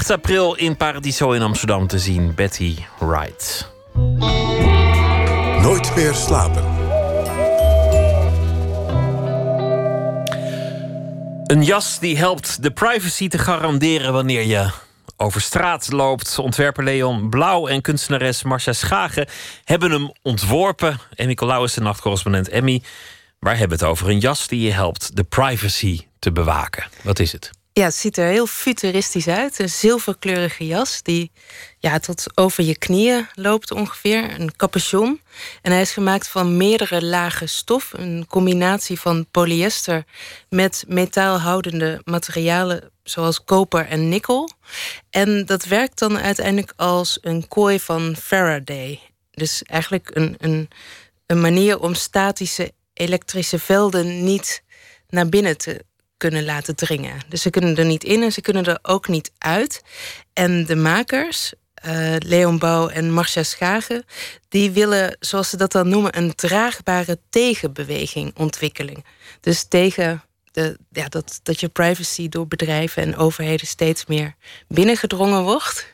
8 april in Paradiso in Amsterdam te zien. Betty Wright. Nooit meer slapen. Een jas die helpt de privacy te garanderen wanneer je over straat loopt. Ontwerper Leon Blauw en kunstenares Marcia Schagen hebben hem ontworpen. Emmy Colau de nachtcorrespondent Emmy. Waar hebben we het over? Een jas die je helpt de privacy te bewaken. Wat is het? Ja, het ziet er heel futuristisch uit. Een zilverkleurige jas die ja, tot over je knieën loopt ongeveer. Een capuchon. En hij is gemaakt van meerdere lagen stof. Een combinatie van polyester met metaalhoudende materialen zoals koper en nikkel. En dat werkt dan uiteindelijk als een kooi van Faraday. Dus eigenlijk een, een, een manier om statische elektrische velden niet naar binnen te kunnen laten dringen. Dus ze kunnen er niet in en ze kunnen er ook niet uit. En de makers, eh, Leon Bouw en Marcia Schagen, die willen, zoals ze dat dan noemen, een draagbare tegenbeweging ontwikkelen. Dus tegen de, ja, dat, dat je privacy door bedrijven en overheden steeds meer binnengedrongen wordt.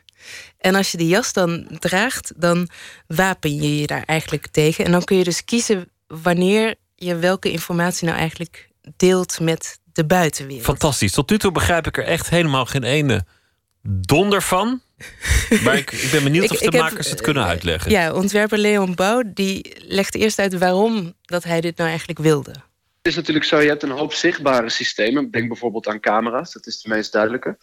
En als je die jas dan draagt, dan wapen je je daar eigenlijk tegen. En dan kun je dus kiezen wanneer je welke informatie nou eigenlijk deelt met de buitenwereld. Fantastisch. Tot nu toe begrijp ik er echt helemaal geen ene donder van. Maar ik, ik ben benieuwd Ik- of de ik heb, makers het kunnen uitleggen. Ja, ontwerper Leon Bouw die legt eerst uit waarom dat hij dit nou eigenlijk wilde. Het is natuurlijk zo, je hebt een hoop zichtbare systemen. Denk bijvoorbeeld aan camera's, dat is de meest duidelijke.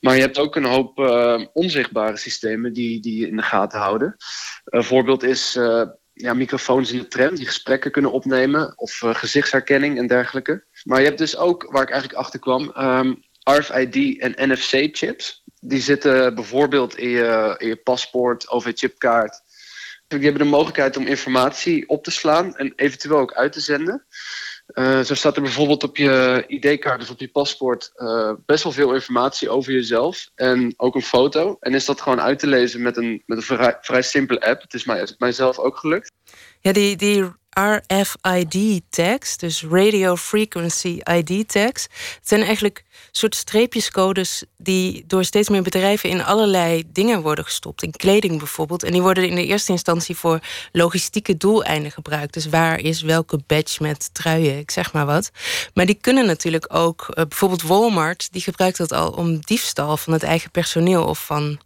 Maar je hebt ook een hoop eh, onzichtbare systemen die, die je in de gaten houden. Een voorbeeld is eh, ja, microfoons in de tram die gesprekken kunnen opnemen. Of eh, gezichtsherkenning en dergelijke. Maar je hebt dus ook, waar ik eigenlijk achter kwam, ehm, RFID en NFC-chips. Die zitten bijvoorbeeld in je, in je paspoort, OV-chipkaart. Die hebben de mogelijkheid om informatie op te slaan en eventueel ook uit te zenden. Eh, zo staat er bijvoorbeeld op je ID-kaart, dus op je paspoort, eh, best wel veel informatie over jezelf. En ook een foto. En is dat gewoon uit te lezen met een, met een vrij, vrij simpele app. Het is mij, mijzelf ook gelukt. Ja, die, die RFID-tags, dus Radio Frequency ID-tags, het zijn eigenlijk soort streepjescodes die door steeds meer bedrijven in allerlei dingen worden gestopt. In kleding bijvoorbeeld. En die worden in de eerste instantie voor logistieke doeleinden gebruikt. Dus waar is welke badge met truien, ik zeg maar wat. Maar die kunnen natuurlijk ook, eh, bijvoorbeeld Walmart, die gebruikt dat al om diefstal van het eigen personeel of van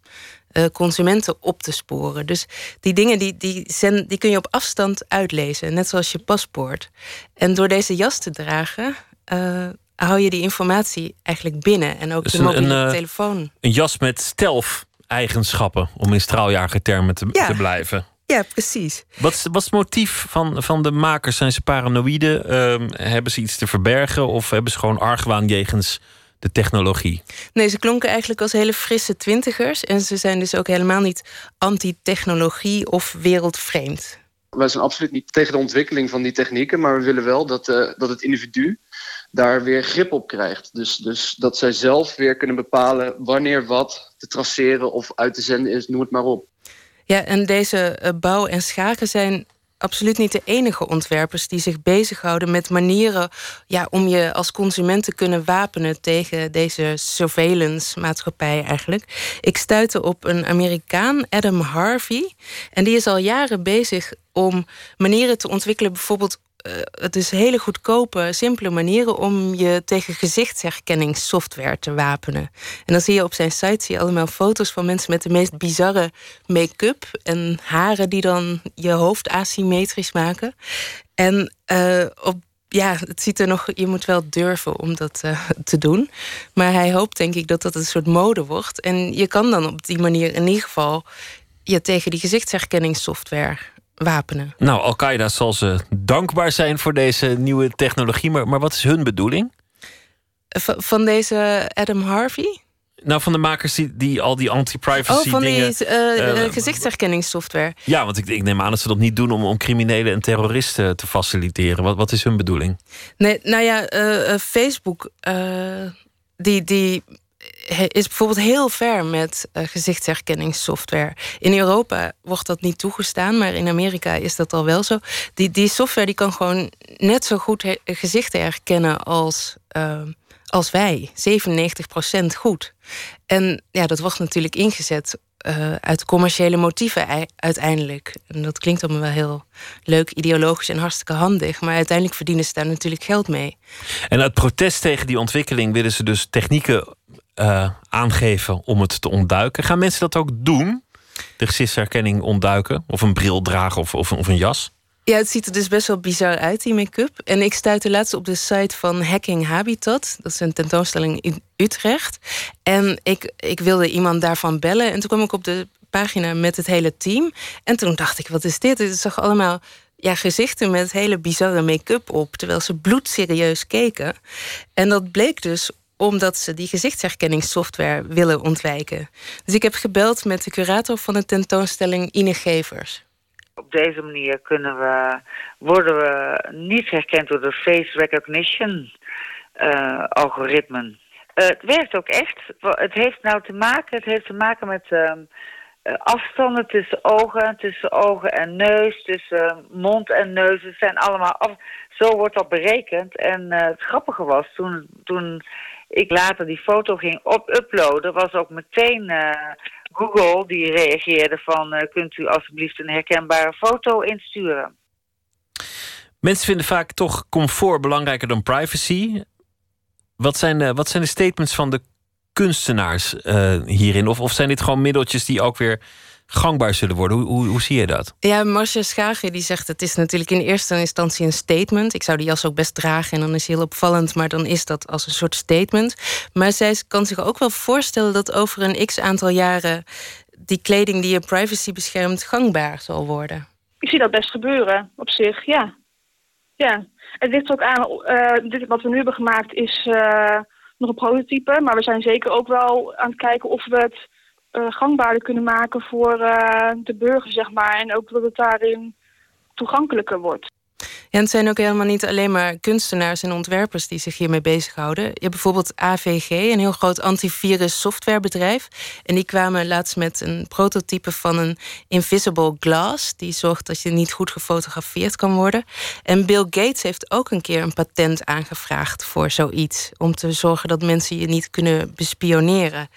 eh, consumenten op te sporen. Dus die dingen die, die, zend, die kun je op afstand uitlezen, net zoals je paspoort. En door deze jas te dragen, eh, hou je die informatie eigenlijk binnen. En ook Dus de mobiele een, eh, telefoon. Een jas met stealth-eigenschappen, om in straaljagertermen te, Ja. te blijven. Ja, precies. Wat is, wat is het motief van, van de makers? Zijn ze paranoïde? Ehm, hebben ze iets te verbergen? Of hebben ze gewoon argwaan jegens de technologie? Nee, ze klonken eigenlijk als hele frisse twintigers. En ze zijn dus ook helemaal niet anti-technologie of wereldvreemd. Wij zijn absoluut niet tegen de ontwikkeling van die technieken, maar we willen wel dat, eh, dat het individu daar weer grip op krijgt. Dus, dus dat zij zelf weer kunnen bepalen wanneer wat te traceren of uit te zenden is, noem het maar op. Ja, en deze eh, bouw- en schaken zijn absoluut niet de enige ontwerpers die zich bezighouden met manieren ja, om je als consument te kunnen wapenen tegen deze surveillance-maatschappij eigenlijk. Ik stuitte op een Amerikaan, Adam Harvey, en die is al jaren bezig om manieren te ontwikkelen, bijvoorbeeld. Eh, het is hele goedkope, simpele manieren om je tegen gezichtsherkenningssoftware te wapenen. En dan zie je op zijn site zie je allemaal foto's van mensen met de meest bizarre make-up en haren die dan je hoofd asymmetrisch maken. En eh, op ja, het ziet er nog. Je moet wel durven om dat eh, te doen. Maar hij hoopt, denk ik, dat dat een soort mode wordt. En je kan dan op die manier in ieder geval je tegen die gezichtsherkenningssoftware wapenen. Nou, Al-Qaeda zal ze dankbaar zijn voor deze nieuwe technologie. Maar, maar wat is hun bedoeling? V- van deze Adam Harvey? Nou, van de makers die, die al die anti-privacy Oh, van die dingen... eh, gezichtsherkenningssoftware. ja, want ik, ik neem aan dat ze dat niet doen om, om criminelen en terroristen te faciliteren. Wat, wat is hun bedoeling? Nee, nou ja, Facebook die, die is bijvoorbeeld heel ver met eh, gezichtsherkenningssoftware. In Europa wordt dat niet toegestaan, maar in Amerika is dat al wel zo. Die, die software die kan gewoon net zo goed gezichten herkennen als, eh, als wij. 97% goed. En ja, dat wordt natuurlijk ingezet eh, uit commerciële motieven ei- uiteindelijk. En dat klinkt allemaal wel heel leuk, ideologisch en hartstikke handig. Maar uiteindelijk verdienen ze daar natuurlijk geld mee. En uit protest tegen die ontwikkeling willen ze dus technieken eh, aangeven om het te ontduiken. Gaan mensen dat ook doen? De gezichtsherkenning ontduiken? Of een bril dragen of, of, of een jas? Ja, het ziet er dus best wel bizar uit, die make-up. En ik stuitte laatst op de site van Hacking Habitat. Dat is een tentoonstelling in Utrecht. En ik, ik wilde iemand daarvan bellen. En toen kwam ik op de pagina met het hele team. En toen dacht ik, wat is dit? Het zag allemaal ja, gezichten met hele bizarre make-up op. Terwijl ze bloedserieus keken. En dat bleek dus omdat ze die gezichtsherkenningssoftware willen ontwijken. Dus ik heb gebeld met de curator van de tentoonstelling Ine Gevers. Op deze manier kunnen we, worden we niet herkend door de face recognition eh, algoritmen. Eh, het werkt ook echt. Het heeft nou te maken, het heeft te maken met ehm, eh, afstanden tussen ogen, tussen ogen en neus, tussen mond en neus. Het zijn allemaal af. Zo wordt dat berekend. En het grappige was, toen, toen ik later die foto ging op uploaden, was ook meteen eh, Google die reageerde van eh, kunt u alsjeblieft een herkenbare foto insturen. Mensen vinden vaak toch comfort belangrijker dan privacy. Wat zijn, de- wat zijn de statements van de kunstenaars eh, hierin? Of, of zijn dit gewoon middeltjes die ook weer gangbaar zullen worden. Hoe, hoe, hoe zie je dat? Ja, Marcia Schagen die zegt het is natuurlijk in eerste instantie een statement. Ik zou die jas ook best dragen en dan is hij heel opvallend, maar dan is dat als een soort statement. Maar zij kan zich ook wel voorstellen dat over een x aantal jaren die kleding die je privacy beschermt gangbaar zal worden. Ik zie dat best gebeuren, op zich, ja. Ja, het ligt ook aan, eh, dit wat we nu hebben gemaakt is eh, nog een prototype, maar we zijn zeker ook wel aan het kijken of we het gangbaarder kunnen maken voor eh, de burger, zeg maar. En ook dat het daarin toegankelijker wordt. En het zijn ook helemaal niet alleen maar kunstenaars en ontwerpers die zich hiermee bezighouden. Je hebt bijvoorbeeld AVG, een heel groot antivirus softwarebedrijf. En die kwamen laatst met een prototype van een invisible glass. Die zorgt dat je niet goed gefotografeerd kan worden. En Bill Gates heeft ook een keer een patent aangevraagd voor zoiets. Om te zorgen dat mensen je niet kunnen bespioneren.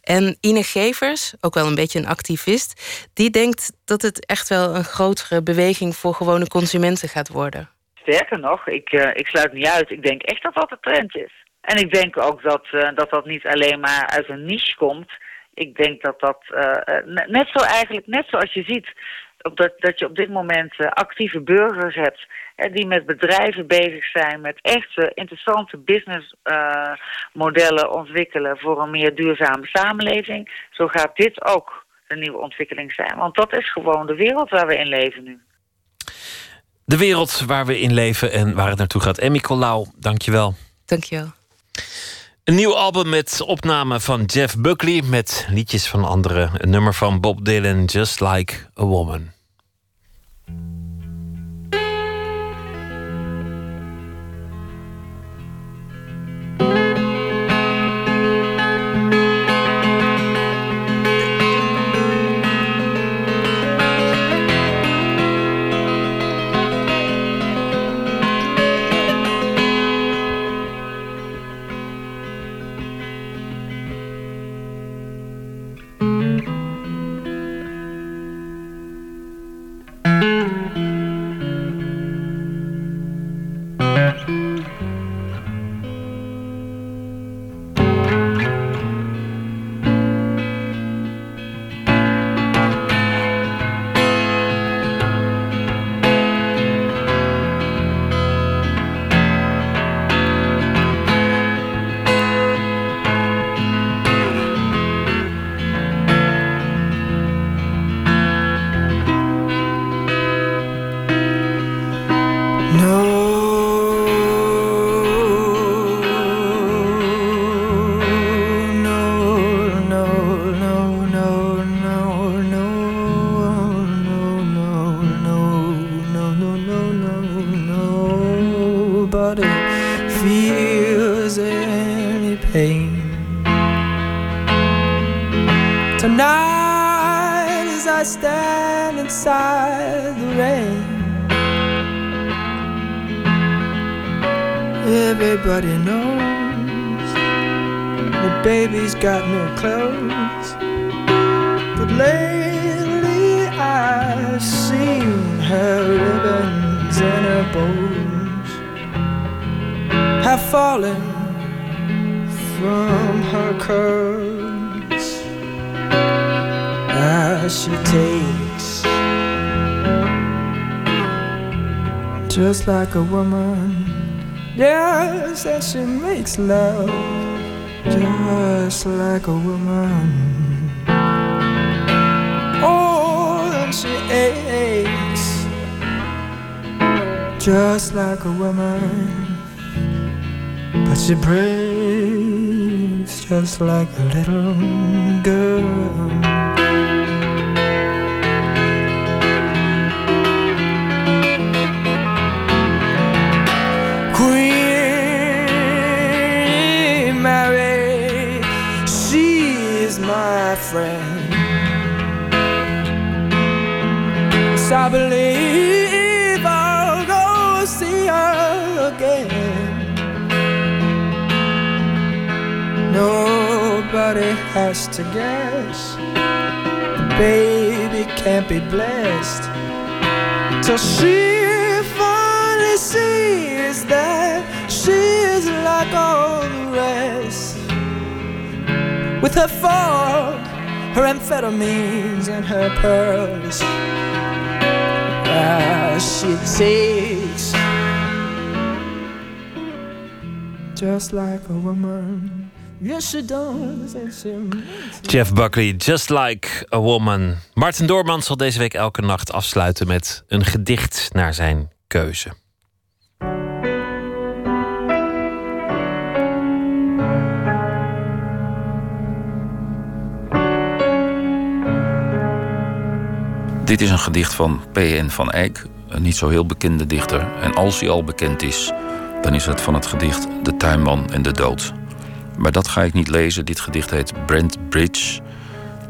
En Ine Gevers, ook wel een beetje een activist, die denkt dat het echt wel een grotere beweging voor gewone consumenten gaat worden. Sterker nog, ik, eh, ik sluit niet uit. Ik denk echt dat dat de trend is. En ik denk ook dat, eh, dat dat niet alleen maar uit een niche komt. Ik denk dat dat eh, ne- net zo eigenlijk, net zoals je ziet, dat, dat je op dit moment actieve burgers hebt die met bedrijven bezig zijn, met echt interessante businessmodellen ontwikkelen voor een meer duurzame samenleving. Zo gaat dit ook een nieuwe ontwikkeling zijn. Want dat is gewoon de wereld waar we in leven nu. De wereld waar we in leven en waar het naartoe gaat. Emmy Colau, dankjewel. Dankjewel. Een nieuw album met opname van Jeff Buckley... met liedjes van anderen. Een nummer van Bob Dylan, Just Like a Woman. Fallen from her curls as she takes just like a woman. Yes, and she makes love just like a woman. Oh, and she aches just like a woman. But she breaks just like a little girl. Queen Mary, she's my friend. So I believe Nobody has to guess. The baby can't be blessed till she finally sees that she is like all the rest. With her fork her amphetamines and her pearls. Ah, she takes just like a woman. Yes, she does. Jeff Buckley, Just Like a Woman. Martin Doorman zal deze week elke nacht afsluiten met een gedicht naar zijn keuze. Dit is een gedicht van P.N. van Eyck, een niet zo heel bekende dichter. En als hij al bekend is, dan is het van het gedicht De tuinman en de dood. Maar dat ga ik niet lezen. Dit gedicht heet Brent Bridge.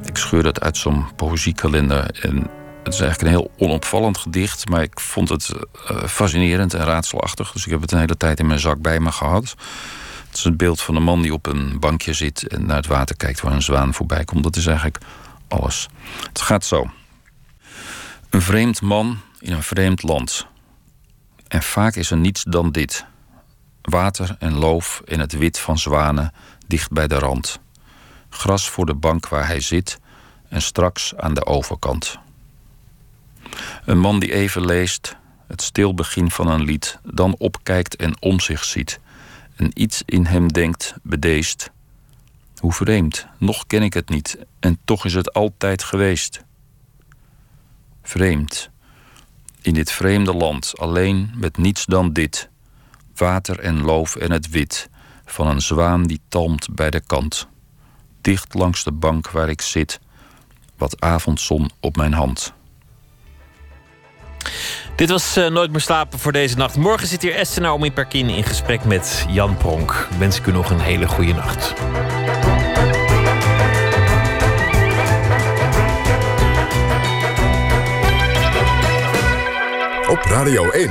Ik scheur het uit zo'n poëziekalender. En het is eigenlijk een heel onopvallend gedicht, maar ik vond het eh, fascinerend en raadselachtig. Dus ik heb het een hele tijd in mijn zak bij me gehad. Het is het beeld van een man die op een bankje zit en naar het water kijkt waar een zwaan voorbij komt. Dat is eigenlijk alles. Het gaat zo. Een vreemd man in een vreemd land. En vaak is er niets dan dit: water en loof in het wit van zwanen dicht bij de rand. Gras voor de bank waar hij zit en straks aan de overkant. Een man die even leest, het stil begin van een lied, dan opkijkt en om zich ziet. En iets in hem denkt, bedeesd. Hoe vreemd, nog ken ik het niet, en toch is het altijd geweest. Vreemd. In dit vreemde land, alleen met niets dan dit. Water en loof en het wit van een zwaan die talmt bij de kant. Dicht langs de bank waar ik zit, wat avondzon op mijn hand. Dit was eh, Nooit meer slapen voor deze nacht. Morgen zit hier Esther Naomi Perkin in gesprek met Jan Pronk. Wens ik u nog een hele goede nacht. Op Radio 1,